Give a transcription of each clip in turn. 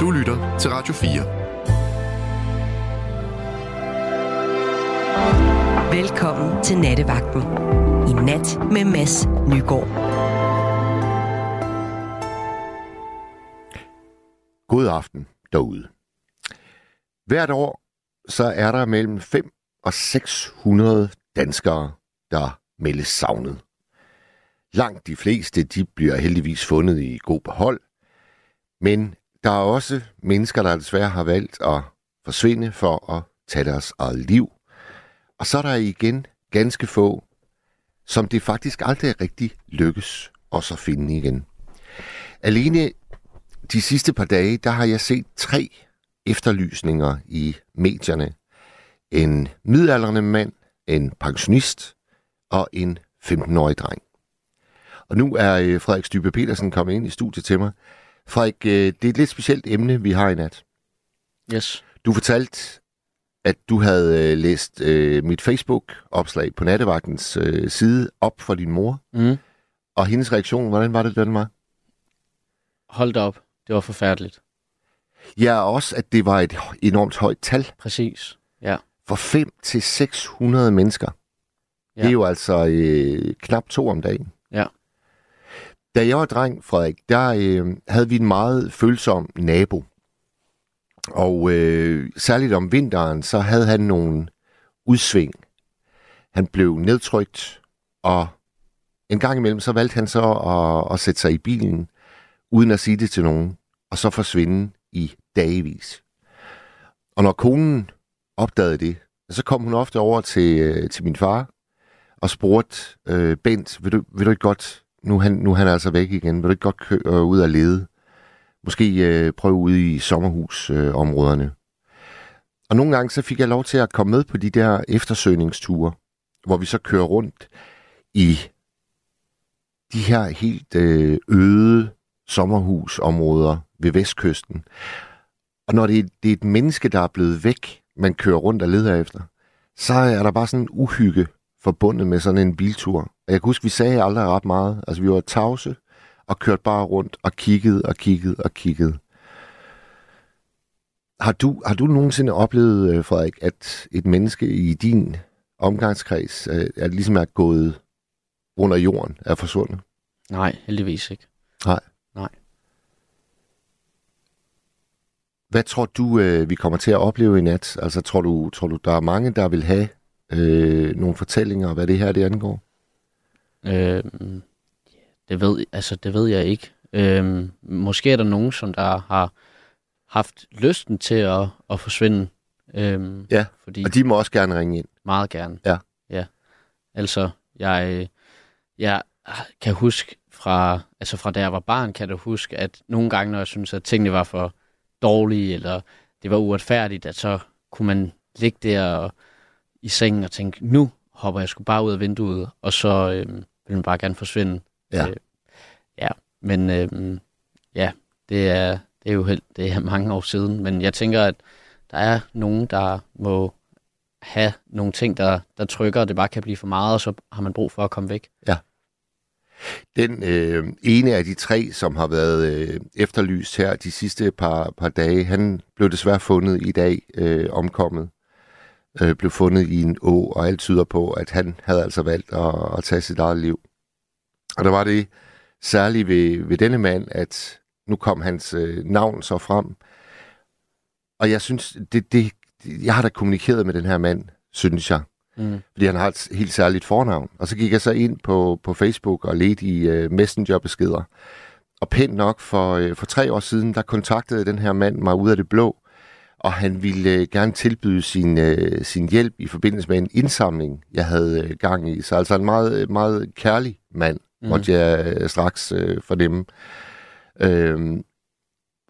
Du lytter til Radio 4. Velkommen til Nattevagten. I nat med Mads Nygaard. God aften derude. Hvert år så er der mellem 5 og 600 danskere, der meldes savnet. Langt de fleste de bliver heldigvis fundet i god behold, men der er også mennesker, der desværre har valgt at forsvinde for at tage deres eget liv. Og så er der igen ganske få, som det faktisk aldrig rigtig lykkes at så finde igen. Alene de sidste par dage, der har jeg set tre efterlysninger i medierne. En midaldrende mand, en pensionist og en 15-årig dreng. Og nu er øh, Frederik Stybe Petersen kommet ind i studiet til mig. Frederik, øh, det er et lidt specielt emne, vi har i nat. Yes. Du fortalte, at du havde øh, læst øh, mit Facebook-opslag på nattevagtens øh, side op for din mor. Mm. Og hendes reaktion, hvordan var det, den var? Hold da op. Det var forfærdeligt. Ja, også at det var et enormt højt tal. Præcis, ja. For 5 til 600 mennesker. Ja. Det er jo altså øh, knap to om dagen. Ja. Da jeg var dreng, Frederik, der øh, havde vi en meget følsom nabo. Og øh, særligt om vinteren, så havde han nogle udsving. Han blev nedtrykt, og en gang imellem, så valgte han så at, at sætte sig i bilen, uden at sige det til nogen, og så forsvinde i dagevis. Og når konen opdagede det, så kom hun ofte over til, øh, til min far og spurgte, øh, Bent, vil du, vil du ikke godt, nu han, nu han er altså væk igen, vil du ikke godt køre ud og lede? Måske øh, prøve ude i sommerhusområderne. Øh, og nogle gange så fik jeg lov til at komme med på de der eftersøgningsture, hvor vi så kører rundt i de her helt øh, øde sommerhusområder ved vestkysten. Og når det er, det er et menneske, der er blevet væk, man kører rundt og leder efter, så er der bare sådan en uhygge forbundet med sådan en biltur. Og jeg kan huske, vi sagde aldrig ret meget. Altså, vi var tavse og kørte bare rundt og kiggede og kiggede og kiggede. Har du, har du nogensinde oplevet, øh, Frederik, at et menneske i din omgangskreds er, er ligesom er gået under jorden, er forsvundet? Nej, heldigvis ikke. Nej. Nej. Hvad tror du, øh, vi kommer til at opleve i nat? Altså, tror du, tror du der er mange, der vil have øh, nogle fortællinger, hvad det her det angår? Øh, det, ved, altså, det ved jeg ikke. Øh, måske er der nogen, som der har haft lysten til at, at forsvinde. Øh, ja, fordi og de må også gerne ringe ind. Meget gerne. Ja. ja. Altså, jeg, jeg kan huske fra, altså fra da jeg var barn, kan jeg huske, at nogle gange, når jeg synes, at tingene var for dårlige, eller det var uretfærdigt, at så kunne man ligge der og, i sengen og tænke, nu hopper jeg sgu bare ud af vinduet, og så øh, vil man bare gerne forsvinde. Ja. Øh, ja, men øh, ja, det er, det er jo helt, det er mange år siden, men jeg tænker, at der er nogen, der må have nogle ting, der, der trykker, og det bare kan blive for meget, og så har man brug for at komme væk. Ja. Den øh, ene af de tre, som har været øh, efterlyst her de sidste par, par dage, han blev desværre fundet i dag, øh, omkommet. Øh, blev fundet i en å, og alt tyder på, at han havde altså valgt at, at tage sit eget liv. Og der var det særligt ved, ved denne mand, at nu kom hans øh, navn så frem. Og jeg synes, det, det, jeg har da kommunikeret med den her mand, synes jeg. Mm. Fordi han har et helt særligt fornavn. Og så gik jeg så ind på, på Facebook og ledte i uh, messengerbeskeder. Og pænt nok for, uh, for tre år siden, der kontaktede den her mand mig ud af det blå. Og han ville uh, gerne tilbyde sin, uh, sin hjælp i forbindelse med en indsamling, jeg havde uh, gang i. Så altså en meget, meget kærlig mand, mm. måtte jeg straks uh, fornemme. Uh,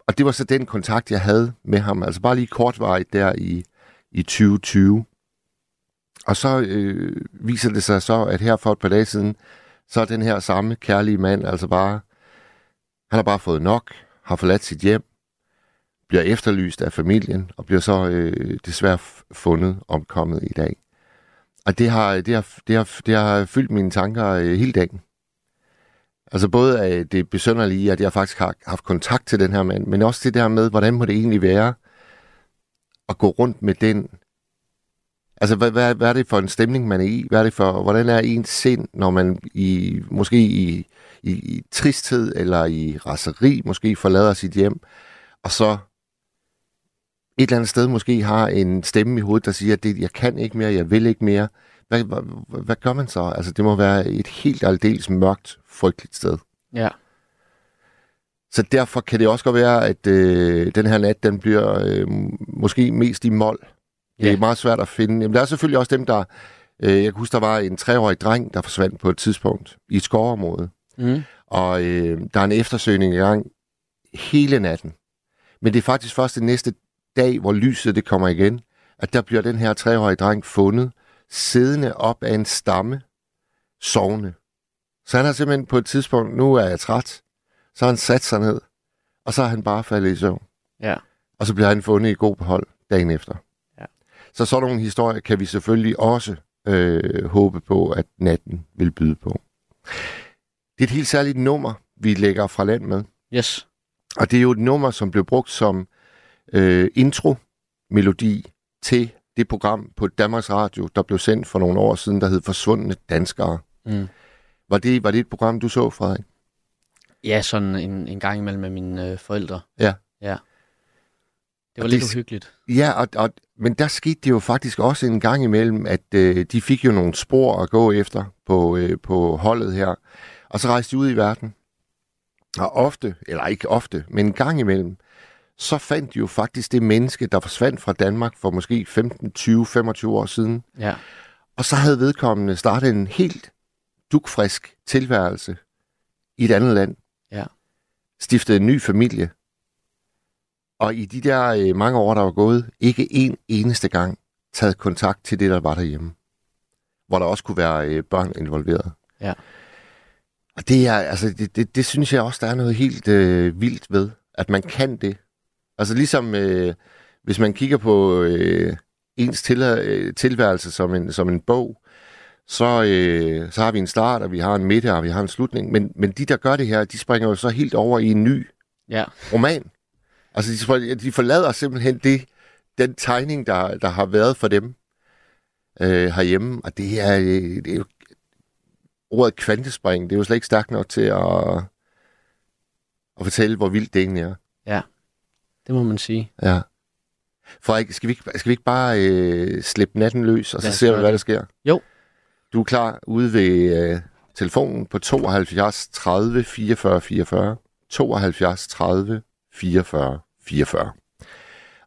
og det var så den kontakt, jeg havde med ham. Altså bare lige kortvarigt der i, i 2020. Og så øh, viser det sig så, at her for et par dage siden, så er den her samme kærlige mand altså bare, han har bare fået nok, har forladt sit hjem, bliver efterlyst af familien, og bliver så øh, desværre fundet omkommet i dag. Og det har, det har, det har, det har fyldt mine tanker øh, hele dagen. Altså både af det besønderlige, at jeg faktisk har haft kontakt til den her mand, men også det der med, hvordan må det egentlig være at gå rundt med den... Altså, hvad, hvad, hvad er det for en stemning, man er i? Hvad er det for, hvordan er ens sind, når man i, måske i, i, i tristhed eller i raseri måske forlader sit hjem, og så et eller andet sted måske har en stemme i hovedet, der siger, at det, jeg kan ikke mere, jeg vil ikke mere. Hvad, hvad, hvad gør man så? Altså, det må være et helt aldeles mørkt, frygteligt sted. Ja. Så derfor kan det også godt være, at øh, den her nat, den bliver øh, måske mest i mål. Det Ja. er meget svært at finde. Jamen, der er selvfølgelig også dem, der... Øh, jeg kan huske, der var en treårig dreng, der forsvandt på et tidspunkt i et skovområde. Mm. Og øh, der er en eftersøgning i gang hele natten. Men det er faktisk først den næste dag, hvor lyset det kommer igen, at der bliver den her treårige dreng fundet, siddende op af en stamme, sovende. Så han har simpelthen på et tidspunkt, nu er jeg træt, så har han sat sig ned, og så har han bare faldet i søvn. Ja. Og så bliver han fundet i god behold dagen efter. Ja. Så sådan nogle historier kan vi selvfølgelig også øh, håbe på, at natten vil byde på. Det er et helt særligt nummer, vi lægger fra land med. Yes. Og det er jo et nummer, som blev brugt som øh, intro-melodi til det program på Danmarks Radio, der blev sendt for nogle år siden, der hed Forsvundne Danskere. Mm. Var det, var det et program, du så, Frederik? Ja, sådan en, en gang imellem med mine øh, forældre. Ja. Ja. Det var Og lidt det- uhyggeligt. Ja, og, og, men der skete det jo faktisk også en gang imellem, at øh, de fik jo nogle spor at gå efter på, øh, på holdet her. Og så rejste de ud i verden. Og ofte, eller ikke ofte, men en gang imellem, så fandt de jo faktisk det menneske, der forsvandt fra Danmark for måske 15, 20, 25 år siden. Ja. Og så havde vedkommende startet en helt dukfrisk tilværelse i et andet land. Ja. Stiftet en ny familie. Og i de der øh, mange år, der var gået, ikke en eneste gang taget kontakt til det, der var derhjemme. Hvor der også kunne være øh, børn involveret. Ja. Og det, er, altså, det, det, det synes jeg også, der er noget helt øh, vildt ved, at man kan det. Altså ligesom, øh, hvis man kigger på øh, ens til, øh, tilværelse som en, som en bog, så, øh, så har vi en start, og vi har en midte, og vi har en slutning. Men, men de, der gør det her, de springer jo så helt over i en ny Ja. roman. Altså, de, de forlader simpelthen det, den tegning, der, der har været for dem øh, herhjemme. Og det er, øh, det er jo ordet kvantespring, det er jo slet ikke stærkt nok til at, at fortælle, hvor vildt det egentlig er. Det må man sige. Ja. Frederik, skal vi ikke, skal vi ikke bare øh, slippe natten løs, og så ser vi, hvad der sker? Jo. Du er klar ude ved øh, telefonen på 72 30 44 44. 72 30 44 44.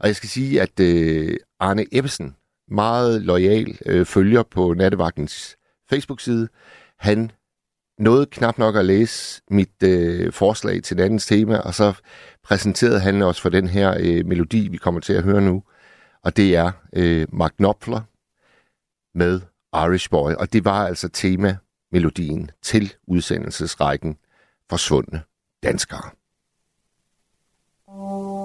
Og jeg skal sige, at øh, Arne Ebbesen, meget lojal øh, følger på Nattevagtens Facebook-side, han nåede knap nok at læse mit øh, forslag til dagens tema, og så præsenterede han os for den her øh, melodi, vi kommer til at høre nu. Og det er øh, Mark Knopfler med Irish Boy. Og det var altså tema-melodien til udsendelsesrækken Forsvundne Danskere. Thank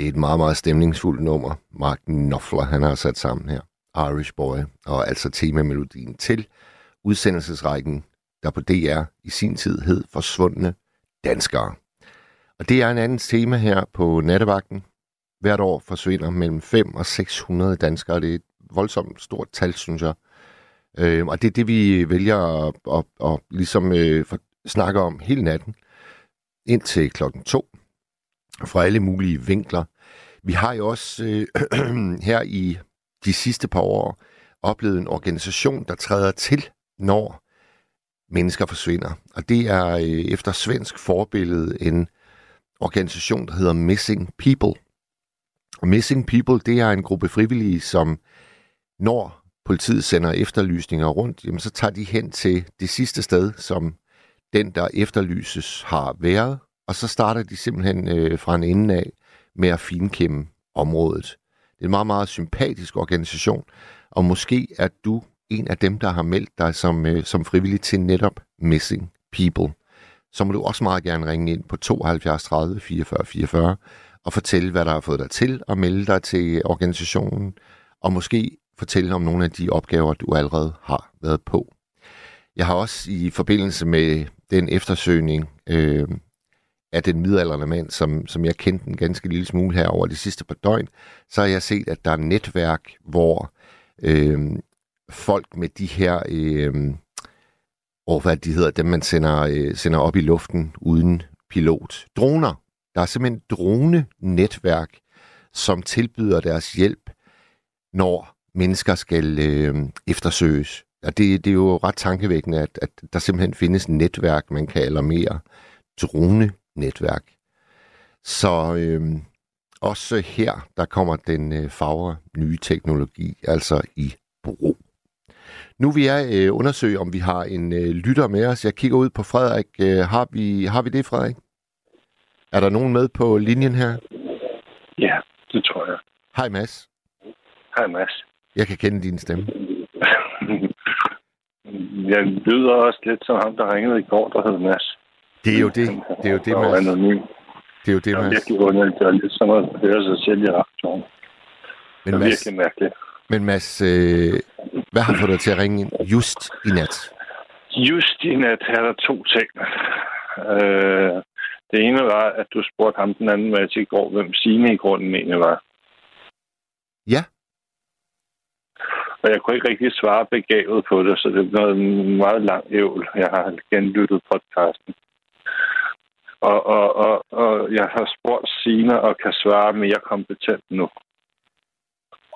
det er et meget, meget stemningsfuldt nummer, Mark Knopfler han har sat sammen her. Irish Boy, og altså temamelodien til udsendelsesrækken, der på DR i sin tid hed Forsvundne Danskere. Og det er en anden tema her på nattevagten. Hvert år forsvinder mellem 5 og 600 danskere. Det er et voldsomt stort tal, synes jeg. Øh, og det er det, vi vælger at, at, at, at ligesom øh, for, snakke om hele natten indtil klokken 2 fra alle mulige vinkler. Vi har jo også øh, her i de sidste par år oplevet en organisation, der træder til, når mennesker forsvinder. Og det er øh, efter svensk forbillede en organisation, der hedder Missing People. Og Missing People, det er en gruppe frivillige, som når politiet sender efterlysninger rundt, jamen så tager de hen til det sidste sted, som den, der efterlyses, har været, og så starter de simpelthen øh, fra en ende af med at finkæmme området. Det er en meget, meget sympatisk organisation, og måske er du en af dem, der har meldt dig som, øh, som frivillig til netop Missing People. Så må du også meget gerne ringe ind på 72 30 44 44 og fortælle, hvad der har fået dig til at melde dig til organisationen, og måske fortælle om nogle af de opgaver, du allerede har været på. Jeg har også i forbindelse med den eftersøgning øh, af den midalderne mand, som, som jeg kendte en ganske lille smule her over de sidste par døgn, så har jeg set, at der er netværk, hvor øh, folk med de her, øh, og hvad de hedder, dem man sender, øh, sender op i luften uden pilot. Droner. Der er simpelthen drone-netværk, som tilbyder deres hjælp, når mennesker skal øh, eftersøges. Og det, det er jo ret tankevækkende, at, at der simpelthen findes netværk, man kan alarmere drone-netværk. Så øh, også her, der kommer den øh, fagre nye teknologi, altså i brug. Nu vil jeg øh, undersøge, om vi har en øh, lytter med os. Jeg kigger ud på Frederik. Øh, har, vi, har vi det, Frederik? Er der nogen med på linjen her? Ja, det tror jeg. Hej Mads. Hej Mads. Jeg kan kende din stemme. jeg lyder også lidt som ham, der ringede i går, der hed Mads. Det er jo det. Det er jo det. Anonym. Det er jo det, Det er virkelig underligt. Det er lidt som at høre sig selv i radioen. Det Men er Mads, virkelig mærkeligt. men Mads øh, hvad har fået dig til at ringe ind just i nat? Just i nat er der to ting. Øh, det ene var, at du spurgte ham den anden Mads i går, hvem Signe i grunden egentlig var. Ja. Og jeg kunne ikke rigtig svare begavet på det, så det er noget meget lang ævl. Jeg har genlyttet podcasten. Og, og, og, og jeg har spurgt Sina og kan svare mere kompetent nu.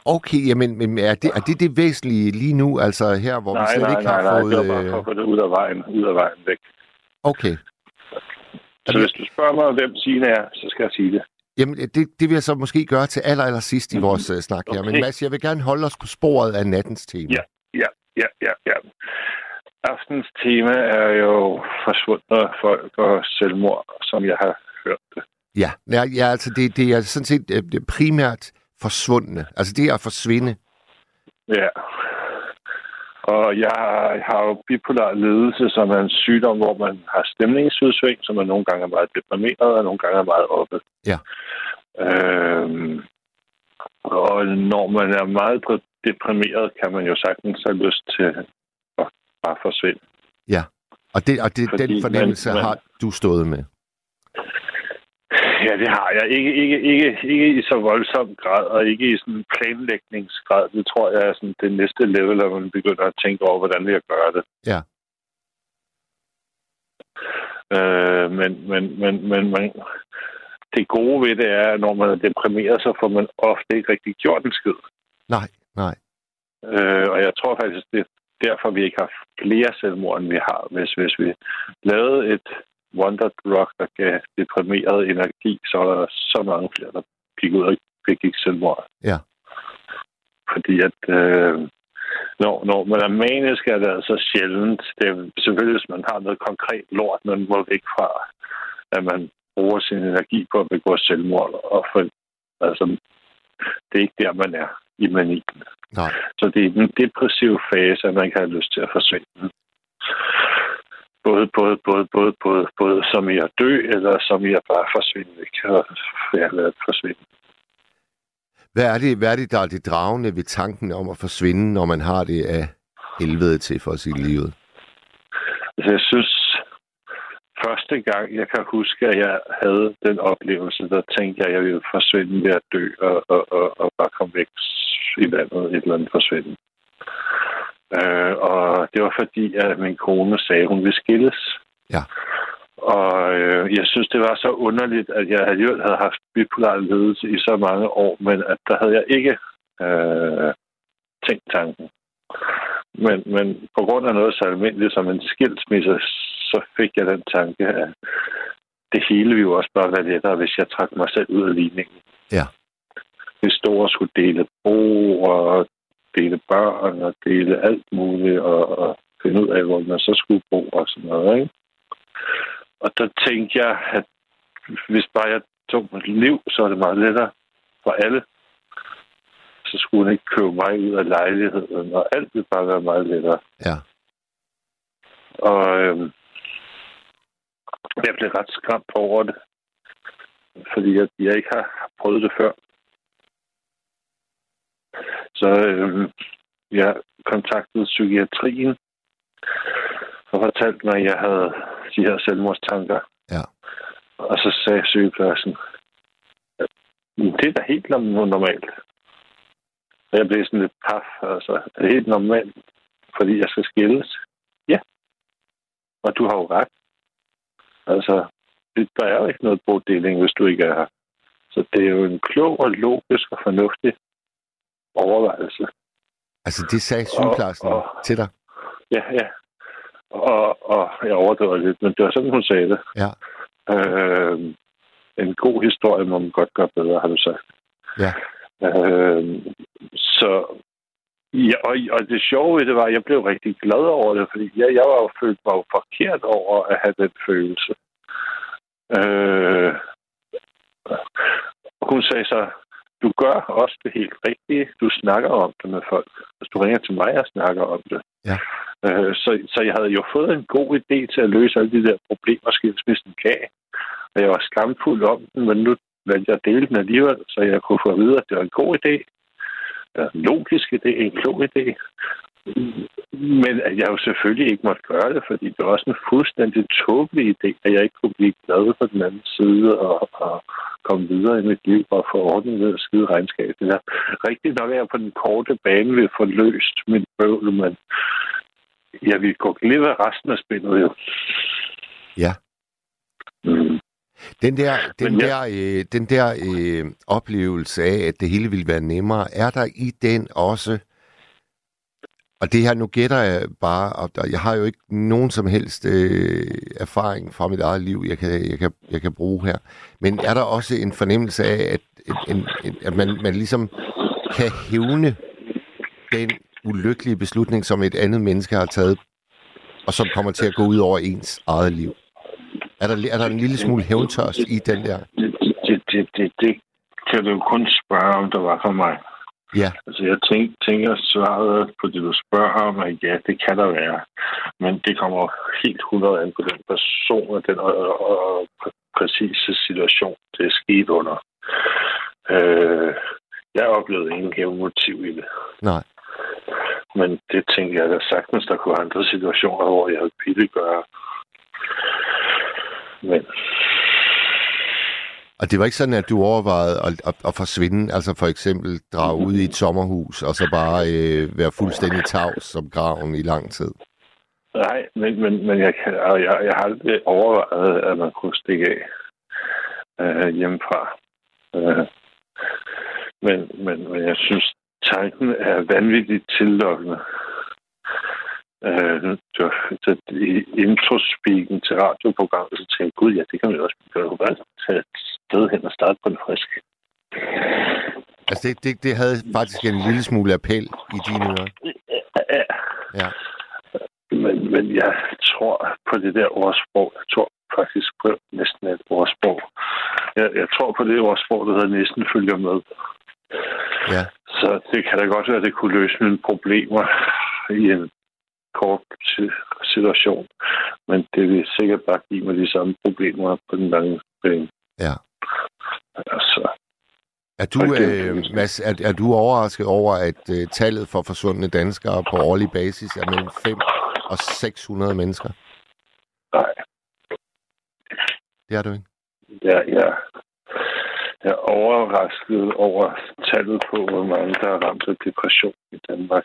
Okay, jamen, men er det, er det det væsentlige lige nu, altså her, hvor vi nej, slet nej, ikke nej, har nej, fået... det var bare øh, for at få det ud af vejen, ud af vejen væk. Okay. Så Jamen- hvis du spørger mig, hvem Sina er, så skal jeg sige det. Jamen, det, det vil jeg så måske gøre til aller, aller sidst i Mhm. vores uh, snak her. Men Okay. Mads, jeg vil gerne holde os på sporet af nattens tema. Ja. Ja, ja, ja, ja. Aftens tema er jo forsvundne folk og selvmord, som jeg har hørt det. Ja, ja, ja altså det, det er sådan set øh, det er primært forsvundne. Altså det er at forsvinde. Ja. Og jeg har jo bipolar ledelse, som er en sygdom, hvor man har stemningsudsving, som er nogle gange er meget deprimeret, og nogle gange er meget oppe. Ja. Øhm, og når man er meget deprimeret, kan man jo sagtens have lyst til bare forsvinde. Og, det, og det, Fordi den fornemmelse man- man- har du stået med. Ja, det har jeg. Ikke, ikke, ikke, ikke i så voldsom grad, og ikke i sådan planlægningsgrad. Det tror jeg er sådan det næste level, at man begynder at tænke over, hvordan jeg gør det. Ja. Øh, men, men, men, men man, det gode ved det er, at når man er deprimeret, så får man ofte ikke rigtig gjort en skid. Nej, nej. Øh, og jeg tror faktisk, det derfor, vi ikke har flere selvmord, end vi har. Hvis, hvis vi lavede et wonder drug, der gav deprimeret energi, så er der så mange flere, der gik ud og begik selvmord. Ja. Fordi at øh, når, når man er manisk, er det altså sjældent. Det er selvfølgelig, hvis man har noget konkret lort, man må væk fra, at man bruger sin energi på at begå selvmord. Og for, altså, det er ikke der, man er i manien. Nej. Så det er den depressive fase, at man kan have lyst til at forsvinde. både, både, både, både, både, både som i at dø, eller som i at bare forsvinde væk. Og ja, lade forsvinde. Hvad er, det, hvad er det, der er det dragende ved tanken om at forsvinde, når man har det af helvede til for sit livet? Altså, jeg synes, første gang, jeg kan huske, at jeg havde den oplevelse, der tænkte jeg, at jeg ville forsvinde ved at dø og, og, og, og bare komme væk i landet, et eller andet forsvinde. Øh, og det var fordi, at min kone sagde, at hun ville skilles. Ja. Og øh, jeg synes, det var så underligt, at jeg alligevel havde haft bipolar ledelse i så mange år, men at der havde jeg ikke øh, tænkt tanken. Men, men på grund af noget så almindeligt som en skilsmisse, så fik jeg den tanke, at det hele ville jo også bare være lettere, hvis jeg trak mig selv ud af ligningen. Ja. Hvis store skulle dele bo og dele børn og dele alt muligt og, og finde ud af, hvor man så skulle bo og sådan noget. Ikke? Og der tænkte jeg, at hvis bare jeg tog mit liv, så er det meget lettere for alle. Så skulle hun ikke købe mig ud af lejligheden, og alt ville bare være meget lettere. Ja. Og øhm, jeg blev ret skræmt over det, fordi jeg, jeg ikke har prøvet det før. Så øhm, jeg kontaktede psykiatrien og fortalte mig, at jeg havde de her selvmordstanker. Ja. Og så sagde sygepladsen, at det er da helt normalt. Og jeg blev sådan lidt paf. Altså, er det helt normalt, fordi jeg skal skilles? Ja. Og du har jo ret. Altså, der er jo ikke noget bodeling, hvis du ikke er her. Så det er jo en klog og logisk og fornuftig overvejelse. Altså, det sagde sygeplejersken Og- og- til dig? Ja, ja. Og, og jeg overdriver lidt, men det var sådan, hun sagde det. Ja. Øh, en god historie må man godt gøre bedre, har du sagt. Ja. Øh, så ja, og, og det sjove ved det var, at jeg blev rigtig glad over det, fordi jeg, jeg var jo følt mig jo forkert over at have den følelse. Øh, hun sagde så, du gør også det helt rigtige. Du snakker om det med folk. Hvis du ringer til mig og snakker om det. Ja. Øh, så, så jeg havde jo fået en god idé til at løse alle de der problemer, skilsmissen gav. Og jeg var skamfuld om den, men nu valgte jeg at dele den alligevel, så jeg kunne få at vide, at det var en god idé. Logisk idé, en klog idé. Men at jeg jo selvfølgelig ikke måtte gøre det, fordi det var også en fuldstændig tåbelig idé, at jeg ikke kunne blive glad på den anden side og, og komme videre i mit liv og få ordnet at skide regnskab. Det er rigtigt nok, at jeg på den korte bane vil få løst mit bøvl, men jeg vil gå glip af resten af spillet jo. Ja. Mm. Den der, den Men ja. der, øh, den der øh, oplevelse af, at det hele ville være nemmere, er der i den også... Og det her, nu gætter jeg bare, og jeg har jo ikke nogen som helst øh, erfaring fra mit eget liv, jeg kan, jeg, kan, jeg kan bruge her. Men er der også en fornemmelse af, at, en, en, at man, man ligesom kan hævne den ulykkelige beslutning, som et andet menneske har taget, og som kommer til at gå ud over ens eget liv? Er der, er der en lille smule hævntørst i den der? Det, det, det, det, det kan du jo kun spørge, om der var for mig. Ja, Altså, jeg tænk, tænker svaret på det, du spørger om, at ja, det kan der være. Men det kommer helt 100 an på den person og den og, og, og præcise situation, det er sket under. Øh, jeg oplevede ingen hævnmotiv i det. nej. Men det tænker jeg da sagtens, der kunne andre situationer, hvor jeg ville gøre. Men Og det var ikke sådan, at du overvejede at, at, at forsvinde, altså for eksempel drage ud i et sommerhus, og så bare øh, være fuldstændig tavs som graven i lang tid. Nej, men, men, men jeg, kan, og jeg, jeg har aldrig overvejet, at man kunne stikke af øh, hjemmefra. Øh, men, men, men jeg synes, tanken er vanvittigt tillokkende. Øh, så I introspeaken til radioprogrammet, så tænkte jeg, gud ja, det kan man jo også gøre. Kunne bare tage et sted hen og starte på det friske. Altså det, det, det havde faktisk en lille smule appel i dine ører. Ja, Ja. Men, men jeg tror på det der ordsprog. Jeg tror faktisk på næsten et ordsprog. Jeg, jeg tror på det ordsprog, der hedder næsten følger med. Ja. Så det kan da godt være, at det kunne løse mine problemer i en kort situation. Men det vil sikkert bare give mig de samme problemer på den lange bane. Ja. Altså, Er du, øh, Mads, er, er du overrasket over, at øh, tallet for forsvundne danskere på årlig basis er mellem 5 og 600 mennesker? nej, Det er du ikke? jeg, jeg, jeg er overrasket over tallet på, hvor mange der er ramt af depression i Danmark.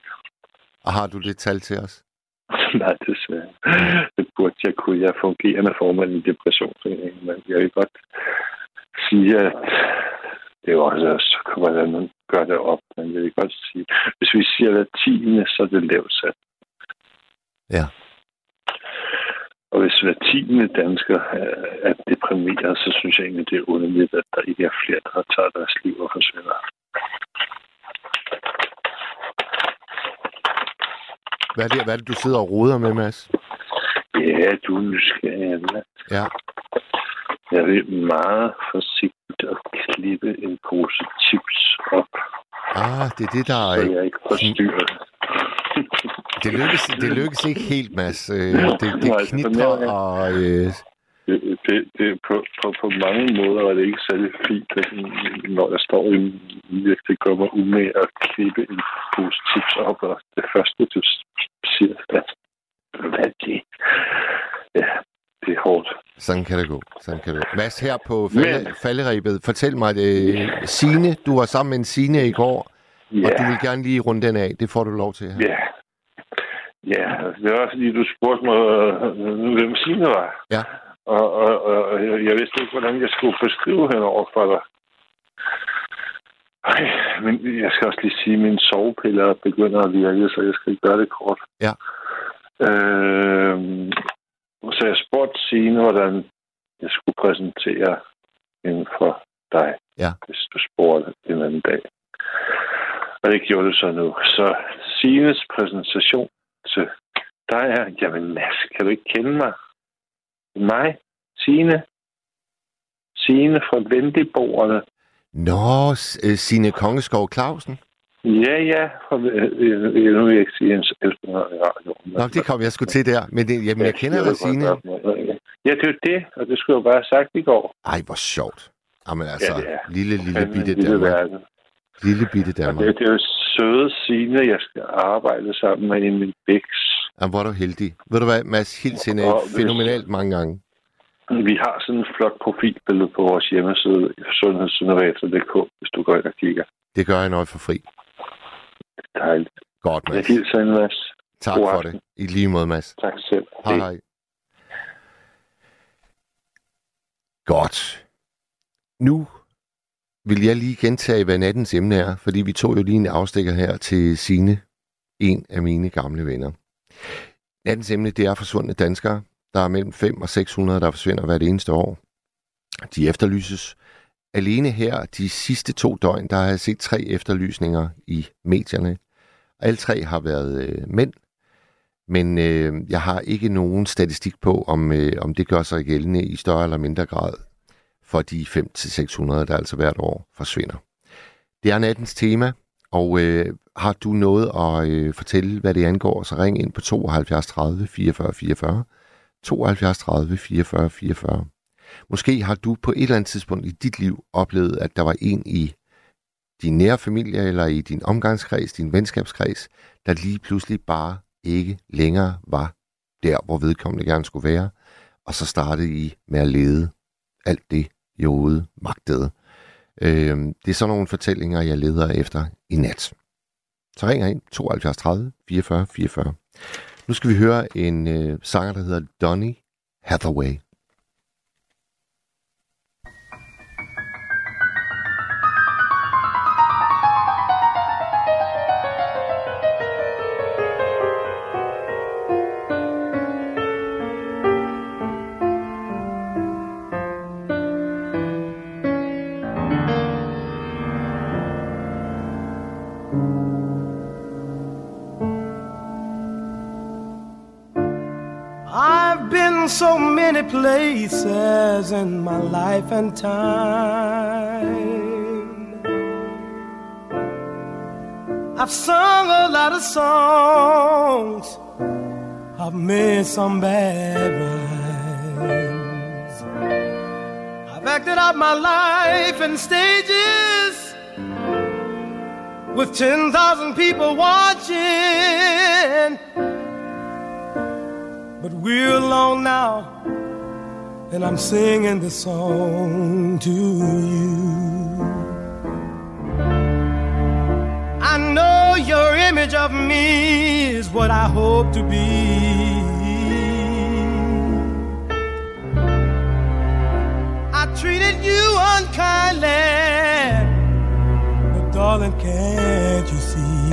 Og har du det tal til os? Nej, desværre. Det burde jeg kunne. Jeg er fungerende formand i depressionsforeningen, men jeg vil godt sige, at det er også, hvordan man gør det op. Men jeg vil godt sige, hvis vi siger tiende, så er det lavt sat. Ja. Og hvis hver tiende dansker er, er deprimeret, så synes jeg egentlig, det er underligt, at der ikke er flere, der tager deres liv og forsvinder. Hvad er det, hvad er det du sidder og roder med, Mads? Ja, du er nysgerrig. Ja. Jeg vil meget forsigtigt at klippe en pose chips op, Ah, det er det, der så er... jeg ikke forstyrrer det. Lykkes, det lykkes ikke helt, Mads. Øh, Det, det knitrer, og... Øh, Det, det, på, på, på mange måder er det ikke særlig fint, at, når jeg står i virkelig gør mig umage at klippe en pose chips op, og det første, du siger, at hvad er det? Ja, det er hårdt. sådan kan det gå. Sådan kan det gå. Mads, her på falde, Men- falderæbet, fortæl mig det. Signe, du var sammen med en Signe i går, Ja, og du vil gerne lige runde den af. Det får du lov til her. ja. Ja, det var fordi, du spurgte mig, øh, hvem Signe var. Ja. Og, og, og jeg vidste ikke, hvordan jeg skulle beskrive hende over for dig. Ej, men jeg skal også lige sige, at mine sovepiller begynder at virke, så jeg skal gøre det kort. Ja. Øh, så jeg spurgte Signe, hvordan jeg skulle præsentere hende for dig, Ja. hvis du spurgte en anden dag. Og det gjorde du så nu. Så Signes præsentation til dig er, jamen Mads, kan du ikke kende mig? Mig, Signe. Signe fra Vendigborgerne. Nå, øh, Signe Kongeskov Clausen. Ja, ja. Øh, øh, nu vil jeg ikke sige ens radioen. Nå, det kom jeg sgu til der. Men det, jamen, jeg kender dig, Signe. Ja, det er det, og det skulle jeg bare have sagt i går. Ej, hvor sjovt. Jamen altså, Ja, lille, lille bitte Danmark. Lille bitte Danmark. det, det er jo søde Signe, jeg skal arbejde sammen med i min biks. Jamen, hvor er du heldig. Ved du hvad, Mads, hils hende hvis- fænomenalt mange gange. Vi har sådan et flot profilbillede på vores hjemmeside, sundhedsinnovator.dk, hvis du går ind og kigger. Det gør jeg, jeg får fri. Dejligt. Godt, Jeg Mads. hilser en masse. Tak God for aften. det. I lige måde, Mads. Tak selv. Hej, hej. Godt. Nu vil jeg lige gentage, hvad nattens emne er, fordi vi tog jo lige en afstikker her til Sine, en af mine gamle venner. Nattens emne, det er forsvundne danskere. Der er mellem 5 og 600, der forsvinder hvert eneste år. De efterlyses. Alene her, de sidste to døgn, der har jeg set tre efterlysninger i medierne. Alle tre har været øh, mænd, men øh, jeg har ikke nogen statistik på, om, øh, om det gør sig gældende i større eller mindre grad for de 5-600, der altså hvert år forsvinder. Det er nattens tema, og øh, har du noget at øh, fortælle, hvad det angår, så ring ind på 72 30 44 44. 72 30 44 44. Måske har du på et eller andet tidspunkt i dit liv oplevet, at der var en i din nære familie eller i din omgangskreds, din venskabskreds, der lige pludselig bare ikke længere var der, hvor vedkommende gerne skulle være, og så startede I med at lede alt det, Jode magtede. Øh, det er sådan nogle fortællinger, jeg leder efter i nat. Så ringer ind 72 30 44 44. Nu skal vi høre en øh, sanger, der hedder Donny Hathaway. So many places in my life and time. I've sung a lot of songs I've made some bad rhymes. I've acted out my life in stages with 10,000 people watching. We're alone now, and I'm singing this song to you. I know your image of me is what I hope to be. I treated you unkindly, but darling, can't you see?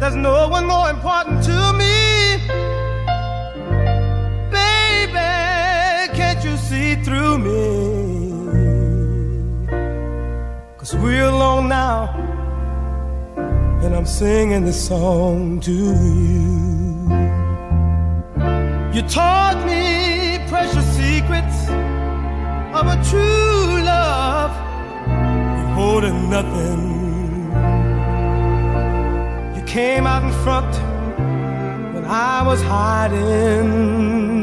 There's no one more important to me. Through me? Cause we're alone now, and I'm singing this song to you. You taught me precious secrets of a true love, you holding nothing. You came out in front when I was hiding.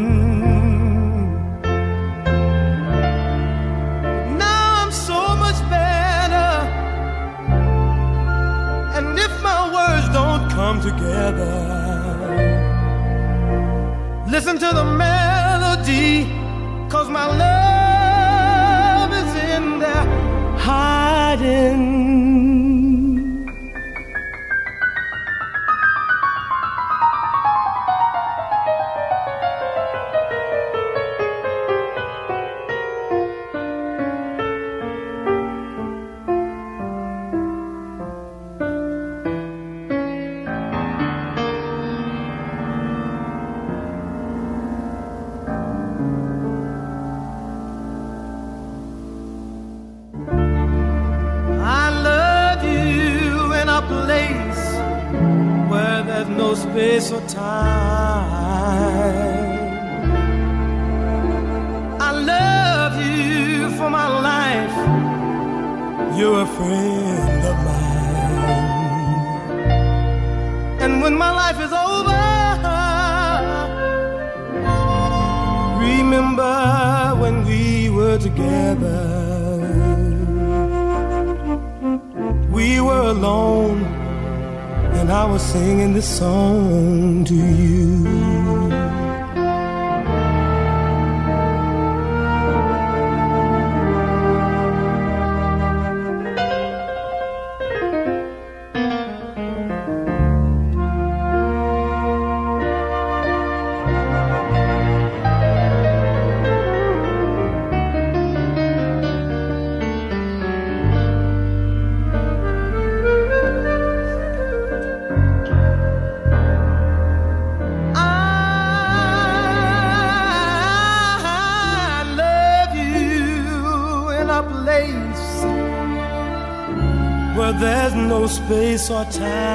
Together, listen to the melody, cause my love is in there hiding. Or time. I love you for my life. You're a friend of mine. And when my life is over, remember when we were together. We were alone, and I was singing this song to you. saw time.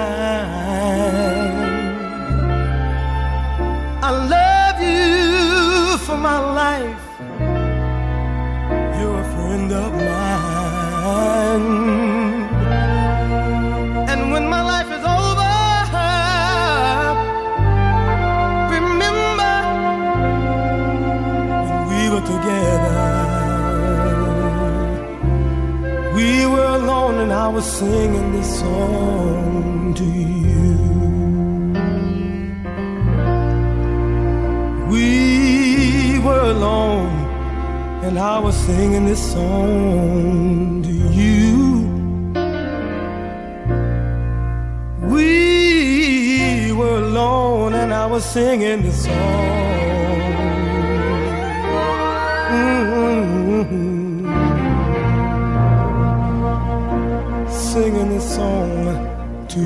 I was singing this song to you. We were alone and I was singing this song to you. We were alone and I was singing this song. Song to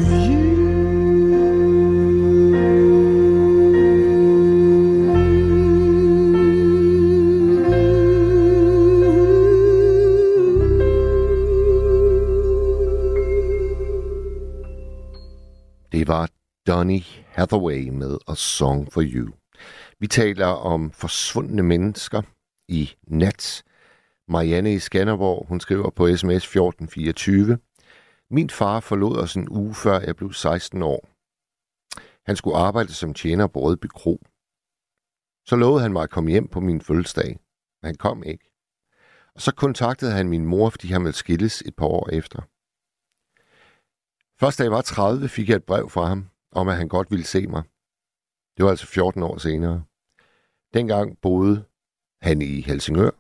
Det var Donny Hathaway med A Song for You. Vi taler om forsvundne mennesker i nat. Marianne i Skanderborg, hun skriver på sms 1424. Min far forlod os en uge før jeg blev 16 år. Han skulle arbejde som tjener på Rødby Kro. Så lovede han mig at komme hjem på min fødselsdag, men han kom ikke. Og så kontaktede han min mor, fordi han ville skilles et par år efter. Først da jeg var 30, fik jeg et brev fra ham, om at han godt ville se mig. Det var altså 14 år senere. Dengang boede han i Helsingør.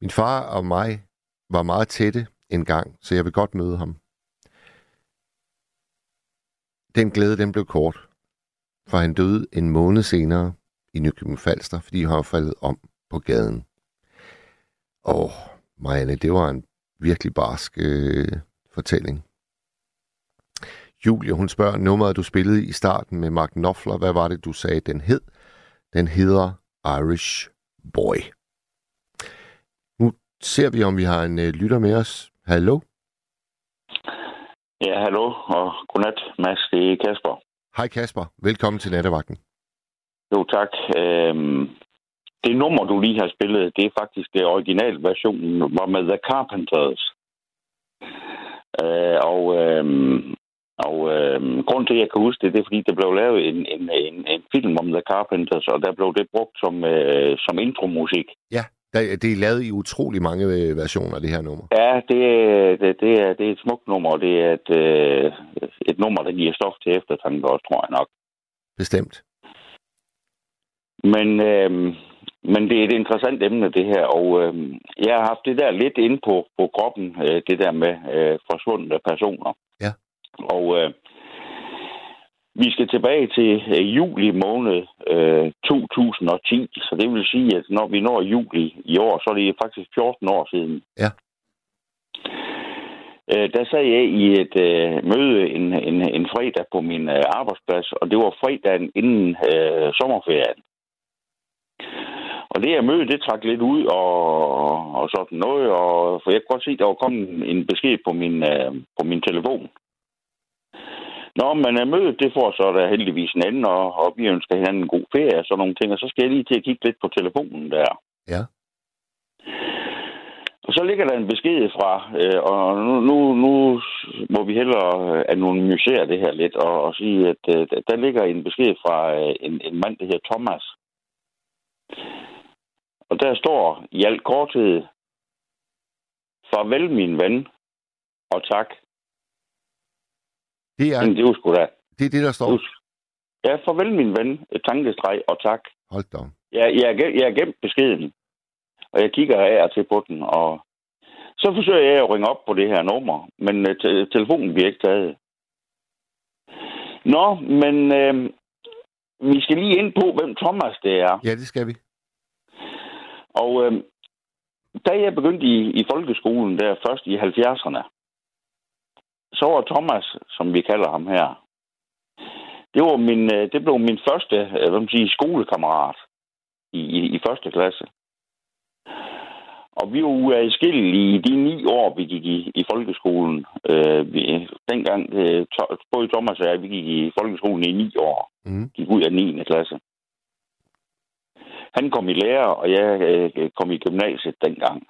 Min far og mig var meget tætte en gang, så jeg vil godt møde ham. Den glæde, den blev kort, for han døde en måned senere i Nykøbing Falster, fordi han var faldet om på gaden. Åh, Marianne, det var en virkelig barsk øh, fortælling. Julie, hun spørger, nummeret du spillede i starten med Mark Knopfler, hvad var det, du sagde, den hed? Den hedder Irish Boy. Nu ser vi, om vi har en øh, lytter med os. Hallo? Ja, hallo og godnat, Mads. Det er Kasper. Hej Kasper, velkommen til Nattevagten. Jo, tak. Øhm, det nummer, du lige har spillet, det er faktisk det originalversionen, var med The Carpenters. Øh, og øhm, og øhm, grunden til, at jeg kan huske det, det er, fordi der blev lavet en, en, en, en film om The Carpenters, og der blev det brugt som, øh, som intromusik. Ja, der- det er lavet i utrolig mange øh, versioner, det her nummer. Ja, det, er- det, det, er, det er et smukt nummer, og det er et, øh, et nummer, der giver stof til eftertanke også, tror jeg nok. Bestemt. Men, øh, men det er et interessant emne, det her, og øh, jeg har haft det der lidt inde på, på kroppen, øh, det der med øh, forsvundne personer. Ja. Og øh, vi skal tilbage til øh, juli måned øh, 2010, så det vil sige, at når vi når juli i år, så er det faktisk 14 år siden. Ja. Øh, der sad jeg i et øh, møde en, en, en fredag på min øh, arbejdsplads, og det var fredagen inden øh, sommerferien. Og det her møde, det trak lidt ud og, og sådan noget, og, for jeg kunne godt se, at der var kommet en besked på min, øh, på min telefon. Nå, men øh, mødet, det får så der heldigvis en ende, og, og vi ønsker hinanden en god ferie og sådan nogle ting, og så skal jeg lige til at kigge lidt på telefonen der. Ja. Og så ligger der en besked fra, øh, og nu, nu, nu må vi hellere øh, anonymisere det her lidt, og, og sige, at øh, der ligger en besked fra øh, en, en mand, der hedder Thomas. Og der står i al korthed, farvel min ven, og tak. Det er, Men det var sgu da. det, er det, der står. Ja, farvel min ven, tankestreg, og tak. Hold da. op. Jeg, jeg, er gem- jeg er gemt beskeden, og jeg kigger af og til på den, og så forsøger jeg at ringe op på det her nummer, men uh, te- telefonen bliver ikke taget. Nå, men øh, vi skal lige ind på, hvem Thomas det er. Ja, det skal vi. Og øh, da jeg begyndte i, i folkeskolen der først i 70'erne, så var Thomas, som vi kalder ham her, det, var min, øh, det blev min første øh, hvad man siger, skolekammerat i, i, i første klasse. Og vi var uadskillelige i de ni år, vi gik i, i folkeskolen. Øh, vi, dengang, øh, to, både Thomas og jeg, vi gik i folkeskolen i ni år. Mm. Gik ud af 9. klasse. Han kom i lærer, og jeg øh, kom i gymnasiet dengang.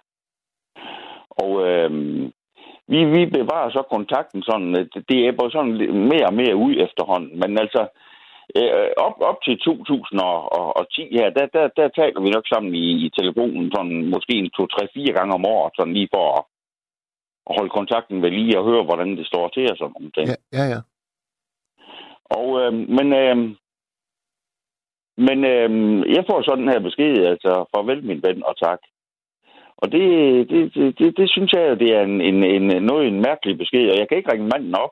Og øh, vi, vi bevarer så kontakten sådan, det er bare sådan mere og mere ud efterhånden. Men altså, øh, op, op til 2010 her, der, der, der taler vi nok sammen i, i telefonen sådan måske en to, tre, fire gange om året, sådan lige for at, at holde kontakten ved lige og høre, hvordan det står til og sådan nogle ting. Ja, ja, ja. Og, øh, men, øh, men øh, jeg får sådan her besked, altså farvel min ven og tak. Og det, det, det, det, det synes jeg, jo, det er en, en, en, noget en mærkelig besked, og jeg kan ikke ringe manden op.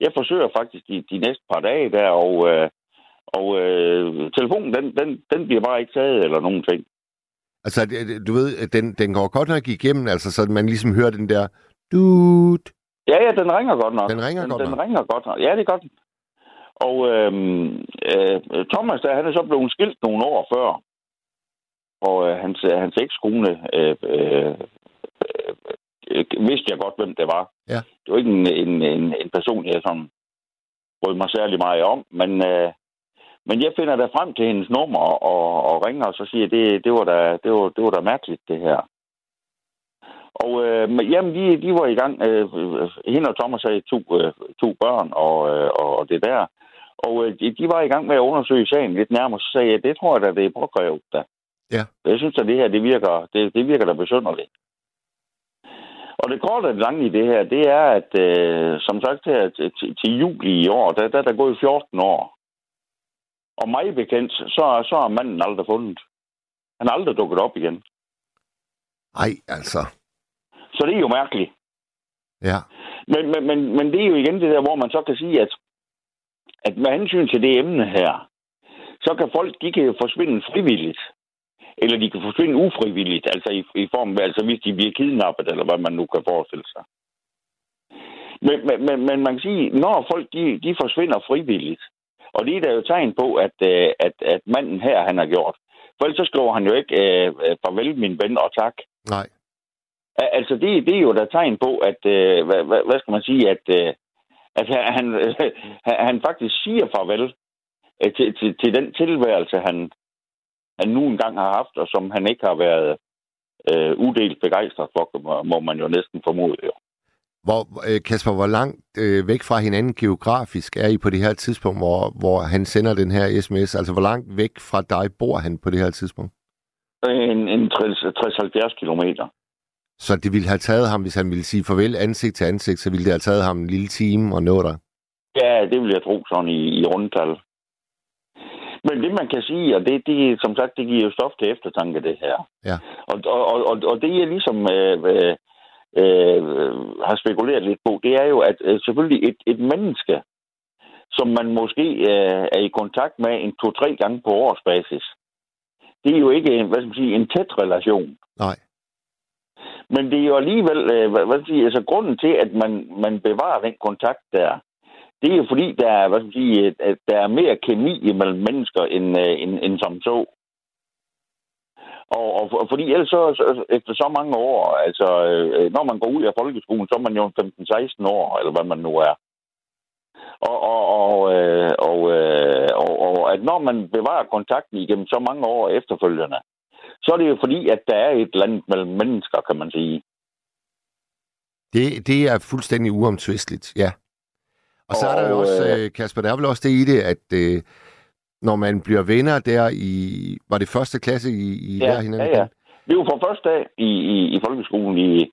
Jeg forsøger faktisk de, de næste par dage der, og, øh, og øh, telefonen, den, den, den bliver bare ikke taget eller nogen ting. Altså, du ved, den, den går godt nok igennem, altså, så man ligesom hører den der dude. Ja, ja, den ringer godt nok. Den ringer den, godt den nok. ringer godt nok. Ja, det gør den. Og øhm, øh, Thomas, der, han er så blevet skilt nogle år før. Og øh, hans, hans ekskone øh, øh, øh, vidste jeg godt, hvem det var. Ja. Det var ikke en, en, en, en person, jeg sådan brød mig særlig meget om, men, øh, men jeg finder da frem til hendes nummer og, og ringer, og så siger jeg, det, det, var da, det, var, det var da mærkeligt, det her. Og øh, men, jamen, de, de var i gang. Øh, øh, hende og Thomas havde to, øh, to børn og, øh, og det der. Og øh, de, var i gang med at undersøge sagen lidt nærmere, så sagde jeg, det tror jeg da, det er påkrævet da. Ja. Jeg synes at det her, det virker, det, det virker da besynderligt. Og det korte og lange i det her, det er, at øh, som sagt her til, til, juli i år, der, der er der gået 14 år. Og mig bekendt, så, så er manden aldrig fundet. Han er aldrig dukket op igen. Ej, altså. Så det er jo mærkeligt. Ja. Men, men, men, men det er jo igen det der, hvor man så kan sige, at, at med hensyn til det emne her, så kan folk, de kan jo forsvinde frivilligt. Eller de kan forsvinde ufrivilligt, altså i, i form af, altså hvis de bliver kidnappet, eller hvad man nu kan forestille sig. Men, men, men, man kan sige, når folk de, de forsvinder frivilligt, og det er der jo tegn på, at, øh, at, at manden her, han har gjort. For ellers så skriver han jo ikke, øh, øh farvel min ven og tak. Nej. Altså, det, det er jo der tegn på, at, øh, hvad, hvad, hvad skal man sige, at, øh, at han, øh, han faktisk siger farvel øh, til, til, til den tilværelse, han, han nu engang har haft, og som han ikke har været øh, udelt begejstret for, må, man jo næsten formode. Jo. Hvor, øh, Kasper, hvor langt øh, væk fra hinanden geografisk er I på det her tidspunkt, hvor, hvor han sender den her sms? Altså, hvor langt væk fra dig bor han på det her tidspunkt? En, en 60-70 kilometer. Så det ville have taget ham, hvis han ville sige farvel ansigt til ansigt, så ville det have taget ham en lille time og nå dig? Ja, det vil jeg tro sådan i, i rundtal. Men det, man kan sige, og det, det, som sagt, det giver jo stof til eftertanke, det her. Ja. Og, og, og, og det, jeg ligesom øh, øh, øh, har spekuleret lidt på, det er jo, at øh, selvfølgelig et, et menneske, som man måske øh, er i kontakt med en to-tre gange på årsbasis, det er jo ikke en, hvad skal man sige, en tæt relation. Nej. Men det er jo alligevel, øh, hvad, hvad sige, altså grunden til, at man, man bevarer den kontakt der, det er jo fordi, der er, hvad skal man sige, øh, at der er mere kemi imellem mennesker, end, øh, end, end som så. Og, og, og fordi ellers så, så, efter så mange år, altså øh, når man går ud af folkeskolen, så er man jo 15-16 år, eller hvad man nu er. Og, og, og, øh, og, øh, og, og at når man bevarer kontakten igennem så mange år efterfølgende, så er det jo fordi, at der er et land mellem mennesker, kan man sige. Det, det er fuldstændig uomtvisteligt, ja. Og så er der jo også, øh, Kasper, der er vel også det i det, at øh, når man bliver venner der i... Var det første klasse, I, I ja, lærer hinanden? Ja, ja. Er jo fra første dag i, i, i folkeskolen. I,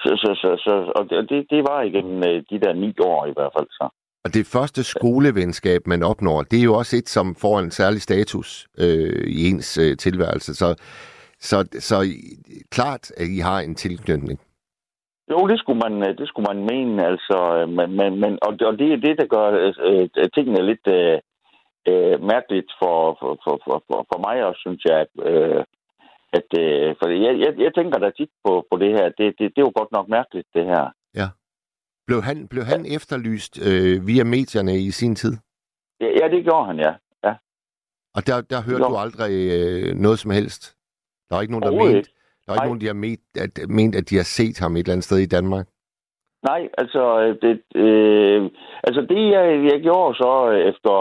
så, så, så, så, og det, det var igennem øh, de der ni år i hvert fald. Så. Og det første skolevenskab, man opnår, det er jo også et, som får en særlig status øh, i ens øh, tilværelse. Så, så, så klart, at I har en tilknytning. Jo, det skulle man, øh, det skulle man mene, altså, øh, men, men, men, og, og det er det, der gør øh, tingene lidt øh, øh, mærkeligt for, for, for, for, for mig også, synes jeg, at, øh, at øh, for jeg, jeg, jeg tænker da tit på, på det her, det, det, det er jo godt nok mærkeligt, det her. Ja. Blev han, blev han ja. efterlyst øh, via medierne i sin tid? Ja, ja, det gjorde han, ja. ja. Og der, der hørte du aldrig øh, noget som helst? Der var ikke nogen, der mente, der er ikke nogen, der har ment at, ment, at de har set ham et eller andet sted i Danmark? Nej, altså det, øh, altså det jeg, jeg gjorde så efter,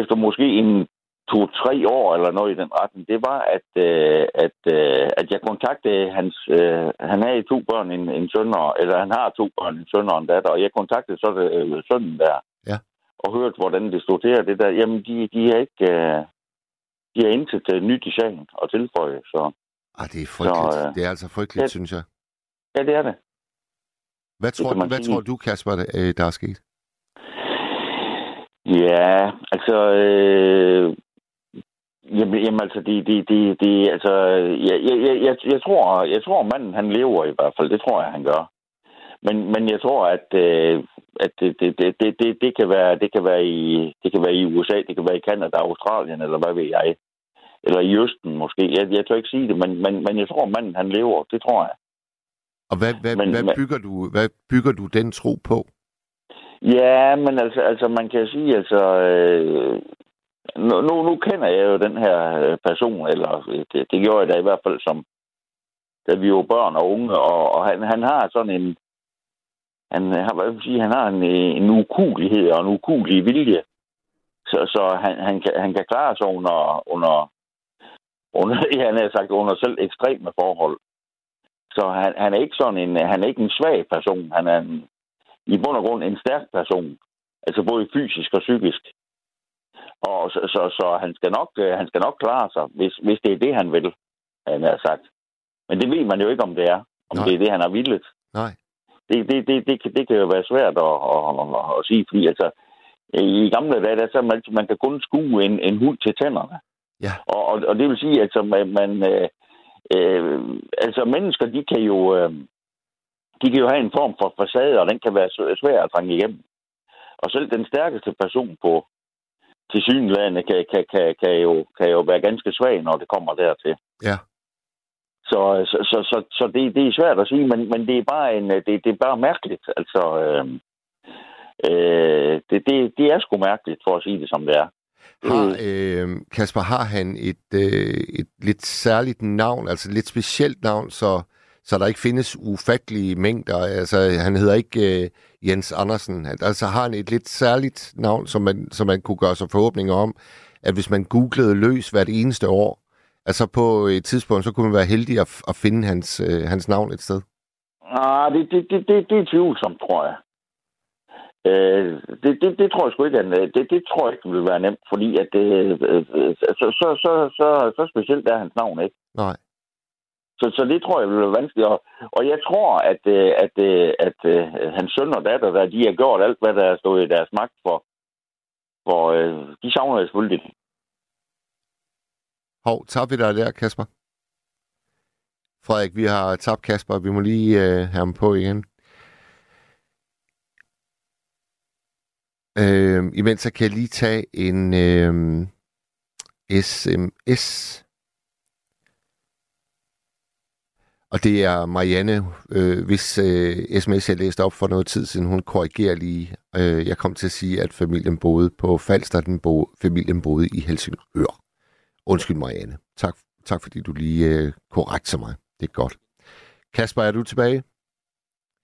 efter måske en to-tre år eller noget i den retning, det var, at, øh, at, øh, at jeg kontaktede hans... Øh, han havde to børn, en, en søn, og, eller han har to børn, en søn og en datter, og jeg kontaktede så øh, sønnen der, ja. og hørte, hvordan det stod til, det der, jamen, de, de er ikke... Øh, de er intet uh, nyt i sagen og tilføje, så... Ah, det er frygteligt. Så, øh, det er altså frygteligt, det, synes jeg. Ja, det er det. Hvad tror, det du, hvad tror du, Kasper, øh, der er sket? Ja, altså... Øh, jamen, jamen, altså, det, det, det, det altså, jeg, jeg, jeg, jeg, tror, jeg tror, manden, han lever i hvert fald. Det tror jeg, han gør. Men, men jeg tror, at, øh, at det, det, det, det, det, det, kan være, det, kan være i, det kan være i USA, det kan være i Kanada, Australien, eller hvad ved jeg eller i Østen måske. Jeg, jeg tør ikke sige det, men, men, men jeg tror, manden han lever. Det tror jeg. Og hvad, hvad, men, hvad, bygger, du, hvad bygger du den tro på? Ja, men altså, altså man kan sige, altså... Øh, nu, nu, nu kender jeg jo den her øh, person, eller det, det gjorde jeg da i hvert fald som da vi var børn og unge, og, og han, han har sådan en han har, hvad vil sige, han har en, en ukulighed og en ukulig vilje. Så, så han, han, kan, han kan klare sig under, under, under, ja, han har sagt, under selv ekstreme forhold. Så han, han er ikke sådan en, han er ikke en svag person. Han er en, i bund og grund en stærk person. Altså både fysisk og psykisk. Og så, så, så han, skal nok, øh, han skal nok klare sig, hvis, hvis det er det, han vil, han har sagt. Men det ved man jo ikke, om det er. Om Nej. det er det, han har villet. Nej. Det, det, det, det, kan, det kan jo være svært at, at, at, at sige, fordi altså, i gamle dage, der så man, man kan kun skue en, en hund til tænderne. Ja. Og, og, og det vil sige, at altså, man, man øh, øh, altså mennesker, de kan jo øh, de kan jo have en form for facade, og den kan være svær- at trænge igennem. Og selv den stærkeste person på til synlædende kan, kan, kan, kan, jo, kan jo være ganske svag, når det kommer dertil. Ja. Så, så, så, så, så det, det er svært at sige, men, men det er bare en, det, det er bare mærkeligt. Altså, øh, øh, det, det, det er sgu mærkeligt, for at sige det som det er. Har, øh, Kasper, har han et, øh, et lidt særligt navn, altså et lidt specielt navn, så, så der ikke findes ufattelige mængder? Altså, han hedder ikke øh, Jens Andersen. Altså, har han et lidt særligt navn, som man, som man kunne gøre sig forhåbninger om, at hvis man googlede løs hvert eneste år, altså på et tidspunkt, så kunne man være heldig at, at finde hans, øh, hans navn et sted? Ah, det, det, det, det, det er tvivlsomt, tror jeg. Øh, det, det, det tror jeg sgu ikke, at, det, det tror jeg ikke vil være nemt, fordi at det, øh, øh, så, så, så, så, så specielt er hans navn ikke. Nej. Så, så det tror jeg vil være vanskeligt. Og, og jeg tror, at, øh, at, øh, at, at hans søn og datter, der, de har gjort alt, hvad der er stået i deres magt for. For øh, de savner jeg selvfølgelig. Hov, tabte vi dig der, Kasper? Frederik, vi har tabt Kasper. Vi må lige øh, have ham på igen. Øh, imens så kan jeg lige tage en øh, sms. Og det er Marianne, øh, hvis øh, sms jeg læste op for noget tid siden, hun korrigerer lige. Øh, jeg kom til at sige, at familien boede på Falster, den bo, familien boede i Helsingør. Undskyld, Marianne. Tak, tak fordi du lige øh, korrekter mig. Det er godt. Kasper, er du tilbage?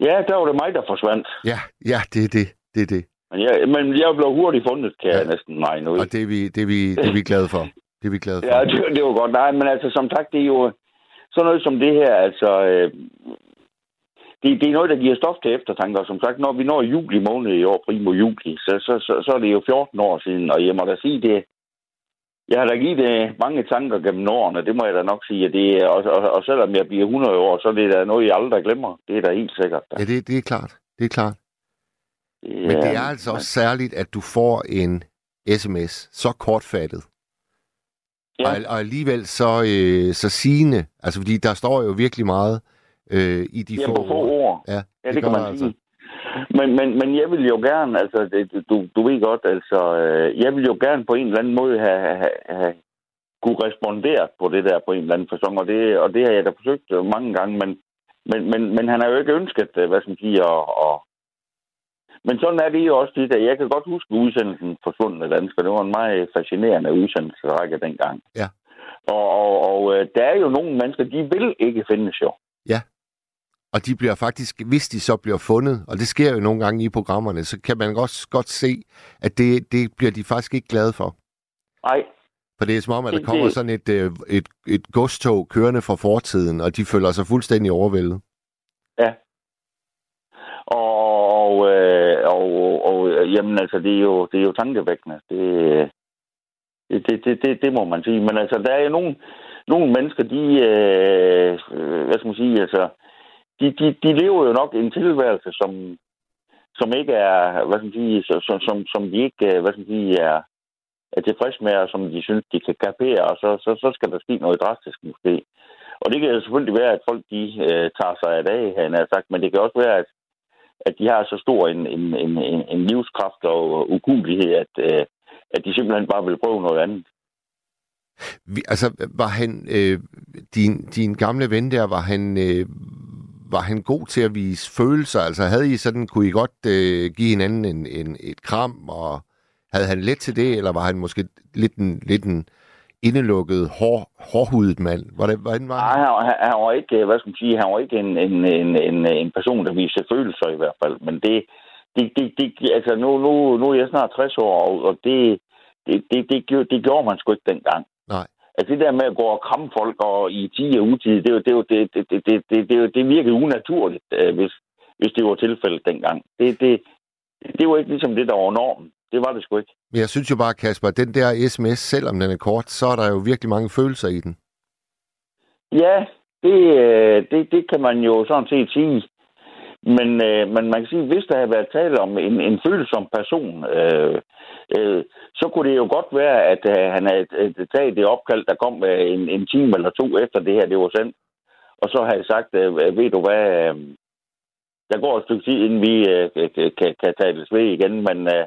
Ja, der var det mig, der forsvandt. Ja, ja, det er det. Det er det. Men jeg, men jeg blev hurtigt fundet, kan Ja. jeg næsten regne ud. Og det er vi, det er vi, det er vi glade for. Det er vi glade for. Ja, det, det var godt. Nej, men altså, som sagt, det er jo sådan noget som det her, altså... Øh, det, det er noget, der giver stof til eftertanke, og som sagt, når vi når juli måned i år, primo juli, så, så, så, så er det jo 14 år siden, og jeg må da sige det, jeg har da givet det mange tanker gennem årene, det må jeg da nok sige, at det, er- og, og, og selvom jeg bliver 100 år, så er det da noget, jeg aldrig glemmer. Det er da helt sikkert. Da. Ja, det, det er klart. Det er klart. Men det er altså også særligt, at du får en sms så kortfattet. Ja. Og, og alligevel så, øh, så sigende. Altså, fordi der står jo virkelig meget øh, i de Ja, få få ord. ord. Ja, Ja, det, gør kan man altså. sige. Men, men, men jeg vil jo gerne, altså, det, du, du ved godt, altså, øh, jeg vil jo gerne på en eller anden måde have, have, have kunne respondere på det der på en eller anden fasong, og det, og det har jeg da forsøgt mange gange, men, men, men, men han har jo ikke ønsket, øh, hvad skal man sige, at, at men sådan er det jo også det der. Jeg kan godt huske udsendelsen Forsvundne Danskere. Det var en meget fascinerende udsendelsesrække dengang. Ja. Og, og, og øh, der er jo nogle mennesker, de vil ikke findes jo. Og de bliver faktisk, hvis de så bliver fundet, og det sker jo nogle gange i programmerne, så kan man også godt se, at det, det bliver de faktisk ikke glade for. Nej, For det er som om, at der Det- kommer sådan et, øh, et, et godstog kørende fra fortiden, og de føler sig fuldstændig overvældet. Og, og, øh, og, og øh, jamen altså, det er jo, det er jo tankevækkende. Det, det, det, det, det, må man sige. Men altså, der er jo nogle, nogle mennesker, de, øh, hvad skal man sige, altså, de, de, de lever jo nok en tilværelse, som, som ikke er, hvad skal man sige, som, som, som de ikke, øh, hvad skal man sige, er, er tilfredse med, og som de synes, de kan kapere, og så, så, så skal der ske noget drastisk måske. Og det kan selvfølgelig være, at folk de øh, tager sig af dag, han har sagt, men det kan også være, at at de har så stor en, en, en, en, en livskraft og ukulighed, at, øh, at de simpelthen bare vil prøve noget andet. Vi, altså, var han, øh, din, din gamle ven der, var han, øh, var han god til at vise følelser? Altså, havde I sådan, kunne I godt øh, give hinanden en, en, et kram, og havde han let til det, eller var han måske lidt en, lidt en indelukket, hår, hårdhudet mand? Hvordan, hvordan var Nej, han? han, han, var ikke, hvad skal man sige, han var ikke en, en, en, en, en person, der viste følelser i hvert fald. Men det, det, det, det altså nu, nu, nu er jeg snart 60 år, og- det, det, det, det, gjorde- det gjorde man sgu ikke dengang. Nej. Altså det der med at gå og kramme folk og i 10 og utid, det, er det, er det, det, det, det, det, det, det, det virkede unaturligt, øh, hvis, hvis det var tilfældet dengang. Det, det, det var ikke ligesom det, der var normen. Det var det sgu ikke. Men jeg synes jo bare, Kasper, den der sms, selvom den er kort, så er der jo virkelig mange følelser i den. Ja, det, øh, det, det kan man jo sådan set sige. Men, øh, men man kan sige, hvis der havde været tale om en, en følsom person, øh, øh, så kunne det jo godt være, at øh, han havde taget det opkald, der kom øh, en, en time eller to efter det her, det var sendt. Og så havde jeg sagt, øh, ved du hvad, øh, der går et stykke tid, inden vi øh, kan, kan tales ved igen, men øh,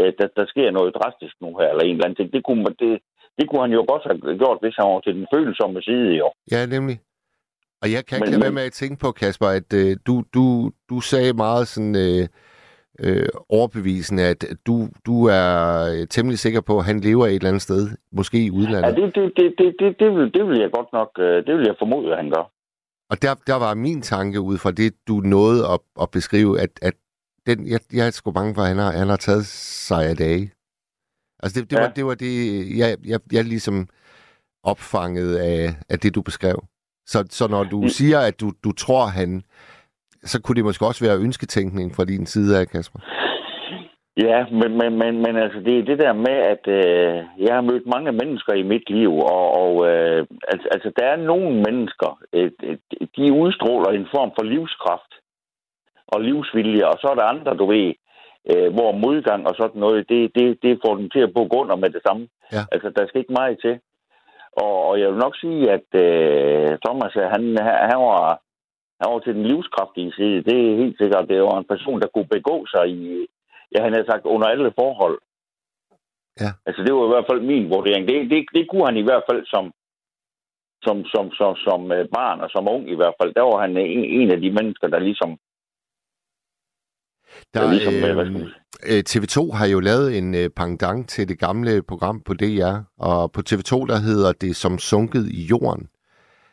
øh, der, der sker noget drastisk nu her, eller en eller anden ting. Det kunne, det, det kunne han jo godt have gjort, hvis han var til den følsomme side, jo. Ja, nemlig. Og jeg kan ikke lade være med at tænke på, Kasper, at øh, du, du, du sagde meget sådan øh, øh, overbevisende, at du, du er øh, temmelig sikker på, at han lever et eller andet sted, måske i udlandet. Ja, det, det, det, det, det, det, vil, det vil jeg godt nok, øh, det vil jeg formode, at han gør. Og der, der var min tanke ud fra det, du nåede at, at beskrive, at, at den, jeg, jeg er sgu bange for, at han har, han har taget sig af dage. Altså det, det, ja. var, det var det, jeg, jeg, jeg ligesom opfanget af, af det, du beskrev. Så, så når du mm. siger, at du, du tror, han... Så kunne det måske også være ønsketænkning fra din side af, Kasper. Ja, men, men, men, men altså, det er det der med, at øh, jeg har mødt mange mennesker i mit liv, og, og øh, altså, altså, der er nogle mennesker, øh, de udstråler en form for livskraft og livsvilje, og så er der andre, du ved, øh, hvor modgang og sådan noget, det, det, det får dem til at gå under med det samme. Ja. Altså, der skal ikke meget til. Og, og jeg vil nok sige, at øh, Thomas, han, han, var, han var til den livskraftige side. Det er helt sikkert. Det var en person, der kunne begå sig i, ja, han havde sagt, under alle forhold. Ja. Altså, det var i hvert fald min vurdering. Det, det, det kunne han i hvert fald som, som, som, som, som øh, barn og som ung i hvert fald. Der var han en, en af de mennesker, der ligesom der, ligesom, øh, Øh, TV2 har jo lavet en øh, pendant til det gamle program på DR, og på TV2 der hedder det Som sunket i jorden.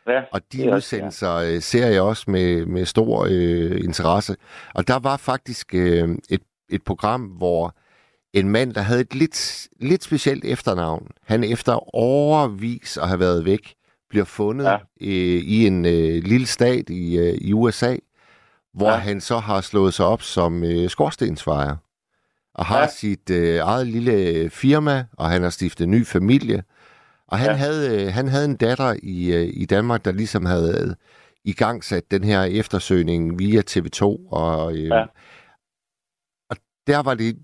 Ja, og de udsendelser ja. Øh, ser jeg også med, med stor øh, interesse. Og der var faktisk øh, et, et program, hvor en mand, der havde et lidt, lidt specielt efternavn, han efter overvis at have været væk, bliver fundet ja. øh, i en øh, lille stat i, øh, i USA, hvor ja. han så har slået sig op som øh, skorstensfejer og har ja. sit øh, eget lille firma, og han har stiftet en ny familie. Og han, ja. havde, øh, han havde en datter i, øh, i Danmark, der ligesom havde øh, i gang sat den her eftersøgning via TV2. Og, øh, ja. og der var det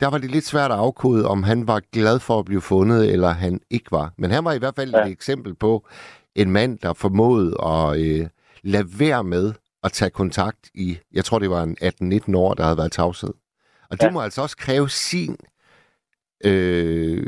der var det lidt svært at afkode, om han var glad for at blive fundet, eller han ikke var. Men han var i hvert fald ja. et eksempel på en mand, der formåede at øh, lade være med at tage kontakt i, jeg tror det var en 18-19 år, der havde været tavshed. Og det ja. må altså også kræve sin... Øh,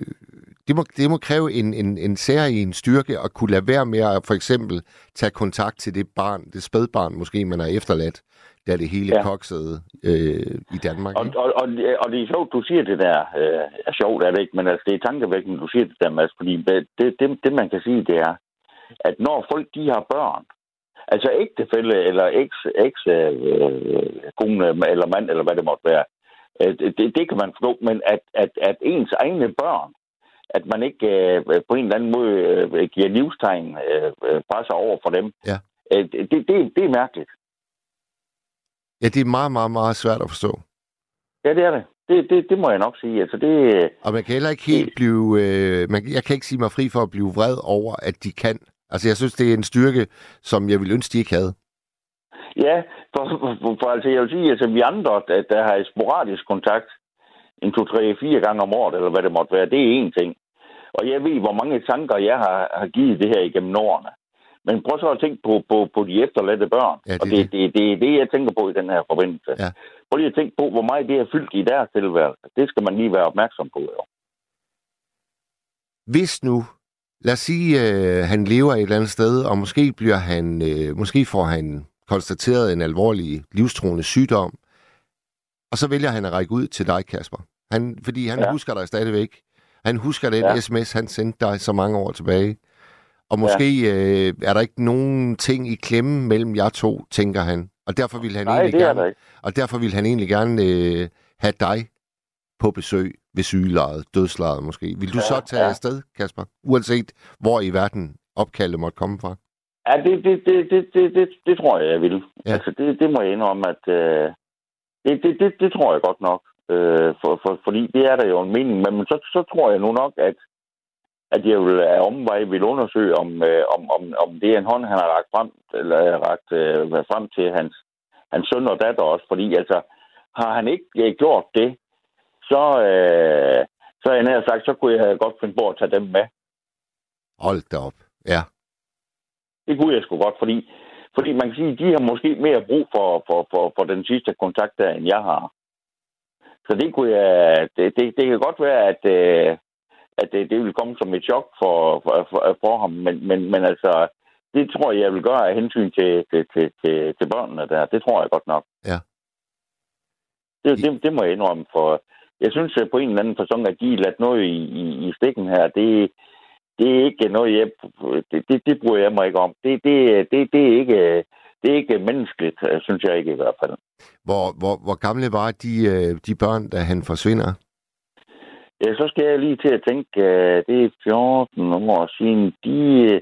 det, må, det må kræve en, en, en en styrke at kunne lade være med at for eksempel tage kontakt til det barn, det spædbarn måske, man har efterladt, da det hele ja. koksede øh, i Danmark. Og, og, og, og det er sjovt, du siger det der. Øh, er sjovt er det ikke, men altså, det er tankevækkende, du siger det der, Mads, fordi det, det, det, man kan sige, det er, at når folk de har børn, altså ægtefælde eller eks, eks øh, kone eller mand, eller hvad det måtte være, Øh, det, det kan man forstå, men at, at, at ens egne børn, at man ikke øh, på en eller anden måde øh, giver livstegn øh, fra sig over for dem, ja. øh, det, det, det er mærkeligt. Ja, det er meget, meget, meget svært at forstå. Ja, det er det. Det, det, det må jeg nok sige. Altså, det, og man kan heller ikke helt det, blive... Øh, man, jeg kan ikke sige mig fri for at blive vred over, at de kan. Altså, jeg synes, det er en styrke, som jeg ville ønske, de ikke havde. Ja, for, for, for altså, jeg vil sige, altså vi andre, der, der har sporadisk kontakt en, to, tre, fire gange om året, eller hvad det måtte være, det er én ting. Og jeg ved, hvor mange tanker jeg har, har givet det her igennem årene. Men prøv så at tænke på, på, på de efterladte børn. Ja, det, og det, det, det, det er det, jeg tænker på i den her forbindelse. Ja. Prøv lige at tænke på, hvor meget det er fyldt i deres tilværelse. Det skal man lige være opmærksom på. Jo. Hvis nu, lad os sige, øh, han lever et eller andet sted, og måske bliver han, øh, måske får han konstateret en alvorlig livstruende sygdom, og så vælger han at række ud til dig, Kasper. Han, fordi han ja. husker dig stadigvæk. Han husker den ja. sms, han sendte dig så mange år tilbage. Og måske ja. øh, er der ikke nogen ting i klemme mellem jer to, tænker han. Og derfor vil han Nej, egentlig gerne, og derfor vil han egentlig gerne øh, have dig på besøg ved sygelejet, dødslejet måske. Vil du ja, så tage ja. afsted, Kasper? Uanset hvor i verden opkaldet måtte komme fra? Ja, det, det, det, det, det, det, det tror jeg, jeg vil. Ja. Altså, det, det må jeg indrømme, at... Øh, Det, det, det, det tror jeg godt nok. Øh, for, for, fordi det er der jo en mening. Men så, så tror jeg nu nok, at, at jeg vil af omvej vil undersøge, om, øh, om, om, om det er en hånd, han har ragt frem, eller ragt øh, frem til hans, hans søn og datter også. Fordi altså, har han ikke øh, gjort det, så, øh, så jeg nær sagt, så kunne jeg godt finde på at tage dem med. Hold da op. Ja. Det kunne jeg sgu godt, fordi, fordi man kan sige, at de har måske mere brug for, for, for, for den sidste kontakt der, end jeg har. Så det kunne jeg, det, det, det kan godt være, at, øh, at det, det vil komme som et chok for, for, for, for ham, men, men, men altså, det tror jeg, jeg vil gøre af hensyn til, til, til, til, til børnene der. Det tror jeg godt nok. Ja. Det, det, det må jeg indrømme, for jeg synes at på en eller anden person, at de er ladt noget i, i, i stikken her. Det, det er ikke noget, jeg, det, det, det bruger jeg mig ikke om. Det, det, det, det, er ikke, det er ikke menneskeligt, synes jeg ikke i hvert fald. Hvor, hvor, hvor gamle var de, øh, de børn, da han forsvinder? Ja, så skal jeg lige til at tænke, det er 14 år siden. De,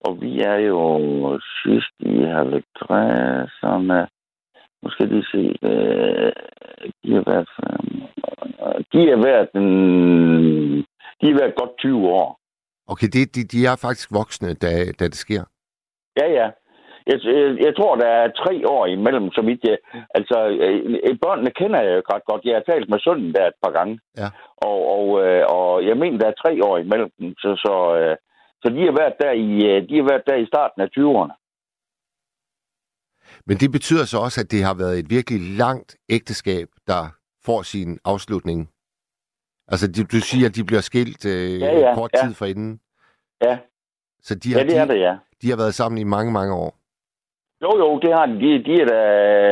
og vi er jo sidst i 50'erne. Nu skal de se. De har været, de har været, de har været godt 20 år. Okay, de, de, de er faktisk voksne, da, da det sker? Ja, ja. Jeg, jeg, jeg tror, der er tre år imellem, så vidt jeg... Altså, øh, børnene kender jeg jo ret godt. Jeg har talt med sønnen der et par gange. Ja. Og, og, øh, og jeg mener, der er tre år imellem dem. Så, så, øh, så de, har været der i, øh, de har været der i starten af 20'erne. Men det betyder så også, at det har været et virkelig langt ægteskab, der får sin afslutning. Altså, du, du siger, at de bliver skilt øh, Ja, ja, kort ja. tid forinden. Ja, Så de har, ja det er de, det, ja. de har været sammen i mange, mange år. Jo, jo, det har de. De, de er da...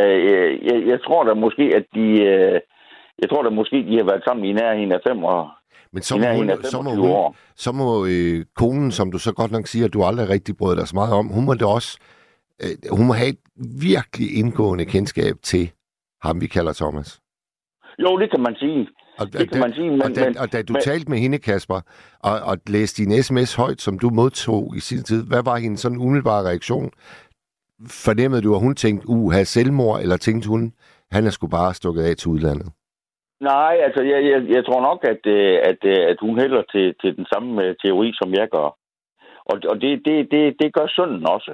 øh, Jeg, jeg tror da måske, at de... øh, Jeg tror da måske, de har været sammen i nærheden af fem år. Men så må, hun, så må, 25 hun, så må øh, konen, som du så godt nok siger, at du aldrig rigtig brød dig så meget om, hun må det også... Øh, hun må have et virkelig indgående kendskab til ham, vi kalder Thomas. Jo, det kan man sige. Og, Det kan man sige, men... og, da, men og da du men- talte med hende, Kasper, og, og læste din sms højt, som du modtog i sin tid, hvad var hendes sådan umiddelbare reaktion? Fornemmede du, at hun tænkte, uh, have selvmord, eller tænkte hun, han er sgu bare stukket af til udlandet? Nej, altså, jeg, jeg, jeg tror nok, at, øh, at, øh, at hun hælder til, til den samme øh, teori, som jeg gør. Og, og det, det, det, det gør sønnen også.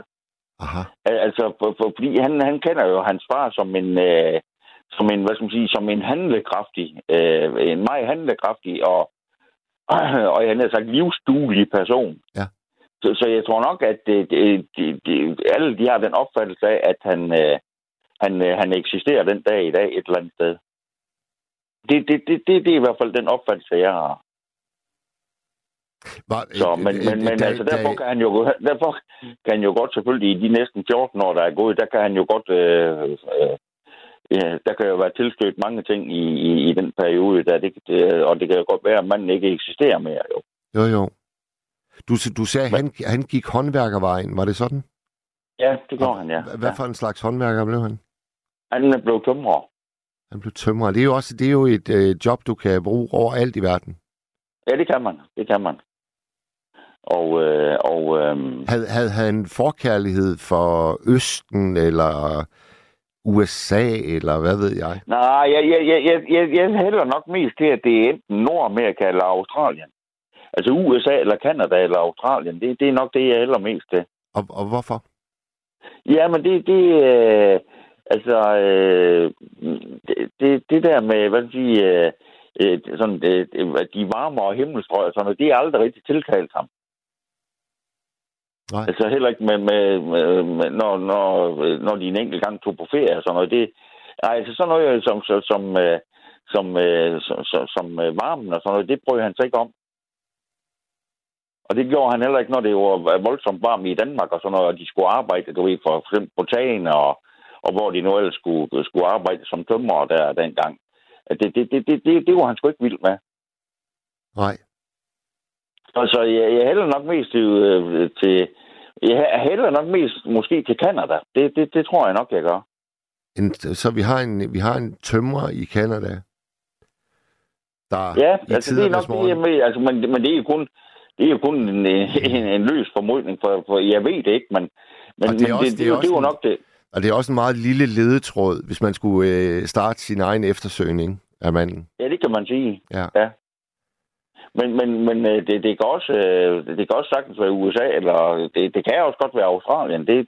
Aha. Al- Altså, for, for, fordi han, han kender jo hans far som en, øh, som en, hvad skal man sige, som en handlekraftig, øh, en meget handlekraftig og, og jeg har sagt livsduelig person. Ja. Så, så jeg tror nok, at det, det, det, det, alle de har den opfattelse af, at han, øh, han, øh, han eksisterer den dag i dag et eller andet sted. Det, det, det, det, det er i hvert fald den opfattelse, jeg har. Var, Så, men, men, men da- altså, derfor kan, han jo, derfor kan han jo godt selvfølgelig i de næsten 14 år, der er gået, der kan han jo godt... Øh, øh, der kan jo være tilstødt mange ting i, i, i den periode, der det, det, og det kan jo godt være, at manden ikke eksisterer mere. Jo. Jo, jo. Du, du sagde, at han, han gik håndværkervejen. Var det sådan? Ja, det gjorde han, ja. Hvad- for en slags håndværker blev han? Han blev tømrer. Han blev tømrer. Det er jo også det er jo et øh, job, du kan bruge overalt i verden. Ja, det kan man. Det kan man. Og, øh, og øh, Havde, havde han forkærlighed for Østen, eller USA, eller hvad ved jeg? nej, jeg, jeg, jeg, jeg, jeg, hælder nok mest til, at det er enten Nordamerika eller Australien. Altså USA eller Kanada eller Australien. Det, det er nok det, jeg hælder mest til. Og, og hvorfor? Ja, men det, det øh, altså, øh, det, det, det der med, hvad skal jeg sige, øh, øh, sådan, øh, de varme og himmelstrøg og sådan noget, det er aldrig rigtig tiltalt ham. Nej. Altså heller ikke med, med, med, med når, når, når de en enkelt gang tog på ferie og sådan noget. Det, nej, altså sådan noget som, som, som, øh, som, øh, som, som, som øh, varmen og sådan noget, det brød han sig ikke om. Og det gjorde han heller ikke, når det var voldsomt varmt i Danmark og sådan noget, og de skulle arbejde, du ved, for eksempel på tagene, og, og hvor de nu ellers skulle, skulle arbejde som tømrer der dengang. Det, det, det, det, det, det var han sgu ikke vild med. Nej. Og så jeg, jeg hælder nok mest til, øh, til jeg hælder nok mest måske til Canada. Det, det, det tror jeg nok, jeg gør. En, så vi har en, vi har en tømrer i Kanada, der Ja, altså det er nok tidernes det, morgen... med, altså, men, men det er jo kun, det er jo kun en, en, en løs formodning, for, for jeg ved det ikke, men, men, Og men det er også- det, det er det, det, også det var nok det. Og det er også en meget lille ledetråd, hvis man skulle øh, starte sin egen eftersøgning af manden. Ja, det kan man sige. Ja. ja. Men, men, men øh, det, det, kan også, øh, det kan også sagtens være USA, eller det, det kan også godt være Australien. Det,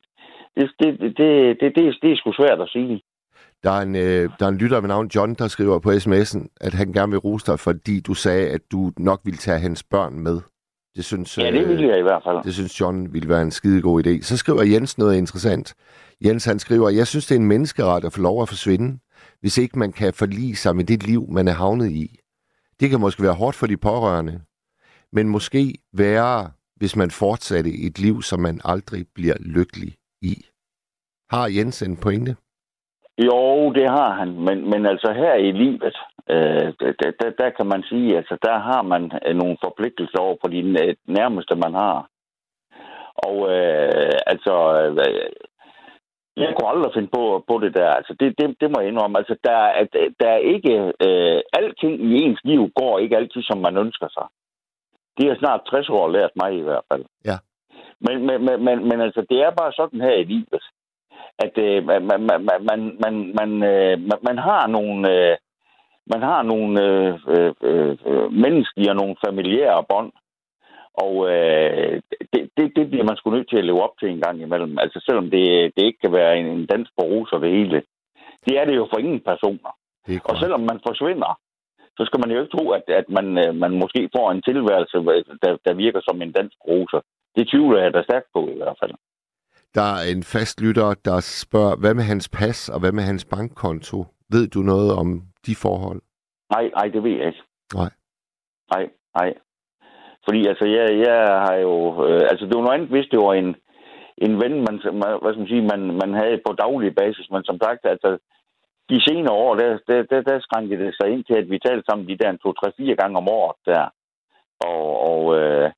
det, det, det, det, det, det, det er sgu svært at sige. Der er, en, øh, der er en lytter ved navn John, der skriver på sms'en, at han gerne vil rose dig, fordi du sagde, at du nok ville tage hans børn med. Det synes, Ja, det vil jeg i hvert fald. Det synes John ville være en skide god idé. Så skriver Jens noget interessant. Jens han skriver, jeg synes, det er en menneskeret at få lov at forsvinde, hvis ikke man kan forlige sig med det liv, man er havnet i. Det kan måske være hårdt for de pårørende, men måske værre, hvis man fortsatte et liv, som man aldrig bliver lykkelig i. Har Jens en pointe? Jo, det har han, men, men altså her i livet, øh, der, der, der kan man sige, altså der har man øh, nogle forpligtelser over for de nærmeste, man har. Og øh, altså, øh, jeg kunne aldrig finde på, på det der. Altså, det, det, det må jeg indrømme. Altså, der, er, der er ikke... Øh, alting i ens liv går ikke altid, som man ønsker sig. Det har snart 60 år lært mig i hvert fald. Ja. Men, men, men, men, men altså, det er bare sådan her i livet, at øh, man, man, man, man, man, man, øh, man, man har nogle... Øh, man har nogle øh, øh, øh, menneskelige og nogle familiære bånd, og øh, det, det, det bliver man sgu nødt til at leve op til en gang imellem. Altså selvom det, det ikke kan være en, en dans på roser det hele. Det er det jo for ingen personer. Er Og selvom man forsvinder, så skal man jo ikke tro, at, at man, øh, man måske får en tilværelse, der, der virker som en dansk roser. Det tvivler jeg da stærkt på i hvert fald. Der er en fast lytter, der spørger, hvad med hans pas og hvad med hans bankkonto? Ved du noget om de forhold? Nej, nej, det ved jeg ikke. Nej. Nej, nej. Fordi altså, jeg, jeg har jo... Øh, altså, det var noget andet, hvis det var en, en ven, man, man- hvad skal man sige, man, man havde på daglig basis. Men som sagt, altså, de senere år, der, der, der, der skrænkede det sig ind til, at vi talte sammen de der 2-3-4 gange om året der. Og, og, øh,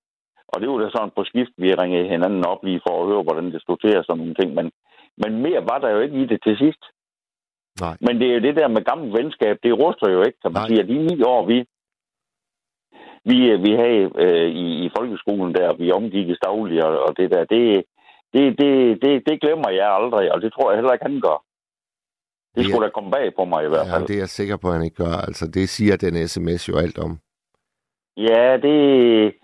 og det var da sådan på skift, vi ringede hinanden op lige for at høre, hvordan det stod til og sådan nogle ting. Men, men mere var der jo ikke i det til sidst. Nej. Men det er jo det der med gammelt venskab, det ruster jo ikke, kan man Nej. sige. At de ni år, vi, vi, vi havde øh, i, i folkeskolen der, vi omgikkes dagligt, og, og det der, det, det, det, det, det glemmer jeg aldrig, og det tror jeg heller ikke, han gør. Det skulle da komme bag på mig i hvert Ja, fald. det er jeg sikker på, at han ikke gør. Altså, det siger den sms jo alt om. Ja, det...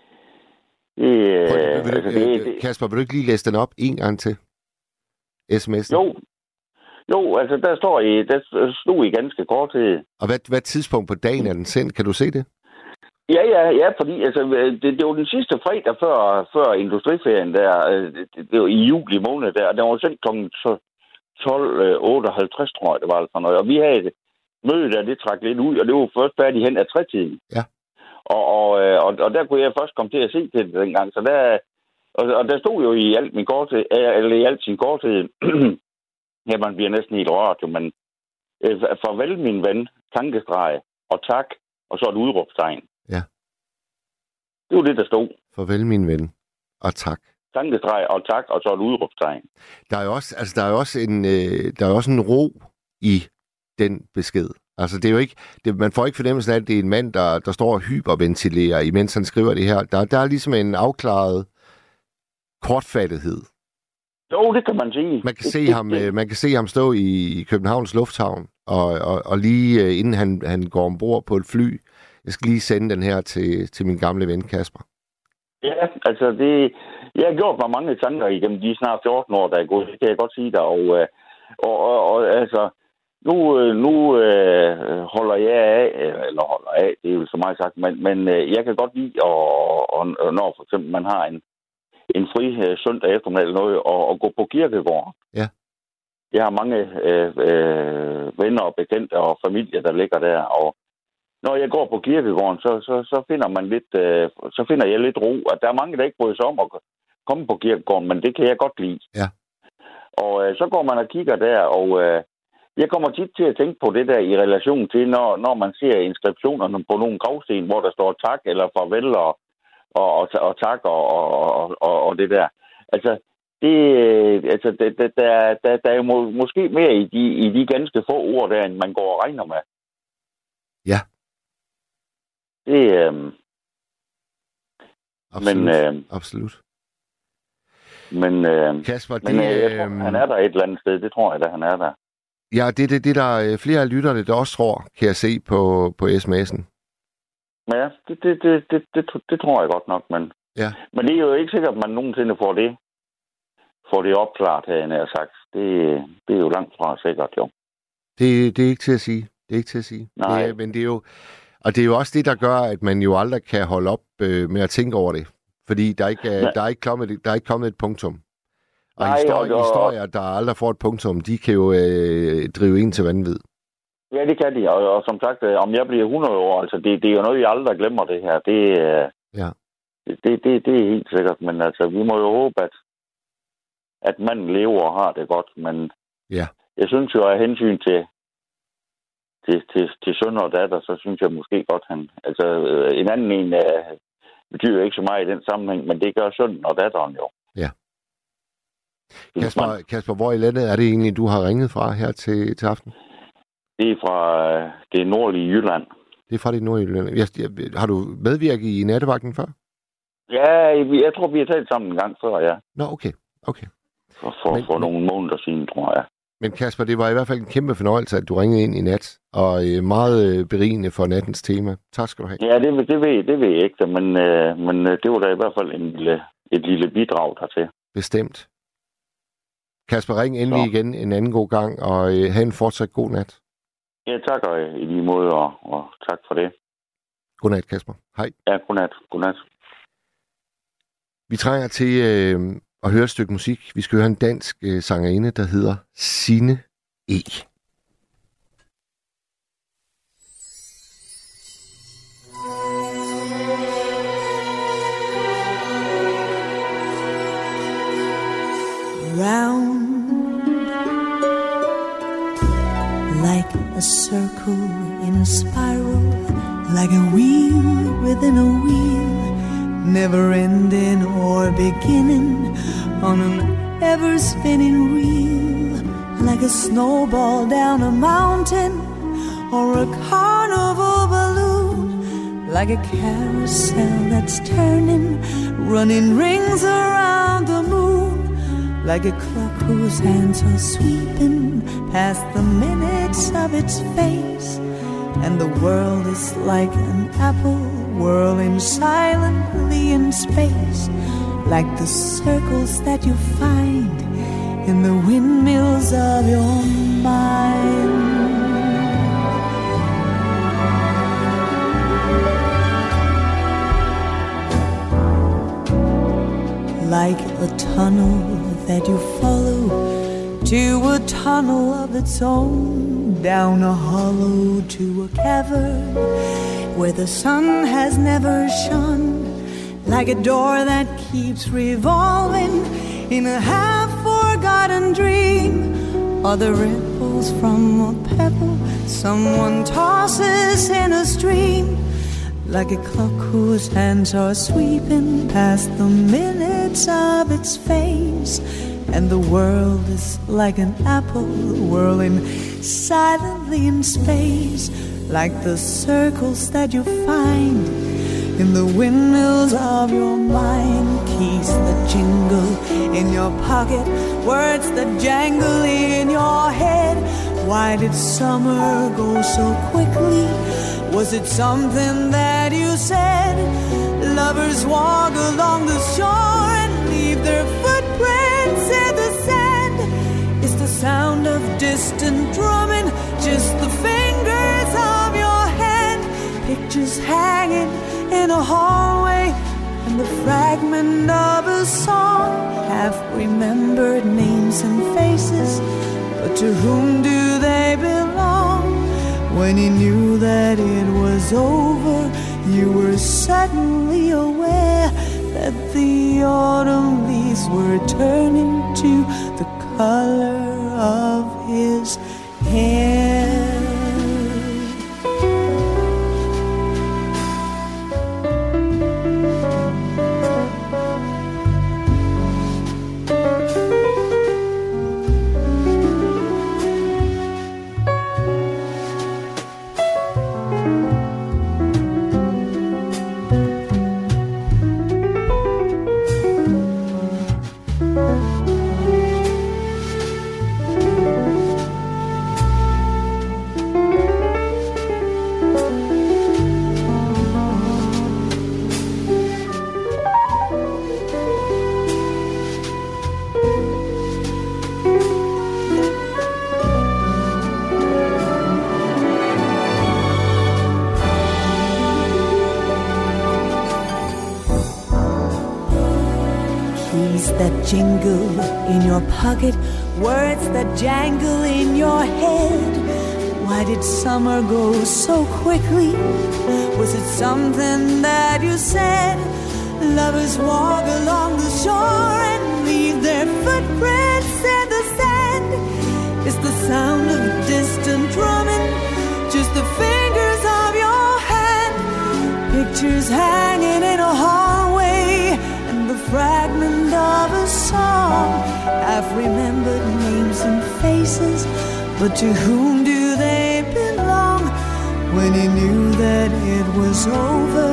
det, Prøv, øh, vil altså, det, øh, det Kasper, vil du ikke lige læse den op en gang til? SMS'en? jo, jo, altså der står i, der stod i ganske kort tid. Og hvad, hvad tidspunkt på dagen er den sendt? Kan du se det? Ja, ja, ja, fordi altså, det, det var den sidste fredag før, før industriferien der, øh, det, det var i juli måned der, og den var sendt kl. 12.58, tror jeg, det var altså noget. Og vi havde et møde der, det trak lidt ud, og det var først færdigt hen af trætiden. Ja. Og, og, øh, og, og der kunne jeg først komme til at se til det dengang, så der, og, og der stod jo i alt min korthed, øh, eller i alt sin korthed, ja, man bliver næsten helt rørt, jo, men øh, farvel min ven, tankestreg, og tak, og så et udråbstegn. Det var det, der stod. Farvel, min ven. Og tak. Tankestreg og tak, og så et udråbstegn. Der er jo også, altså, der er også, en, øh, der er også en ro i den besked. Altså, det er jo ikke, det, man får ikke fornemmelsen af, at det er en mand, der, der står og hyperventilerer, imens han skriver det her. Der, der er ligesom en afklaret kortfattighed. Jo, det kan man sige. Man kan se ham, øh, man kan se ham stå i Københavns Lufthavn, og, og, og lige øh, inden han, han går ombord på et fly, jeg skal lige sende den her til, til min gamle ven Kasper. Ja, altså det... Jeg har gjort mig mange tanker igennem de snart 14 år, der er gået. Det kan jeg godt sige dig. Og, øh, og, og, og altså, nu, øh, nu øh, holder jeg af, eller holder af, det er jo så meget sagt, men, men øh, jeg kan godt lide, at, og, når for eksempel man har en, en fri søndag eftermiddag eller noget, og, og gå på kirkegården. Ja. Jeg har mange øh, øh, venner og bekendte og familie, der ligger der, og når jeg går på kirkegården, så, så, så finder man lidt, øh, så finder jeg lidt ro. At der er mange, der ikke bryder sig om at komme på kirkegården, men det kan jeg godt lide. Ja. Og øh, så går man og kigger der, og øh, jeg kommer tit til at tænke på det der i relation til, når, når man ser inskriptionerne på nogle gravsten, hvor der står tak eller farvel og, og, og, og tak og, og, og, og det der. Altså, det, øh, altså det, det, der, der, der er jo må, måske mere i de, i de ganske få ord der, end man går og regner med. Ja. Det, øh, Absolut. men øh, Absolut. Men, øh, Kasper, det, men øh, jeg tror, øh, han er der et eller andet sted. Det tror jeg da, han er der. ja, det er det, det, der er flere af lytterne, der også tror, kan jeg se på, på sms'en. Ja, det, det, det, det, det, det tror jeg godt nok, men, Ja. men det er jo ikke sikkert, at man nogensinde får det, får det opklaret, havde jeg sagt. Det, det er jo langt fra sikkert, jo. Det, det er ikke til at sige. Det er ikke til at sige. Nej. Det men det er jo, og det er jo også det, der gør, at man jo aldrig kan holde op øh, med at tænke over det. Fordi der er ikke, Nej. der er ikke, kommet, der er ikke kommet et punktum. Og Nej, historier, og- og- historier, der aldrig får et punktum, de kan jo øh, drive en til vanvid. Ja, det kan de. Og, og som sagt, øh, om jeg bliver 100 år, altså det, det er jo noget, jeg aldrig glemmer det her. Det, øh, Ja. det, det, det, er helt sikkert. Men altså, vi må jo håbe, at, at manden lever og har det godt. Men Ja. jeg synes jo, af hensyn til, til, til, til søn og datter, så synes jeg måske godt, han... Altså, øh, en anden en øh, betyder ikke så meget i den sammenhæng, men det gør sønnen og datteren jo. Ja. Kasper. Kasper, hvor i landet er det egentlig, du har ringet fra her til, til aften? Det er fra øh, det nordlige Jylland. Det er fra dit nordjylland. Jeg, jeg, har du medvirket i nattevagten før? Ja, jeg tror, vi har talt sammen en gang før, ja. Nå, okay. okay. For, for, Men- for nogle måneder siden, tror jeg. Men Kasper, det var i hvert fald en kæmpe fornøjelse, at du ringede ind i nat, og øh, meget øh, berigende for nattens tema. Tak skal du have. Ja, det, det, ved, det ved jeg ikke, men, øh, men øh, det var da i hvert fald en lille, et lille bidrag dertil. Bestemt. Kasper, ring endelig Så. igen en anden god gang, og øh, have en fortsat god nat. Ja, tak og i lige måde, og, og tak for det. Godnat, Kasper. Hej. Ja, godnat. Godnat. Vi trænger til øh, at høre et stykke musik. Vi skal høre en dansk øh, sangerinde, der hedder Sine E. round like a circle in a spiral, like a wheel within a wheel, never ending or beginning on an ever spinning reel, like a snowball down a mountain or a carnival balloon, like a carousel that's turning, running rings around the moon like a clock whose hands are sweeping past the minutes of its face. And the world is like an apple whirling silently in space, like the circles that you find in the windmills of your mind. like a tunnel that you follow to a tunnel of its own, down a hollow to a cavern where the sun has never shone, like a door that keeps revolving in a half forgotten dream, or the ripples from a pebble someone tosses in a stream? Like a clock whose hands are sweeping past the minutes of its face. And the world is like an apple whirling silently in space, like the circles that you find in the windmills of your mind. Keys that jingle in your pocket, words that jangle in your head. Why did summer go so quickly? Was it something that you said? Lovers walk along the shore and leave their footprints in the sand. Is the sound of distant drumming just the Pictures hanging in a hallway and the fragment of a song. Half remembered names and faces, but to whom do they belong? When you knew that it was over, you were suddenly aware that the autumn leaves were turning to the color of his hair. Pocket, words that jangle in your head. Why did summer go so quickly? Was it something that you said? Lovers walk along the shore and leave their footprints in the sand. It's the sound of distant drumming, just the fingers of your hand. Pictures hanging in a hallway, and the fragment of a song. Half remembered names and faces, but to whom do they belong? When he knew that it was over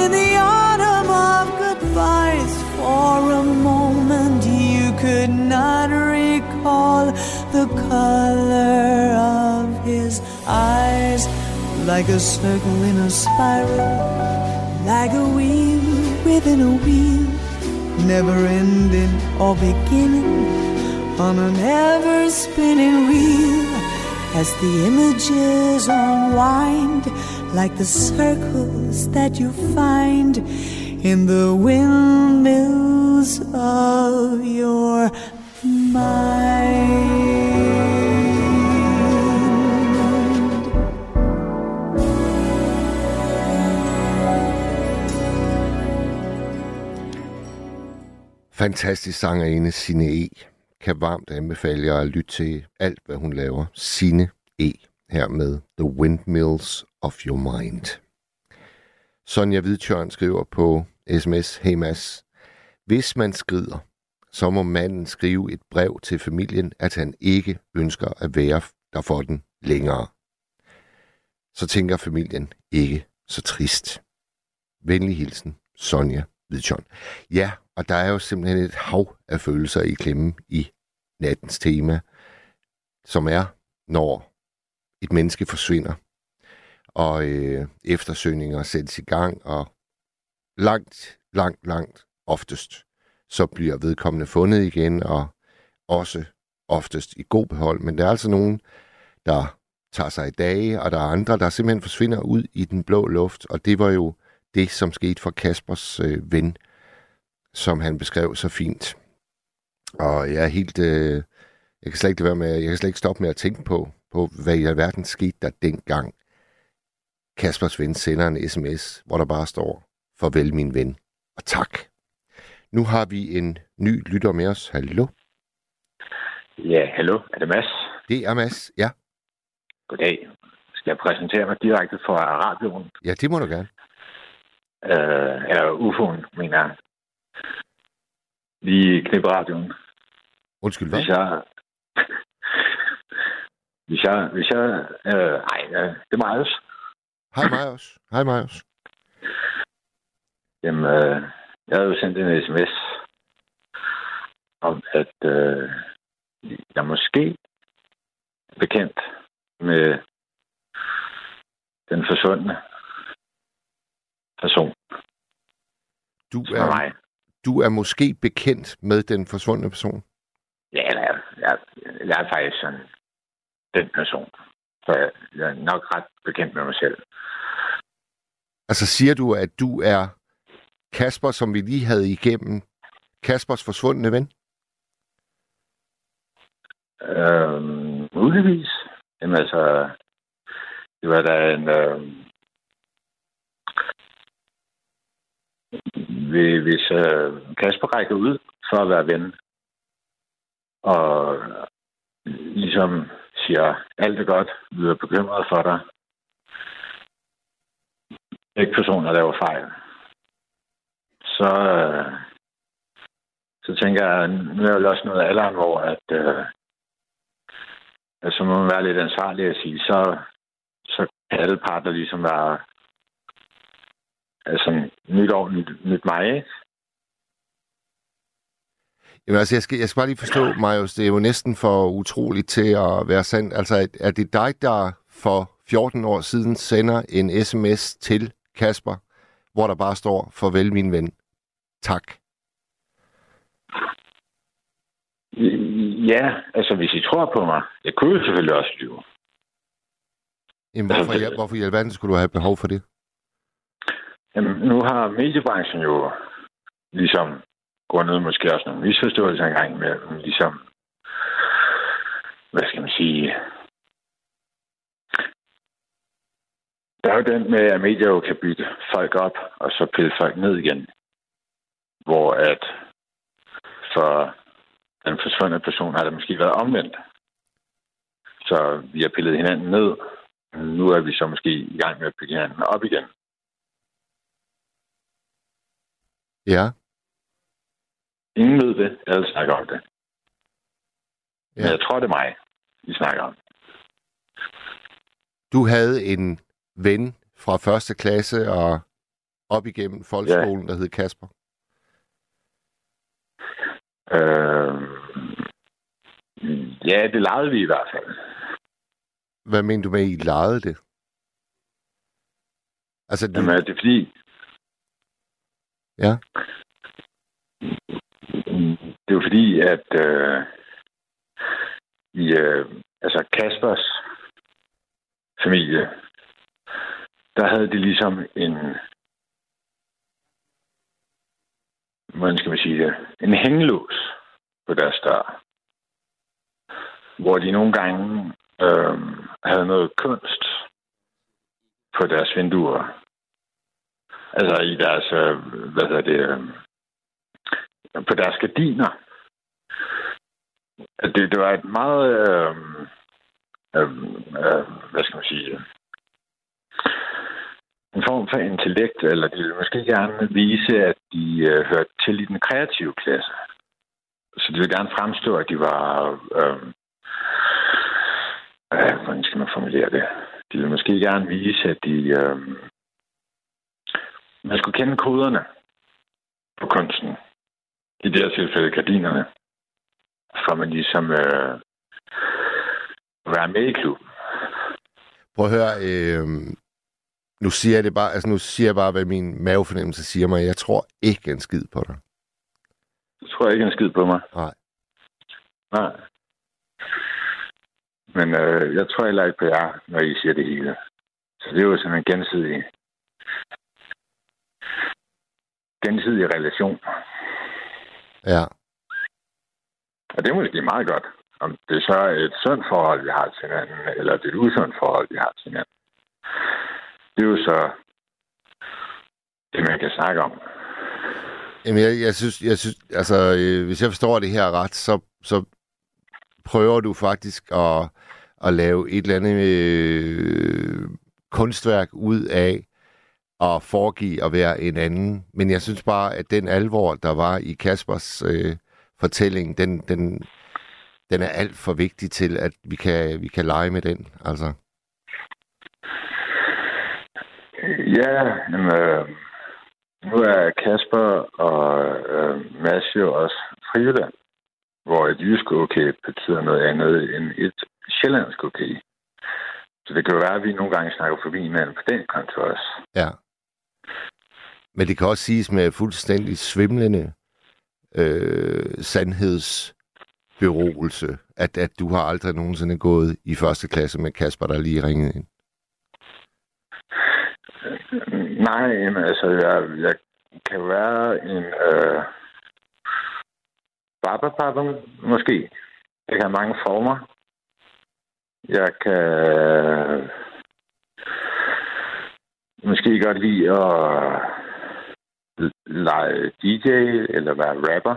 in the autumn of goodbyes, for a moment you could not recall the color of his eyes, like a circle in a spiral, like a wheel within a wheel, never ending or beginning on an ever spinning wheel as the images unwind like the circles that you find in the windmills of your mind. Fantastisk sangerinde Sine E. Kan varmt anbefale jer at lytte til alt, hvad hun laver. Sine E. Her med The Windmills of Your Mind. Sonja Hvidtjørn skriver på sms, Hey Mads, hvis man skrider, så må manden skrive et brev til familien, at han ikke ønsker at være der for den længere. Så tænker familien ikke så trist. Venlig hilsen, Sonja Hvidtjørn. Ja, og der er jo simpelthen et hav af følelser i klemme i nattens tema, som er, når et menneske forsvinder, og øh, eftersøgninger sættes i gang, og langt, langt, langt oftest, så bliver vedkommende fundet igen, og også oftest i god behold. Men der er altså nogen, der tager sig i dage, og der er andre, der simpelthen forsvinder ud i den blå luft, og det var jo det, som skete for Kaspers øh, ven, som han beskrev så fint. Og jeg er helt... Øh, jeg kan slet ikke være med, jeg kan slet ikke stoppe med at tænke på, på hvad i alverden skete der dengang. Kaspers ven sender en sms, hvor der bare står, farvel min ven, og tak. Nu har vi en ny lytter med os. Hallo? Ja, hallo. Er det Mads? Det er Mads, ja. Goddag. Skal jeg præsentere mig direkte fra radioen? Ja, det må du gerne. Øh, eller UFO'en, mener jeg. Lige knip radioen. Undskyld, hvad? Hvis jeg... hvis jeg... Hvis jeg øh, ej, ja, det er Marius. Hej Marius. Hej Marius. Jamen, øh, jeg havde jo sendt en sms om, at øh, jeg måske er bekendt med den forsvundne person. Du er, mig. Du er måske bekendt med den forsvundne person. Ja, jeg, jeg, jeg er faktisk sådan den person. Så jeg, jeg er nok ret bekendt med mig selv. Altså siger du, at du er Kasper, som vi lige havde igennem, Kaspers forsvundne ven? Øhm, muligvis. Jamen altså, det var da en... Øh, hvis øh, Kasper rækker ud for at være ven, og ligesom siger, alt er godt, vi er bekymret for dig. Ikke personer laver fejl. Så, øh, så tænker jeg, nu er jeg jo også noget af alderen, hvor at, øh, at så må man være lidt ansvarlig at sige, så, så kan alle parter ligesom være altså nyt år, nyt, nyt mig, ikke? Jamen altså, jeg skal, jeg skal bare lige forstå, Marius, det er jo næsten for utroligt til at være sandt. Altså, er- det dig, der for 14 år siden sender en sms til Kasper, hvor der bare står, farvel min ven, tak. Ja, altså hvis I tror på mig. Jeg kunne jo selvfølgelig også lyve. Jamen, hvorfor, hvorfor i alverden skulle du have behov for det? Jamen, nu har mediebranchen jo ligesom grundet måske også nogle misforståelser engang med, ligesom, hvad skal man sige, der er jo den med, at medier jo kan bytte folk op, og så pille folk ned igen. Hvor at for den forsvundne person har det måske været omvendt. Så vi har pillet hinanden ned. Nu er vi så måske i gang med at bygge hinanden op igen. Ja. Ingen ved det, alle snakker om det. Ja. Men jeg tror, det er mig, vi snakker om. Du havde en ven fra første klasse og op igennem folkeskolen, ja. der hed Kasper. Øh, ja, det legede vi i hvert fald. Hvad mener du med, at I legede det? Altså, du... Jamen, er det fordi... Ja. Det er jo fordi, at øh, i, øh, altså Kaspers familie, der havde de ligesom en, hvordan skal man sige det, en hængelås på deres dør, hvor de nogle gange øh, havde noget kunst på deres vinduer. Altså i deres, øh, hvad hedder det, øh, på deres gardiner. At Det, det var et meget, øh, øh, øh, hvad skal man sige, øh, en form for intellekt, eller de ville måske gerne vise, at de øh, hørte til i den kreative klasse. Så de ville gerne fremstå, at de var, øh, øh, hvordan skal man formulere det? De ville måske gerne vise, at de, øh, man skulle kende koderne på kunsten. I det her tilfælde gardinerne. For man ligesom øh, være med i klubben. Prøv at høre, øh, nu siger jeg det bare, altså nu siger jeg bare, hvad min mavefornemmelse siger mig. Jeg tror ikke en skid på dig. Du tror ikke en skid på mig? Nej. Nej. Men øh, jeg tror heller ikke på jer, når I siger det hele. Så det er jo sådan en gensidig gensidig relation. Ja. Og det er måske meget godt. Om det så er et sundt forhold, vi har til hinanden, eller det er et usundt forhold, vi har til hinanden. Det er jo så det, man kan snakke om. Jamen, jeg, jeg synes, jeg synes altså, øh, hvis jeg forstår det her ret, så, så prøver du faktisk at, at lave et eller andet øh, kunstværk ud af at foregive at være en anden. Men jeg synes bare, at den alvor, der var i Kaspers øh, fortælling, den, den, den er alt for vigtig til, at vi kan, vi kan lege med den. Altså. Ja, men, øh, nu er Kasper og øh, Mads jo også frivilland, hvor et jysk okay betyder noget andet end et sjællandsk okay. Så det kan jo være, at vi nogle gange snakker forbi hinanden på den konto også. Ja. Men det kan også siges med fuldstændig svimlende øh, sandhedsberoelse, at, at du har aldrig nogensinde gået i første klasse med Kasper, der lige ringede ind. Nej, men altså, jeg, jeg kan være en øh, barberpapper, måske. Det kan have mange former. Jeg kan måske godt lide at lege DJ eller være rapper.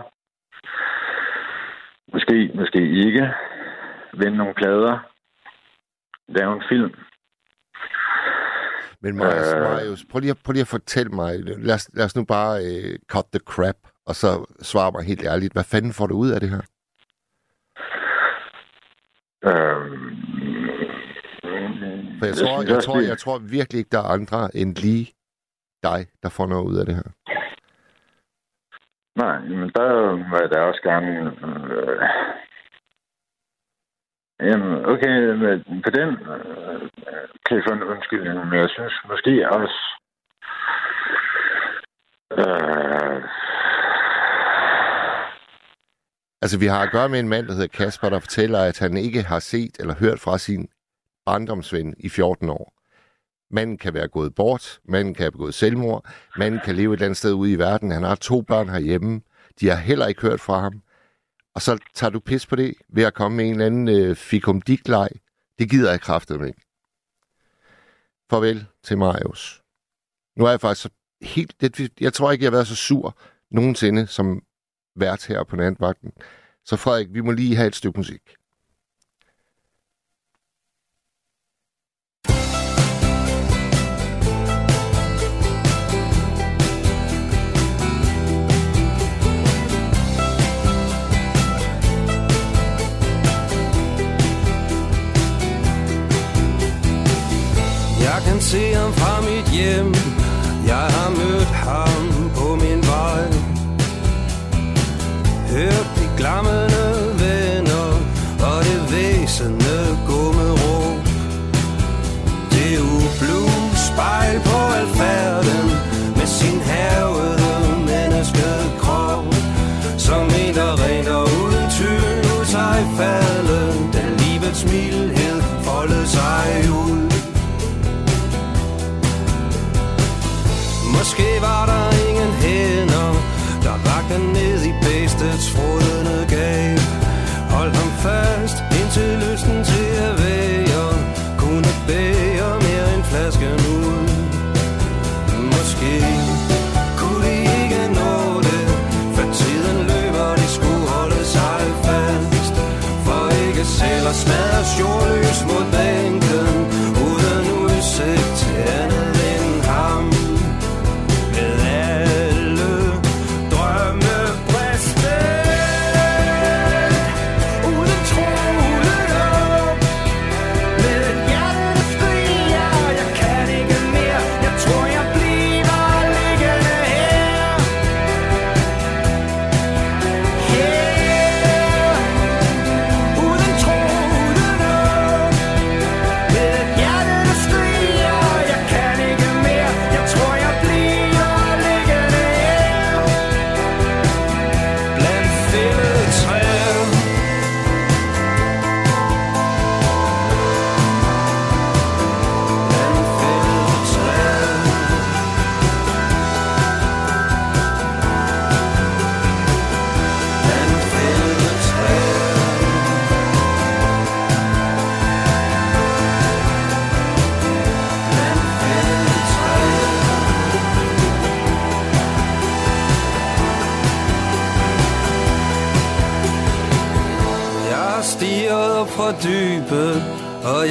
Måske, måske ikke. Vende nogle plader. Lave en film. Men Marius, Øh. Marius prøv, lige, at- prøv lige at fortælle mig, lad os, lad os nu bare øh, cut the crap, og så svare mig helt ærligt, hvad fanden får du ud af det her? Øhm, For jeg, tror, jeg, tror, jeg tror virkelig ikke, der er andre end lige dig, der får noget ud af det her. Nej, men der var jeg da også gerne... Øh, jamen, okay, men på den øh, kan jeg få en undskyldning, men jeg synes måske også... Øh, Altså, vi har at gøre med en mand, der hedder Kasper, der fortæller, at han ikke har set eller hørt fra sin barndomsven i 14 år. Manden kan være gået bort, manden kan have begået selvmord, manden kan leve et eller andet sted ude i verden. Han har to børn herhjemme. De har heller ikke hørt fra ham. Og så tager du pis på det ved at komme med en eller anden øh, fikumdik-leg. Det gider jeg kraftet med. Farvel til Marius. Nu er jeg faktisk så helt... Det, jeg tror ikke, jeg har været så sur nogensinde som vært her på natvagten. Så Frederik, vi må lige have et stykke musik. Jeg kan ham fra mit hjem. Jeg har mødt ham på min vej. Hørt de glammende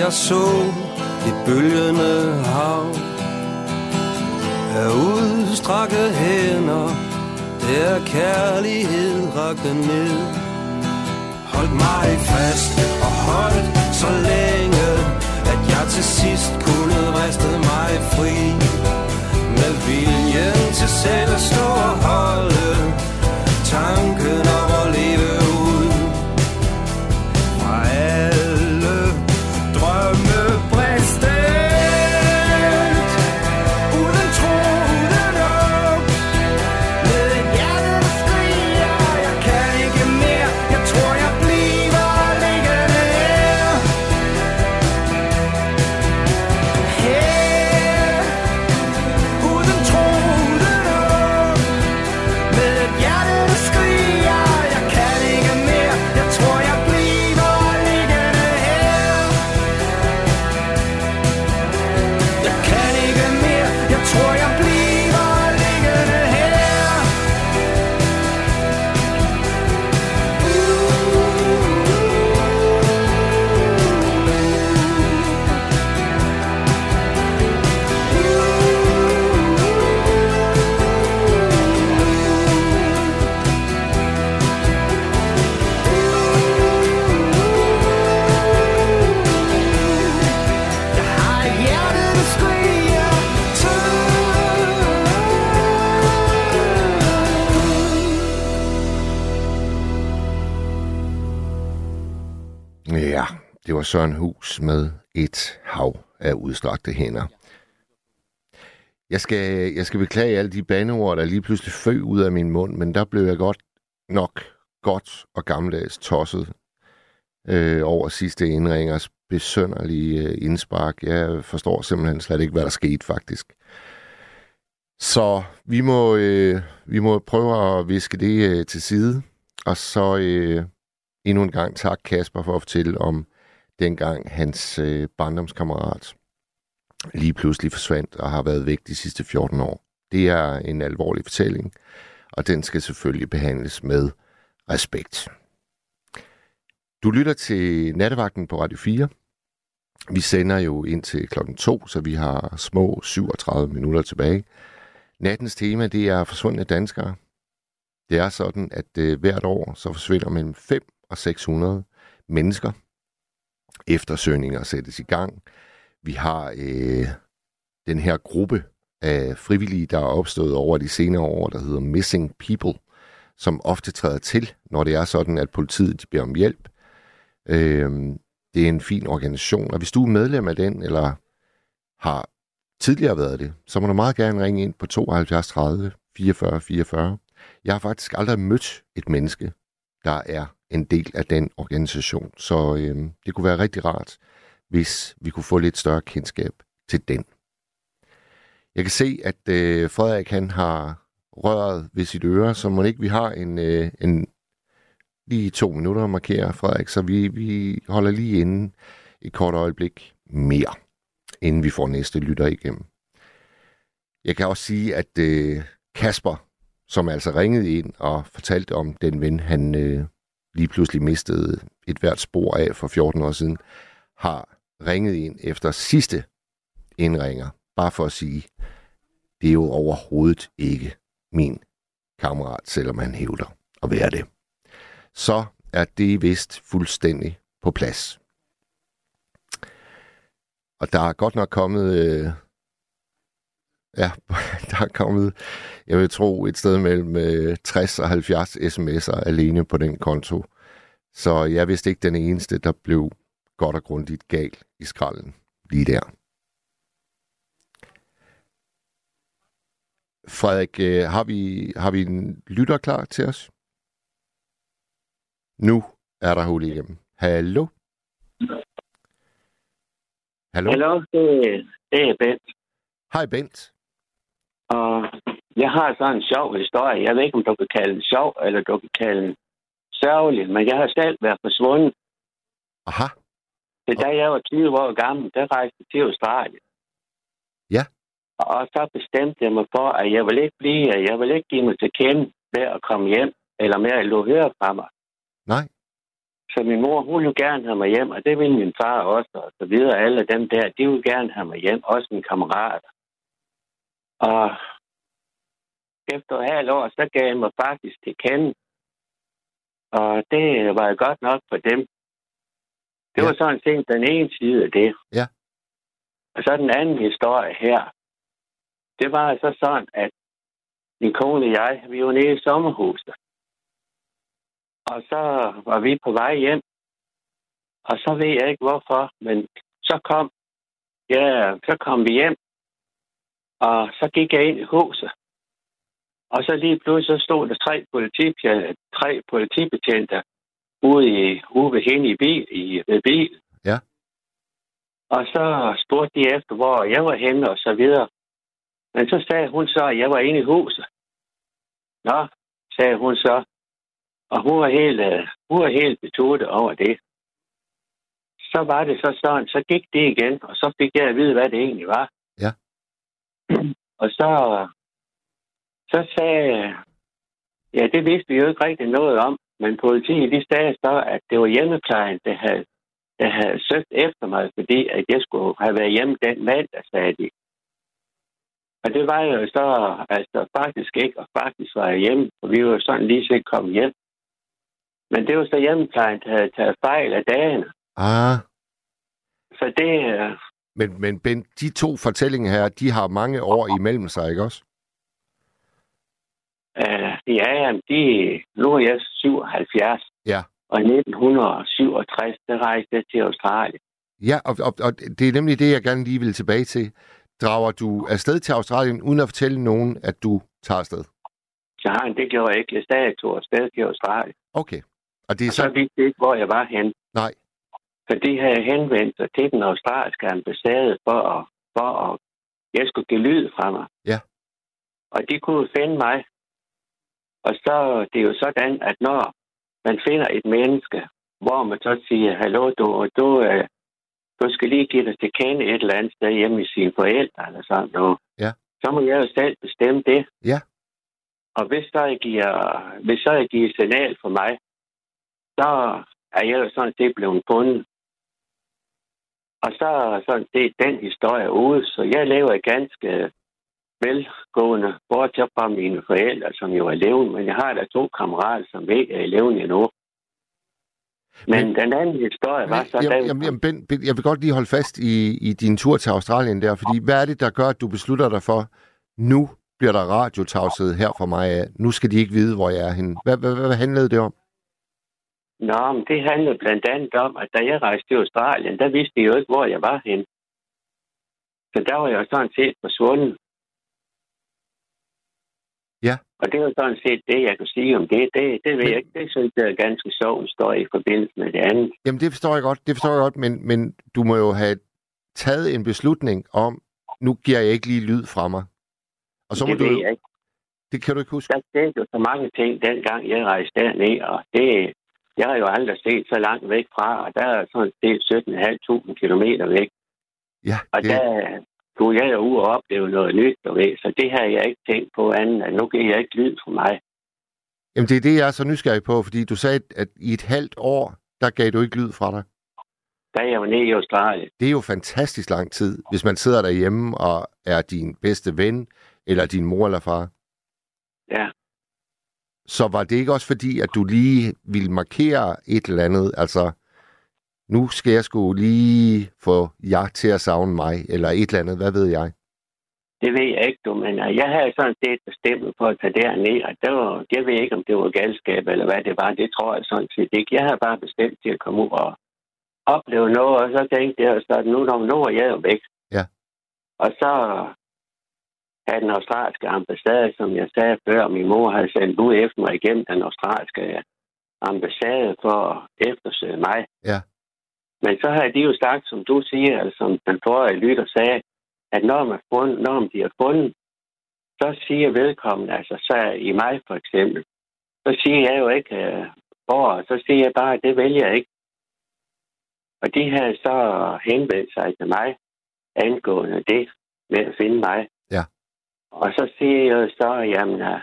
jeg så det bølgende hav. Af udstrakte hænder, der kærlighed rakte ned. Holdt mig fast og holdt så længe, at jeg til sidst kunne vriste mig fri. Med viljen til selv at stå Søren Hus med et hav af udstrakte hænder. Jeg skal, jeg skal beklage alle de bandeord, der lige pludselig føg ud af min mund, men der blev jeg godt nok godt og gammeldags tosset øh, over sidste indringers besønderlige øh, indspark. Jeg forstår simpelthen slet ikke, hvad der skete faktisk. Så vi må, øh, vi må prøve at viske det øh, til side. Og så øh, endnu en gang tak Kasper for at fortælle om dengang hans øh, barndomskammerat lige pludselig forsvandt og har været væk de sidste 14 år. Det er en alvorlig fortælling, og den skal selvfølgelig behandles med respekt. Du lytter til Nattevagten på Radio 4. Vi sender jo ind til klokken 2, så vi har små 37 minutter tilbage. Nattens tema, det er forsvundne danskere. Det er sådan, at øh, hvert år så forsvinder mellem 5 og 600 mennesker. Eftersøgninger sættes i gang. Vi har øh, den her gruppe af frivillige, der er opstået over de senere år, der hedder Missing People, som ofte træder til, når det er sådan, at politiet de beder om hjælp. Øh, det er en fin organisation, og hvis du er medlem af den, eller har tidligere været det, så må du meget gerne ringe ind på 72 30 44 44. Jeg har faktisk aldrig mødt et menneske, der er en del af den organisation, så øh, det kunne være rigtig rart, hvis vi kunne få lidt større kendskab til den. Jeg kan se, at øh, Frederik han har røret ved sit øre, så må ikke vi har en, øh, en lige to minutter at markere, Frederik, så vi, vi holder lige inde et kort øjeblik mere, inden vi får næste lytter igennem. Jeg kan også sige, at øh, Kasper, som altså ringede ind og fortalte om den ven, han øh, lige pludselig mistede et hvert spor af for 14 år siden, har ringet ind efter sidste indringer, bare for at sige, det er jo overhovedet ikke min kammerat, selvom han hævder at være det. Så er det vist fuldstændig på plads. Og der er godt nok kommet... Øh, ja, der er kommet, jeg vil tro, et sted mellem øh, 60 og 70 sms'er alene på den konto. Så jeg vist ikke den eneste, der blev godt og grundigt gal i skralden lige der. Frederik, øh, har vi, har vi en lytter klar til os? Nu er der hul igennem. Hallo? Hallo? Hallo, det, det er Bent. Hej Bent. Og jeg har sådan en sjov historie. Jeg ved ikke, om du kan kalde den sjov, eller du kan kalde den sørgelig, men jeg har selv været forsvundet. Aha. Det da jeg var 20 år gammel, der rejste til Australien. Ja. Og så bestemte jeg mig for, at jeg vil ikke blive, jeg vil ikke give mig til kende ved at komme hjem, eller med at lå høre fra mig. Nej. Så min mor, hun ville gerne have mig hjem, og det ville min far også, og så videre. Alle dem der, de ville gerne have mig hjem, også mine kammerater. Og efter et halvt år, så gav jeg mig faktisk til kende. Og det var godt nok for dem. Det Ja. var sådan set den ene side af det. Ja. Og så den anden historie her. Det var altså sådan, at min kone og jeg, vi var nede i sommerhuset. Og så var vi på vej hjem. Og så ved jeg ikke hvorfor, men så kom, ja, så kom vi hjem. Og så gik jeg ind i huset. Og så lige pludselig så stod der tre, politibetjente, tre politibetjente ude, i, ude ved hende i bil, i, ved bil. Ja. Og så spurgte de efter, hvor jeg var henne og så videre. Men så sagde hun så, at jeg var inde i huset. Nå, sagde hun så. Og hun var helt, øh, hun var helt betudet over det. Så var det så sådan, så gik det igen, og så fik jeg at vide, hvad det egentlig var. Og så, så sagde ja, det vidste vi jo ikke rigtig noget om, men politiet de sagde så, at det var hjemmeplejen, der havde, der havde søgt efter mig, fordi at jeg skulle have været hjemme den mandag, sagde de. Og det var jo så altså faktisk ikke, og faktisk var jeg hjemme, for vi var sådan lige set kommet hjem. Men det var så hjemmeplejen, der havde taget fejl af dagene. Ah, Så det, men, men Bent, de to fortællinger her, de har mange år imellem sig, ikke også? øh, ja, jamen, de, nu er jeg 77, Ja. og i 1967, der rejste jeg til Australien. Ja, og, og, og det er nemlig det, jeg gerne lige vil tilbage til. Drager du afsted til Australien, uden at fortælle nogen, at du tager afsted? Så det gjorde jeg ikke. Jeg sagde, at jeg tog afsted til Australien. Okay. Og det er Og så så... vidste jeg ikke, hvor jeg var hen. Nej. For de havde henvendt sig til den australske ambassade for at, for at jeg skulle give lyd fra mig. Ja. Og de kunne finde mig. Og så det er jo sådan, at når man finder et menneske, hvor man så siger, hallo, du, du, øh, du skal lige give dig til kende et eller andet sted hjemme i sine forældre, eller sådan noget. Ja. Så må jeg jo selv bestemme det. Ja. Og hvis så jeg giver, hvis så jeg giver signal for mig, så er jeg jo sådan set blevet fundet. Og så er sådan set den historie ude, så jeg lever ganske velgående, bortset fra mine forældre, som jo er levende, men jeg har da to kammerater, som ikke er levende endnu. Men, men den anden historie var så... Jamen, jamen, jamen ben, ben, jeg vil godt lige holde fast i, i din tur til Australien der, fordi hvad er det, der gør, at du beslutter dig for, nu bliver der radiotavshed her for mig af. Nu skal de ikke vide, hvor jeg er henne. Hvad, hvad, hvad handlede det om? Nå, men det handlede blandt andet om, at da jeg rejste til Australien, der vidste jeg jo ikke, hvor jeg var henne. Så der var jeg jo sådan set forsvundet. Ja. Og det var sådan set det, jeg kunne sige om det. Det, det ved Men- jeg ikke. Det synes jeg er ganske sjov historie i forbindelse med det andet. Jamen, det forstår jeg godt, det forstår jeg godt, men, men du må jo have taget en beslutning om, nu giver jeg ikke lige lyd fra mig. Og så må det du ved jeg ikke. Det kan du ikke huske. Der skete jo så mange ting, dengang jeg rejste derned, og det, jeg har jo aldrig set så langt væk fra, og der er sådan set 17.500 kilometer væk. Ja, Og det, der skulle jeg jo ud og opleve noget nyt, du ved. Så det har jeg ikke tænkt på andet, at nu giver jeg ikke lyd for mig. jamen, det er det, jeg er så nysgerrig på, fordi du sagde, at i et halvt år, der gav du ikke lyd fra dig. Da jeg var nede i Australien. Det er jo fantastisk lang tid, hvis man sidder derhjemme og er din bedste ven, eller din mor eller far. Ja. Så var det ikke også fordi, at du lige ville markere et eller andet? Altså, nu skal jeg sgu lige få jer til at savne mig, eller et eller andet, hvad ved jeg? Det ved jeg ikke, du, men uh, jeg havde sådan set bestemt for at tage derned, og det var, jeg ved ikke, om det var galskab eller hvad det var. Det tror jeg sådan set ikke. Jeg havde bare bestemt til at komme ud og opleve noget, og så tænkte jeg, så nu, når nu er jeg jo væk. Ja. Og så havde den australske ambassade, som jeg sagde før, min mor havde sendt ud efter mig igennem den australske ambassade for at eftersøge mig. Ja. Men så havde de jo sagt, som du siger, eller som den forrige lytter sagde, at når, man fundet, når de har fundet, så siger vedkommende, altså så i mig for eksempel, så siger jeg jo ikke, øh, hvor, så siger jeg bare, at det vælger jeg ikke. Og de havde så henvendt sig til mig angående det med at finde mig. Og så siger jeg så, jamen, øh,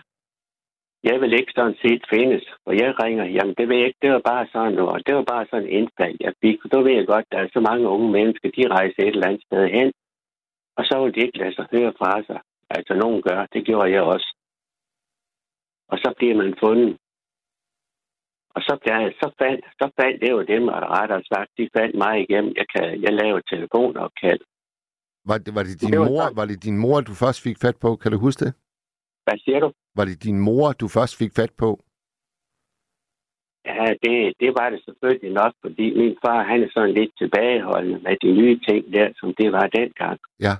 jeg vil ikke sådan set findes, og jeg ringer, jamen det ved jeg ikke, det var bare sådan noget, det var bare sådan en indfald, jeg fik, Og du ved jeg godt, der er så mange unge mennesker, de rejser et eller andet sted hen, og så vil de ikke lade sig høre fra sig. Altså, nogen gør, det gjorde jeg også. Og så bliver man fundet. Og så, bliver så, fandt, så fandt det jo dem, og rettere sagt, de fandt mig igennem. Jeg, kan, jeg lavede telefonopkald. Var det, var det, din Det var mor, var det din mor, du først fik fat på? Kan du huske det? Hvad siger du? Var det din mor, du først fik fat på? Ja, det, det var det selvfølgelig nok, fordi min far, han er sådan lidt tilbageholdende med de nye ting der, som det var dengang. Ja.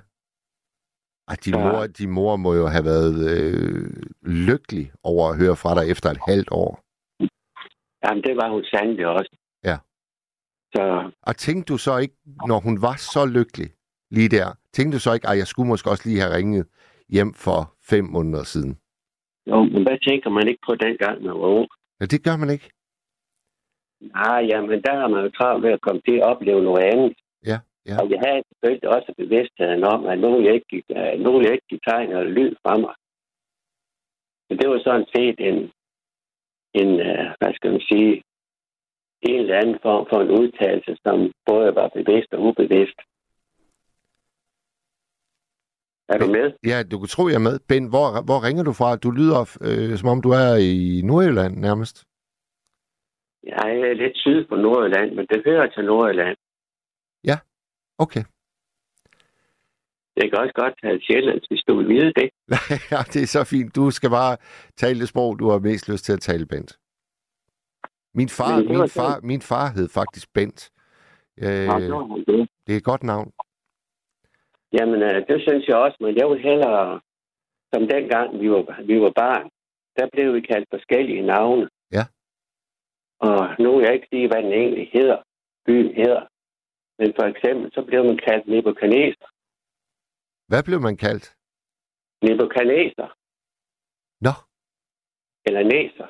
Ej, din, Så- mor, din mor må jo have været øh, lykkelig over at høre fra dig efter et halvt år. Jamen, det var hun sandelig også. Ja. Så Og tænkte du så ikke, når hun var så lykkelig lige der, tænkte du så ikke, at jeg skulle måske også lige have ringet hjem for fem måneder siden? jo, men hvad tænker man ikke på dengang, man var ung? Ja, det gør man ikke. Nej, jamen, der er man jo travlt ved at komme til at opleve noget andet. Ja, ja. Og jeg havde selvfølgelig også bevidstheden om, at nu jeg ikke øh, nu jeg ikke give tegn eller lyd fra mig. Så det var sådan set en, en øh, hvad skal man sige, en eller anden form for en udtalelse, som både var bevidst og ubevidst. Er du med? Ja, du kunne tro, jeg er med. Ben, hvor, hvor ringer du fra? Du lyder, øh, som om du er i Nordjylland nærmest. Jeg er lidt syd på Nordjylland, men det hører til Nordjylland. Okay. Det kan også godt have sjældent, hvis du vil vide det. ja, det er så fint. Du skal bare tale det sprog, du har mest lyst til at tale, Bent. Min far, min far, min far hed faktisk Bent. Øh, det er et godt navn. Jamen, øh, det synes jeg også, men jeg vil hellere, som dengang vi var, vi var barn, der blev vi kaldt forskellige navne. Ja. Og nu vil jeg ikke sige, hvad den egentlig hedder, byen hedder. Men for eksempel, så blev man kaldt Nebuchadnezzar. Hvad blev man kaldt? Nebuchadnezzar. eller næser.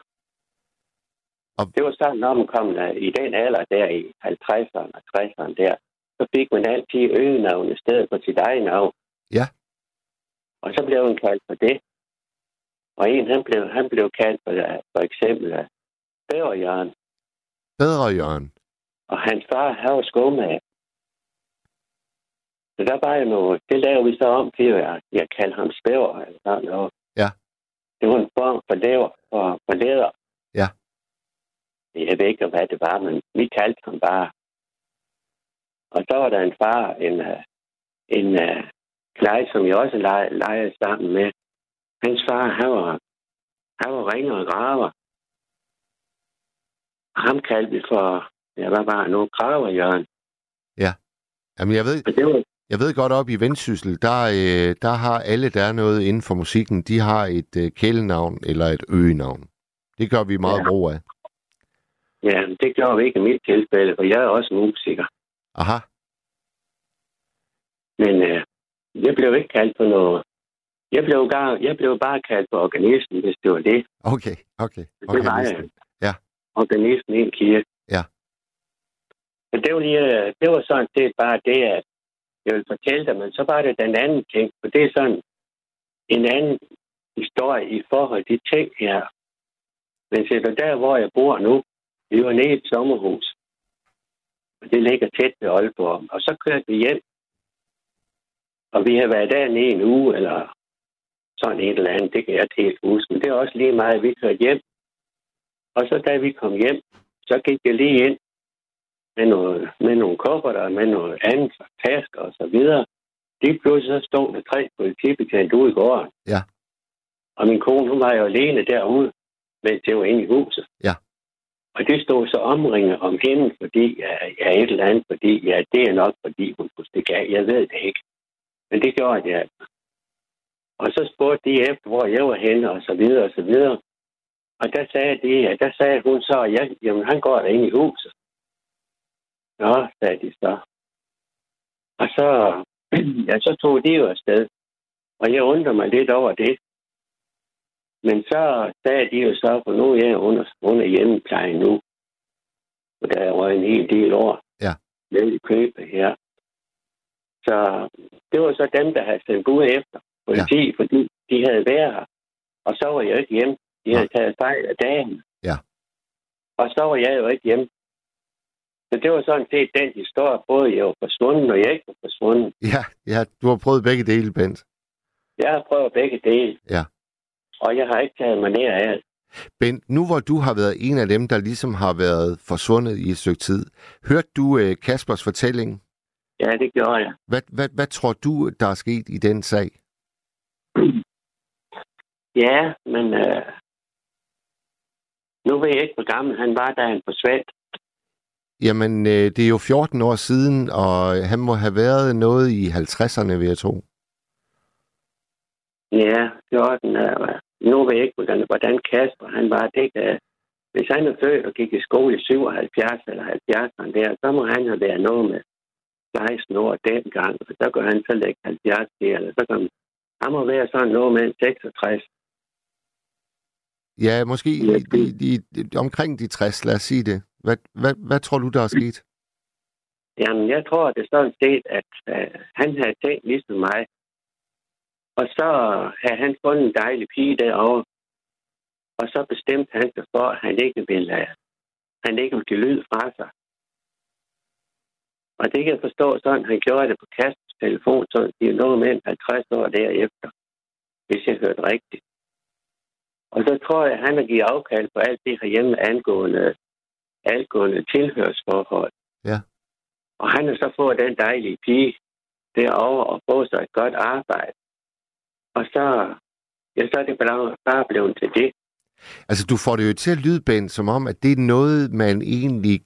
Og- Det var sådan, når man kom øh, i den alder der i 50'erne og 60'erne der, så fik man altid øgenavn i stedet for sit eget navn. Ja. Og så blev han kaldt for det. Og en, han blev, han blev kaldt for, for eksempel Bæverjørn. Jørgen. Og hans far, han var skumag. Så der var jo noget, det lavede vi så om at jeg, jeg kaldte ham spæver, eller sådan noget. Ja. Det var en form for læver, for, for læder. Ja. Jeg ved ikke, hvad det var, men vi kaldte ham bare. Og så var der en far, en, øh, en uh, klej, som jeg også legede, legede sammen med. Hans far, han var, han var ringer og graver. Ham kaldte vi for, jeg var bare nu, graverjørn. Jamen, jeg ved, Og det var, jeg ved godt, op i Vendsyssel, der, øh, der har alle, der er noget inden for musikken, de har et øh, kælenavn eller et øgenavn. Det gør vi meget Ja. ja. brug af. ja, det gjorde vi ikke i mit tilfælde, for jeg er også musiker. Aha. Men øh, jeg blev ikke kaldt for noget. Jeg blev, gar, jeg blev bare kaldt for organisten, hvis det var det. Okay, okay. Det okay var næsten. jeg. Ja. Organisten i en kirke. Ja. Og det var, lige, øh, det var sådan set bare det, at jeg ville fortælle dig, men så var det den anden ting, for det er sådan en anden historie i forhold til ting her. Men se, der hvor jeg bor nu, vi var nede i et sommerhus. Og det ligger tæt ved Aalborg. Og så kørte vi hjem. Og vi har været dernede en uge, eller sådan et eller andet. Det kan jeg helt huske. Men det er også lige meget, vi kørte hjem. Og så da vi kom hjem, så gik jeg lige ind med, noget, med nogle kufferter, med noget andet, tasker og så videre. Lige pludselig så stod der tre politibetjente ude i gården. Ja. Og min kone, hun var jo alene derude, mens det var inde i huset. Ja. Og det stod så omringet om hende, fordi jeg er et eller andet, fordi ja, det er nok, fordi hun kunne stikke af. Jeg ved det ikke. Men det gjorde jeg. Og så spurgte de efter, hvor jeg var henne, og så videre, og så videre. Og der sagde, de, ja, der sagde hun så, ja, jamen han går der ind i huset. Nå, sagde de så. Og så, ja, så tog de jo afsted. Og jeg undrer mig lidt over det. Men så sagde de jo så, for nu er jeg under, under hjemmeplejen nu. Og der var en hel del år. Ja. Med i købet her. Så det var så dem, der havde sendt bud efter politi, ja. fordi de havde været her. Og så var jeg ikke hjemme. De havde taget fejl af dagen. Ja. Og så var jeg jo ikke hjemme. Så det var sådan set den historie, både jeg var forsvundet, og jeg ikke var forsvundet. Ja, ja, du har prøvet begge dele, Bent. Jeg har prøvet begge dele. Ja. Og jeg har ikke taget mig ned af alt. Bent, nu hvor du har været en af dem, der ligesom har været forsvundet i et stykke tid, hørte du øh, Kaspers fortælling? Ja, det gjorde jeg. Hvad, hvad, hvad tror du, der er sket i den sag? Ja, men øh, nu ved jeg ikke, hvor gammel han var, da han forsvandt. Jamen, øh, det er jo 14 år siden, og han må have været noget i 50'erne, vil jeg tro. Ja, 14 er Nu ved jeg ikke, hvordan, hvordan Kasper han var. Det kan, hvis han er født og gik i skole i 77 eller 70'erne der, så må han have været noget med 16 år dengang. Og så kan han så lægge 70 der, eller så kan han, må være sådan noget med en 66. Ja, måske Ja, i, i, i, omkring de 60, lad os sige det. Hvad, hvad, hvad tror du, der er sket? Jamen, jeg tror det er sådan set, at øh, han havde tænkt ligesom mig. Og så havde han fundet en dejlig pige derovre. Og så bestemte han sig for, at han ikke ville, øh, han ikke ville give lyd fra sig. Og det kan jeg forstå sådan, han gjorde det på Kaspers telefon, så det er noget med en 50 år derefter, hvis jeg hørte rigtigt. Og så tror jeg, at han har givet afkald på alt det herhjemme angående, angående tilhørsforhold. Ja. Og han har så fået den dejlige pige derovre og fået sig et godt arbejde. Og så, ja, så er det bare, blevet til det. Altså, du får det jo til at lyde, Bent, som om, at det er noget, man egentlig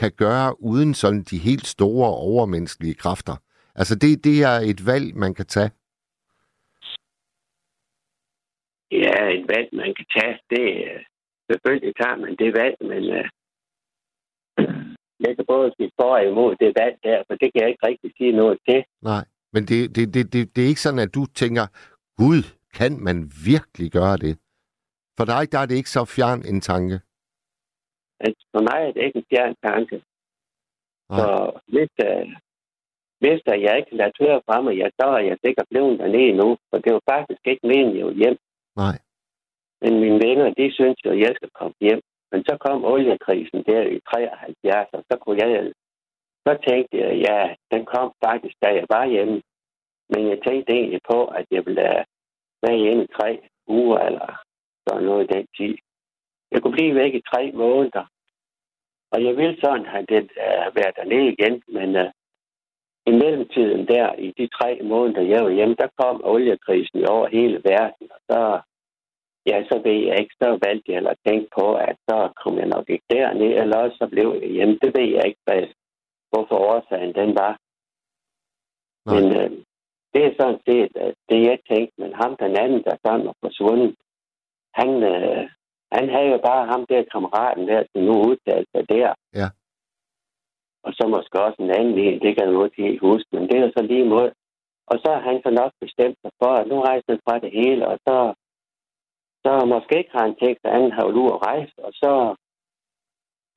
kan gøre uden sådan de helt store overmenneskelige kræfter. Altså, det, det er et valg, man kan tage. Ja, et valg, man kan tage, det øh, selvfølgelig tager man det valg, men øh, jeg kan både sige for og imod det valg der, for det kan jeg ikke rigtig sige noget til. Nej, men det, det, det, det, det er ikke sådan, at du tænker, Gud, kan man virkelig gøre det? For dig der er det ikke så fjern en tanke. At for mig er det ikke en fjern tanke. Nej. Så hvis, uh, hvis jeg ikke lader høre fra mig, ja, så er jeg sikkert blevet dernede nu. For det var faktisk ikke meningen, jeg ville hjem. Nej. Men mine venner, de synes jo, at jeg skal komme hjem. Men så kom oliekrisen der i 73, og så kunne jeg... Så tænkte jeg, ja, den kom faktisk, da jeg var hjemme. Men jeg tænkte egentlig på, at jeg ville være hjemme i tre uger, eller sådan noget i den tid. Jeg kunne blive væk i tre måneder. Og jeg ville sådan have det uh, øh, været dernede igen, men uh, i mellemtiden der, i de tre måneder, jeg var hjemme, der kom oliekrisen over hele verden, og så, ja, så ved jeg ikke, så valgte jeg eller tænkte på, at så kom jeg nok ikke derned, eller også så blev jeg hjemme. Det ved jeg ikke, hvad, hvorfor årsagen den var. Nej. Men øh, det er sådan set øh, det, jeg tænkte. Men ham den anden, der sådan var forsvundet, han, øh, han havde jo bare ham der kammeraten der, som nu udtalte sig der. Ja. Og så måske også en anden en, det kan jeg nu ikke huske, men det er så lige mod. Og så har han så nok bestemt sig for, at nu rejser han fra det hele, og så, så måske ikke har han tænkt, at han har jo at rejse, og så,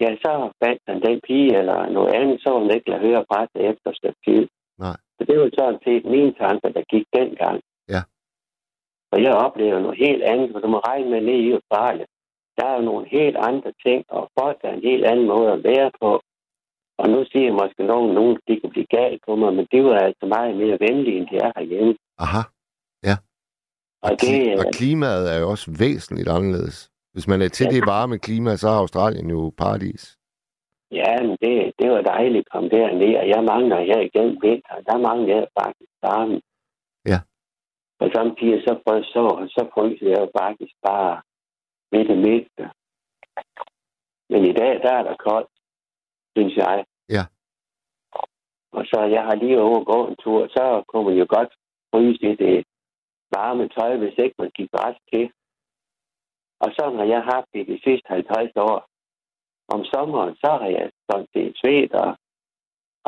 ja, så fandt han den pige eller noget andet, så var han ikke lade høre fra sig efter et stykke tid. Nej. Så det var sådan set mine tanker, der gik dengang. Ja. Og jeg oplever noget helt andet, for du må regne med nede i Australien. Der er jo nogle helt andre ting, og folk er en helt anden måde at være på. Og nu siger jeg måske nogen, nogen de kan blive galt på mig, men det var altså meget mere venlige, end de er herhjemme. Aha. Og Og, det, og klimaet er jo også væsentligt anderledes. Hvis man er til Ja. det varme klima, så er Australien jo paradis. ja, men det, det var dejligt at komme derned, og jeg mangler her igennem vinteren. Der mangler jeg faktisk varme. Ja. Og samtidig så frøs så, så fryser jeg faktisk bare ved det mindste. Men i dag, der er der koldt, synes jeg. Ja. Og så jeg har lige over at gå en tur, så kunne man jo godt fryse i det varme tøj, hvis ikke man gik ret til. Og så har jeg haft det de sidste 50 år. Om sommeren, så har jeg sådan set svedt, og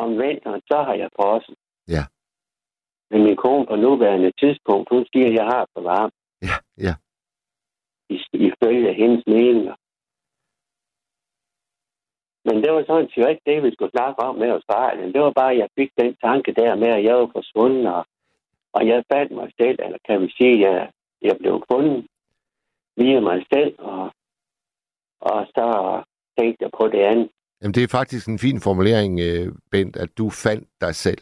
om vinteren, så har jeg frossen. Ja. Men min kone på nuværende tidspunkt, hun siger, at jeg har for varmt, Ja, ja. i- ifølge hendes meninger. Men det var sådan set ikke det, vi skulle snakke om med Australien. Det var bare, at jeg fik den tanke der med, at jeg var forsvundet, og, og jeg fandt mig selv, eller kan vi sige, at jeg, jeg blev fundet via mig selv, og, og så tænkte jeg på det andet. Jamen, det er faktisk en fin formulering, øh, Bent, at du fandt dig selv,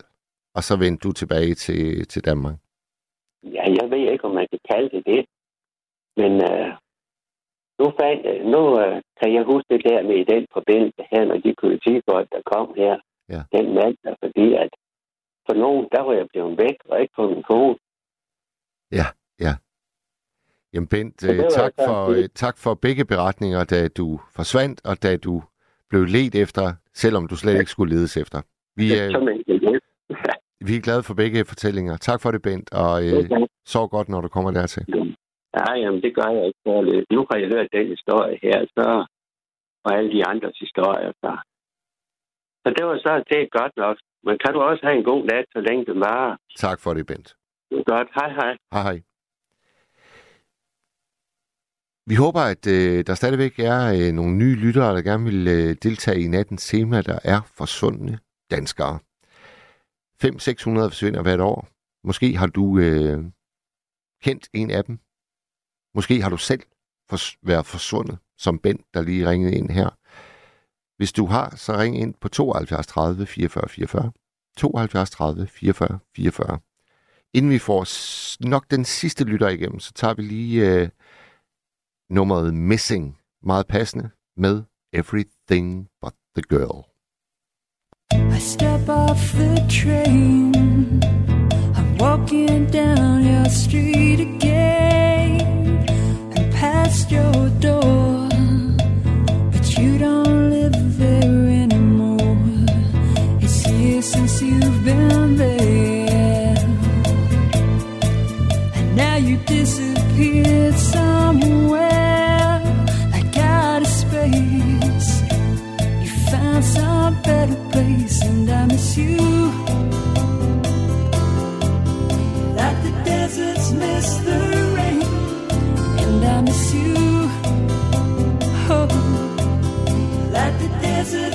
og så vendte du tilbage til, til Danmark. Ja, jeg ved ikke, om man kan kalde det det. Men øh, nu, fandt, øh, nu øh, kan jeg huske det der med i den forbindelse her, når de politifolk, der kom her, Ja. den mand, der, fordi at for nogen, der var jeg blevet væk, og ikke på min kone. Jamen, Bent, øh, tak, altså for, øh, tak for begge beretninger, da du forsvandt, og da du blev let efter, selvom du slet ikke skulle ledes efter. Vi er, hjælp. vi er glade for begge fortællinger. Tak for det, Bent, og øh, sov godt, når du kommer dertil. Ja, jamen, det gør jeg ikke. For nu har jeg hørt den historie her, så, og alle de andres historier. Så, så det var så det godt nok. Men kan du også have en god nat, så længe det varer? Tak for det, Bent. Det er godt. Hej, hej. Hej hej. Vi håber, at øh, der stadigvæk er øh, nogle nye lyttere, der gerne vil øh, deltage i nattens tema, der er forsvundne danskere. 5-600 forsvinder hvert år. Måske har du øh, kendt en af dem. Måske har du selv fors- været forsvundet, som Bent, der lige ringede ind her. Hvis du har, så ring ind på 72 30 44 44. 72 30 44 44. Inden vi får nok den sidste lytter igennem, så tager vi lige øh, nummeret Missing, meget passende, med Everything But The Girl. I step off the train. I'm walking down your street again and past your door. But you don't live there anymore. It's years since you've been there. And now you disappeared better place, and I miss you. Like the deserts miss the rain, and I miss you. Oh, like the deserts.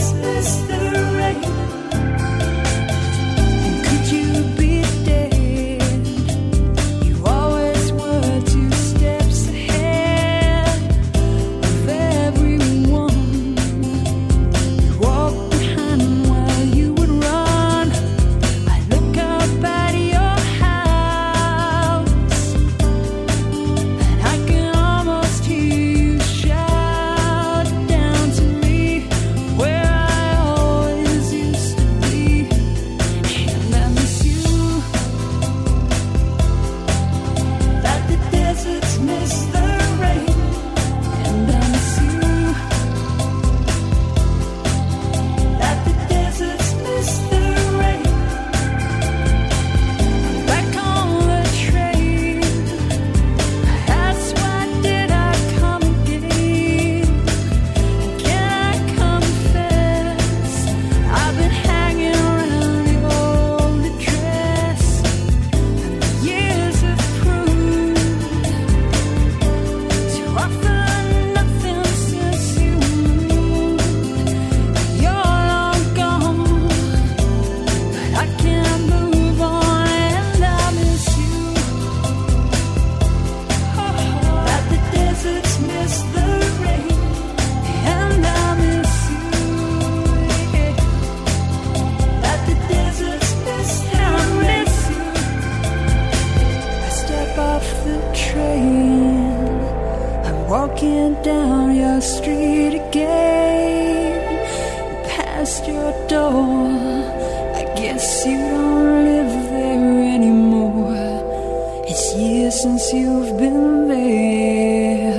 Since you've been there.